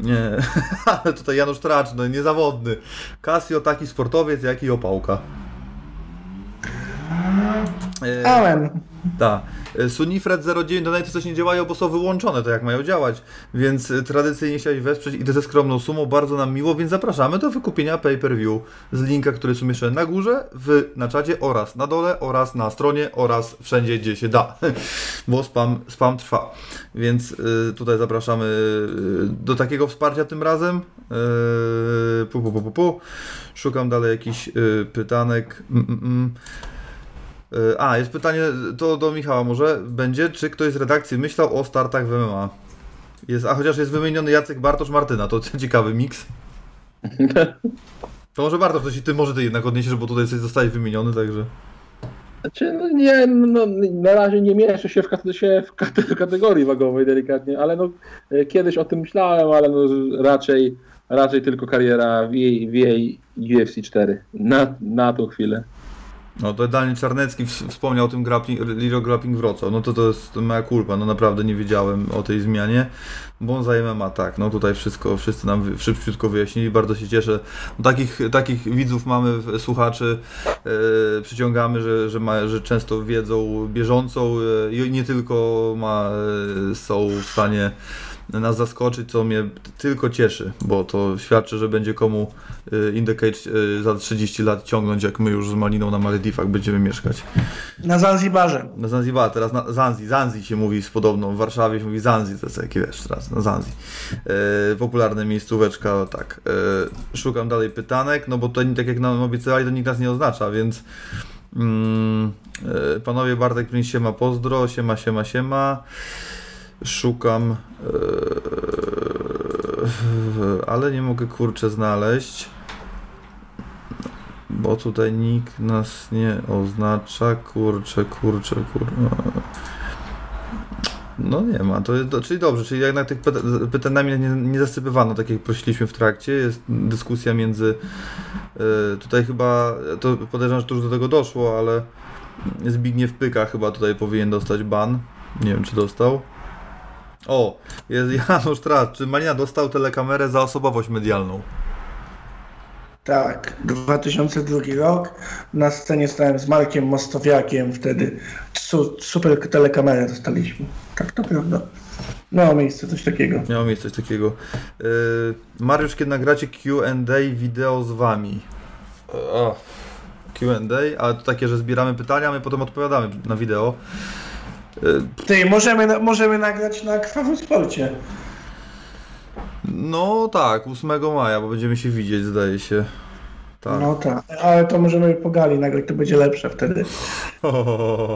Nie, <laughs> ale tutaj Janusz Tracz, no niezawodny. Casio taki sportowiec, jak i opałka. Amen. Tak. E, Sunifred 09 donaty coś nie działają, bo są wyłączone, to jak mają działać. Więc e, tradycyjnie chciałeś wesprzeć i ze skromną sumą, bardzo nam miło, więc zapraszamy do wykupienia pay-per-view z linka, który jest umieszczony na górze, w, na czacie oraz na dole, oraz na stronie, oraz wszędzie, gdzie się da. <laughs> bo spam, spam trwa. Więc y, tutaj zapraszamy do takiego wsparcia tym razem. Y, pu, pu, pu, pu, pu. Szukam dalej jakichś y, pytanek. Mm, mm, mm. Y, A, jest pytanie, to do Michała może będzie, czy ktoś z redakcji myślał o startach w MMA? Jest, a chociaż jest wymieniony Jacek Bartosz Martyna, to <laughs> ciekawy miks. To może Bartosz, to się ty może ty jednak odniesiesz, bo tutaj coś zostałeś wymieniony, także... Znaczy, no nie, no, na razie nie mieszczę się w, się w kate- kategorii wagowej delikatnie, ale no, e, kiedyś o tym myślałem, ale no, raczej, raczej tylko kariera w jej, w jej UFC 4 na, na tą chwilę. No to Daniel Czarnecki wspomniał o tym grappling, Liro Grappling Wrocław, no to to jest moja kulpa, no naprawdę nie wiedziałem o tej zmianie, bo on za MMA, tak, no tutaj wszystko, wszyscy nam szybciutko wyjaśnili, bardzo się cieszę, no, takich, takich widzów mamy, słuchaczy, e, przyciągamy, że, że, ma, że często wiedzą bieżącą e, i nie tylko ma, e, są w stanie nas zaskoczyć, co mnie tylko cieszy, bo to świadczy, że będzie komu y, In The Cage y, za 30 lat ciągnąć, jak my już z Maliną na Malediwach będziemy mieszkać. Na Zanzibarze. Na Zanzibar, teraz na Zanzi, Zanzi się mówi z podobną, w Warszawie się mówi Zanzi, to jest taki wiesz teraz, na Zanzi. E, popularna miejscóweczka, tak. E, szukam dalej pytanek, no bo to tak jak nam obiecali, to nikt nas nie oznacza, więc mm, panowie Bartek Prince siema pozdro, siema, siema, siema. Szukam, e, ale nie mogę kurczę znaleźć. Bo tutaj nikt nas nie oznacza. Kurczę, kurczę, kurczę. No nie ma, to, to czyli dobrze, czyli jednak tych pyta- pytaniami nie, nie zasypywano, tak jak prosiliśmy w trakcie. Jest dyskusja między. y, tutaj chyba, to podejrzewam, że to już do tego doszło, ale Zbigniew Pyka chyba tutaj powinien dostać ban. Nie wiem, czy dostał. O, jest Janusz Trat. Czy Malina dostał telekamerę za osobowość medialną? Tak, 2002 rok. Na scenie stałem z Markiem Mostowiakiem wtedy. Su, super telekamerę dostaliśmy. Tak, to prawda. Miało miejsce coś takiego. Miało miejsce coś takiego. Yy, Mariusz, kiedy nagracie Q&A wideo z wami? O, Q&A, ale to takie, że zbieramy pytania, a my potem odpowiadamy na wideo. Yy, Ty, możemy, możemy nagrać na Krwawym Sporcie. no tak, 8 maja, bo będziemy się widzieć, zdaje się. Tak. No tak, ale to możemy pogali nagrać, to będzie lepsze wtedy. <laughs>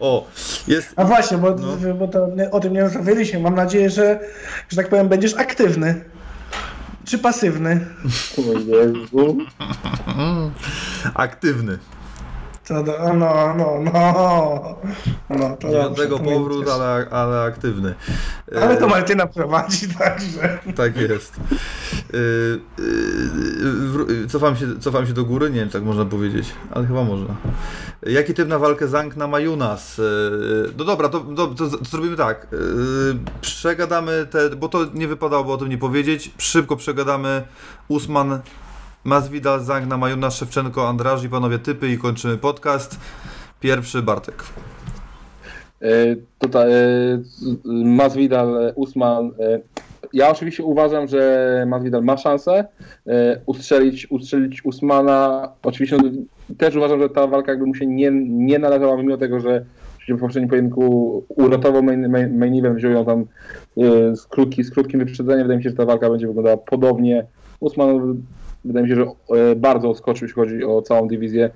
O, jest. A właśnie, bo, No. bo to o tym nie rozmawialiśmy. Mam nadzieję, że, że tak powiem, będziesz aktywny. Czy pasywny? O Jezu. Aktywny. To, do- no, no, no. no to Dziewiątego dobrze, to powrót, ale, ale aktywny. Ale to Yy, Martyna prowadzi, <laughs> także. Tak jest. Yy, wró- cofam, się, cofam się do góry, nie wiem, tak można powiedzieć, ale chyba można. Jaki typ na walkę Zank na Majunas? No dobra, to, to, to, zrobimy tak. Przegadamy te, bo to nie wypadałoby o tym nie powiedzieć. Szybko przegadamy Usman, Masvidal, Zank na Majunas, Szewczenko, Andraży, panowie typy i kończymy podcast. Pierwszy Bartek. E, Tutaj e, Masvidal, e, Usman. Ja oczywiście uważam, że Masvidal ma szansę ustrzelić, ustrzelić Usmana. Oczywiście no, też uważam, że ta walka jakby mu się nie, nie należała, mimo tego, że w poprzednim pojedynku uratował main, main, main event, wziął ją tam z, krótki, z krótkim wyprzedzeniem. Wydaje mi się, że ta walka będzie wyglądała podobnie. Usman wydaje mi się, że e, bardzo odskoczył, jeśli chodzi o całą dywizję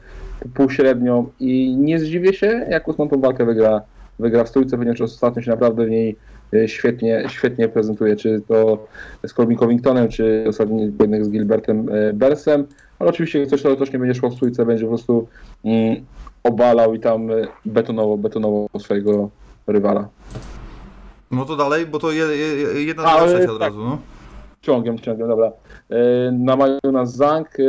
półśrednią i nie zdziwię się, jak Usman tą walkę wygra, wygra w stójce, ponieważ ostatnio się naprawdę w niej e, świetnie, świetnie prezentuje, czy to z Corbin Covingtonem, czy ostatni pojedynek z Gilbertem e, Bersem, ale oczywiście coś, co też nie będzie szło w stójce, będzie po prostu mm, obalał i tam betonowo, betonowo swojego rywala. No to dalej, bo to je, je, jedna trzecia od tak. razu, no. Ciągiem, ciągiem, dobra. E, Na Majona Zank. e,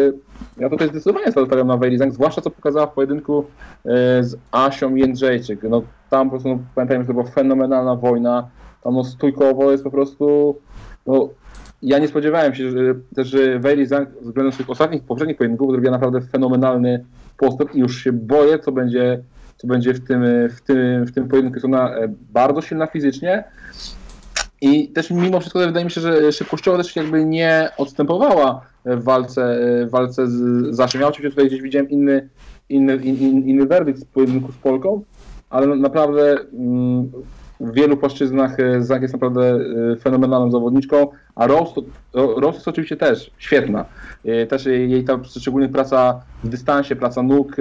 Ja tutaj zdecydowanie stawiam na Weili Zank, zwłaszcza co pokazała w pojedynku e, z Asią Jędrzejczyk. No tam po prostu, no, pamiętajmy, że to była fenomenalna wojna. Tam no stójkowo jest po prostu, no ja nie spodziewałem się, że że Weili Zank względem swoich ostatnich, poprzednich pojedynków zrobiła naprawdę fenomenalny postęp i już się boję, co będzie, co będzie w tym, w tym, w tym pojedynku. Jest ona e, bardzo silna fizycznie, i też mimo wszystko wydaje mi się, że szybkościowo też jakby nie odstępowała w walce, w walce z Zaszym. Ja oczywiście tutaj gdzieś widziałem inny, inny, in, in, inny werdykt w pojedynku z Polką, ale no naprawdę mm, w wielu płaszczyznach e, Zak jest naprawdę e, fenomenalną zawodniczką, a Rose, Rose jest oczywiście też świetna. E, Też jej ta szczególnie praca w dystansie, praca nóg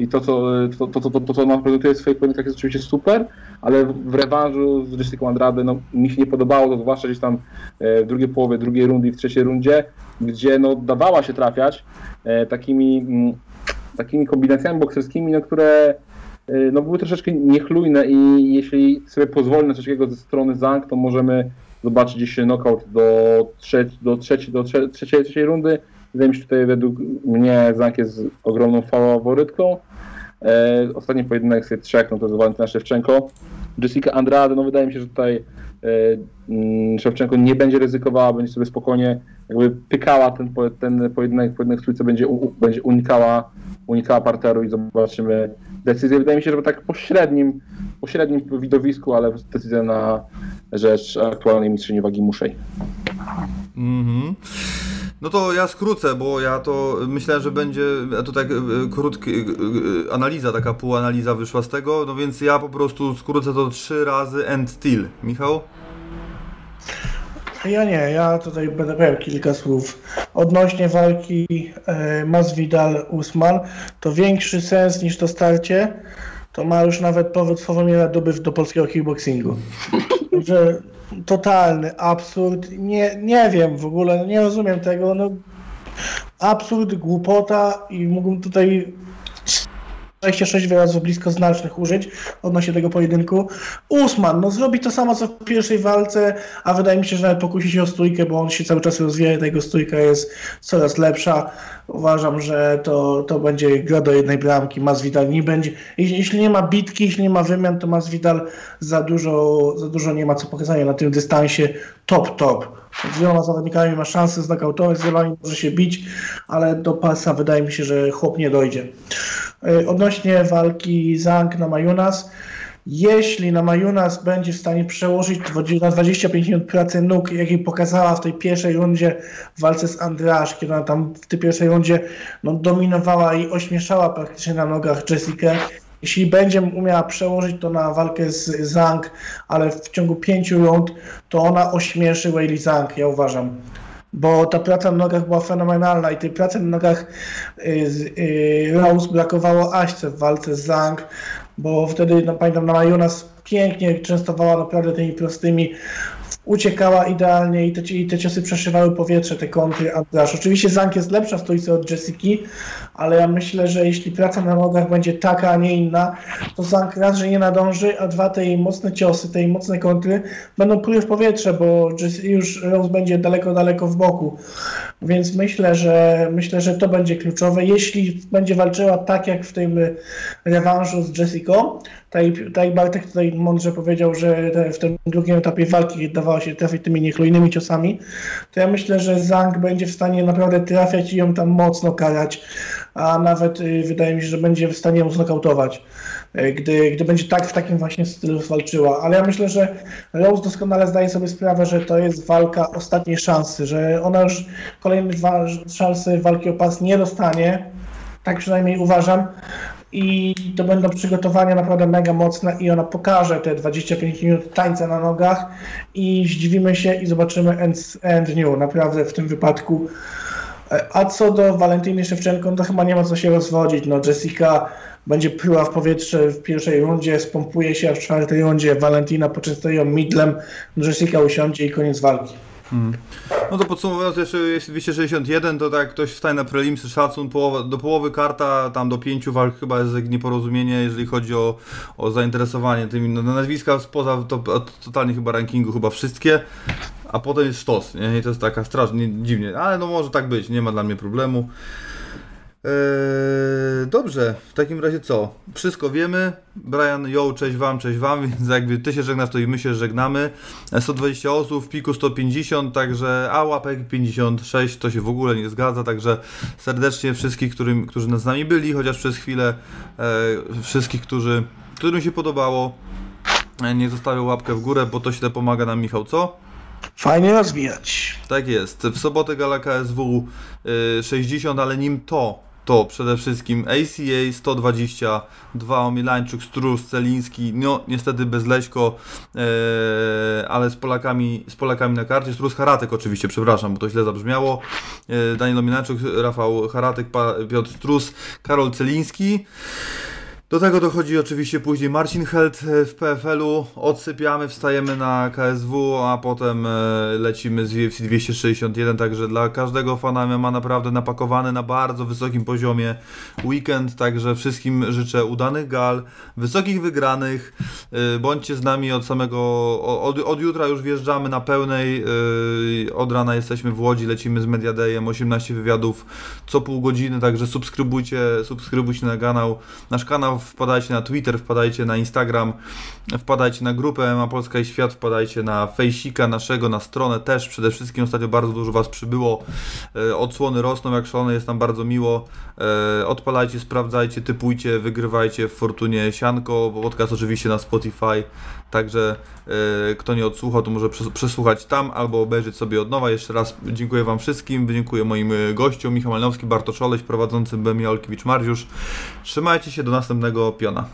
i to, co, to, to, to, to, co ona prezentuje w swoich pojedynkach jest oczywiście super, ale w rewanżu z Jessica Andrade no, mi się nie podobało, to zwłaszcza gdzieś tam e, w drugiej połowie drugiej rundy i w trzeciej rundzie, gdzie no, dawała się trafiać e, takimi, mm, takimi kombinacjami bokserskimi, no, które e, no, były troszeczkę niechlujne i jeśli sobie pozwoli na coś takiego ze strony Zank, to możemy zobaczyć gdzieś knockout do, trzeci, do, trzeci, do trze, trzeciej, trzeciej rundy. Wydaje mi się, tutaj według mnie Zank jest ogromną faworytką. E, ostatni pojedynek z trzech, no to jest Walentyna Szewczenko. Jessica Andrade, no wydaje mi się, że tutaj e, mm, Szewczenko nie będzie ryzykowała, będzie sobie spokojnie jakby pykała ten, ten pojedynek, pojedynek w trójce będzie, u, będzie unikała, unikała parteru i zobaczymy, decyzję. Wydaje mi się, że tak po średnim, po średnim widowisku, ale decyzja na rzecz aktualnej mistrzyni wagi muszej. Mhm. No to ja skrócę, bo ja to myślę, że będzie tak e, krótki, e, e, analiza, taka półanaliza wyszła z tego, no więc ja po prostu skrócę to trzy razy and still. Michał? Ja nie, ja tutaj będę miał kilka słów. Odnośnie walki Masvidal-Usman, to większy sens niż to starcie, to ma już nawet powód Sławomira Duby do polskiego kickboxingu. Że totalny absurd, nie, nie wiem w ogóle, nie rozumiem tego, no absurd, głupota i mógłbym tutaj 26 wyrazów blisko znacznych użyć odnośnie tego pojedynku. Usman, no zrobi to samo co w pierwszej walce, a wydaje mi się, że nawet pokusi się o stójkę, bo on się cały czas rozwija i ta jego stójka jest coraz lepsza. Uważam, że to, to będzie gra do jednej bramki. Masvidal nie będzie, jeśli, jeśli nie ma bitki, jeśli nie ma wymian, to Masvidal za dużo, za dużo nie ma co pokazania na tym dystansie. Top, top. Z wieloma zawodnikami ma szansę znokautować, z wieloma może się bić, ale do pasa wydaje mi się, że chłop nie dojdzie. Y, Odnośnie walki Zhang na Majunas, jeśli na Majunas będzie w stanie przełożyć na 25 minut pracy nóg, jakiej pokazała w tej pierwszej rundzie w walce z Andrasz, kiedy ona tam w tej pierwszej rundzie no, dominowała i ośmieszała praktycznie na nogach Jessica, jeśli będzie umiała przełożyć to na walkę z Zhang, ale w ciągu pięciu rund, to ona ośmieszy Weili Zhang, ja uważam. Bo ta praca na nogach była fenomenalna i tej pracy na nogach y, y, Rose brakowało Aśce w walce z Zhang, bo wtedy, no, pamiętam, na Majunas pięknie częstowała naprawdę tymi prostymi, uciekała idealnie i te, i te ciosy przeszywały powietrze, te kontry Andrasz. Oczywiście Zhang jest lepsza w stójce od Jessiki, ale ja myślę, że jeśli praca na nogach będzie taka, a nie inna, to Zhang raz, że nie nadąży, a dwa, te jej mocne ciosy, te jej mocne kontry będą pluły w powietrze, bo już Rose będzie daleko, daleko w boku. Więc myślę, że myślę, że to będzie kluczowe. Jeśli będzie walczyła tak jak w tym rewanżu z Jessicą, tak, tak Bartek tutaj mądrze powiedział, że w tym drugim etapie walki dawało się trafić tymi niechlujnymi ciosami, to ja myślę, że Zhang będzie w stanie naprawdę trafiać i ją tam mocno karać, a nawet y, wydaje mi się, że będzie w stanie ją znokautować. y, Gdy, gdy będzie tak w takim właśnie stylu walczyła. Ale ja myślę, że Rose doskonale zdaje sobie sprawę, że to jest walka ostatniej szansy, że ona już kolejnych dwa szansy walki o pas nie dostanie. Tak przynajmniej uważam. I to będą przygotowania naprawdę mega mocne i ona pokaże te 25 minut tańca na nogach i zdziwimy się i zobaczymy end, end new, naprawdę w tym wypadku. E, A co do Walentyny Szewczenko, to chyba nie ma co się rozwodzić. No, Jessica będzie pryła w powietrze w pierwszej rundzie, spompuje się, a w czwartej rundzie Valentina poczęstuje ją midlem, Jessica usiądzie i koniec walki. No to podsumowując jeszcze jest 261, to tak ktoś wstaje na prelimsy, szacun, połowa, do połowy karta, tam do pięciu walk chyba jest nieporozumienie, jeżeli chodzi o, o zainteresowanie tymi no, nazwiska spoza to, totalnie chyba rankingu, chyba wszystkie, a potem jest sztos, nie? I to jest taka strasznie dziwnie, ale no może tak być, nie ma dla mnie problemu. Eee, dobrze, w takim razie co? Wszystko wiemy. Brian, yo, cześć wam, cześć wam, <laughs> więc jakby ty się żegnasz, to i my się żegnamy. E, 120 osób, w piku 150, także a łapek 56, to się w ogóle nie zgadza, także serdecznie wszystkich, którym, którzy z nami byli, chociaż przez chwilę, e, wszystkich, którzy, którym się podobało, e, niech zostawią łapkę w górę, bo to źle pomaga nam Michał, co? Fajnie rozwijać. Tak jest. W sobotę gala KSW y, 60, ale nim to, to przede wszystkim ACA 122, Omilańczuk, Strus, Celiński, no niestety bez Leśko, y, ale z Polakami, z Polakami na karcie, Strus Haratek oczywiście, przepraszam, bo to źle zabrzmiało, y, Daniel Omilańczuk, Rafał Haratek, Piotr Strus, Karol Celiński. Do tego dochodzi oczywiście później Marcin Held e, w PFL-u, odsypiamy, wstajemy na KSW, a potem e, lecimy z UFC 261, także dla każdego fana MMA naprawdę napakowany na bardzo wysokim poziomie weekend, także wszystkim życzę udanych gal, wysokich wygranych, e, bądźcie z nami od samego, od, od jutra już wjeżdżamy na pełnej, od rana jesteśmy w Łodzi, lecimy z Media Dayem, 18 wywiadów co pół godziny, także subskrybujcie, subskrybujcie na kanał, nasz kanał wpadajcie na Twitter, wpadajcie na Instagram, wpadajcie na grupę MMA Polska i Świat, wpadajcie na fejsika naszego, na stronę też. Przede wszystkim ostatnio bardzo dużo Was przybyło. E, Odsłony rosną jak szalone, jest nam bardzo miło. E, Odpalajcie, sprawdzajcie, typujcie, wygrywajcie w Fortunie Sianko. Podcast oczywiście na Spotify. Także e, kto nie odsłuchał, to może przes- przesłuchać tam albo obejrzeć sobie od nowa. Jeszcze raz dziękuję Wam wszystkim. Dziękuję moim e, gościom Michał Malnowski, Bartosz Oleś, prowadzącym BMI Olkiewicz Mariusz. Trzymajcie się do następnego piona.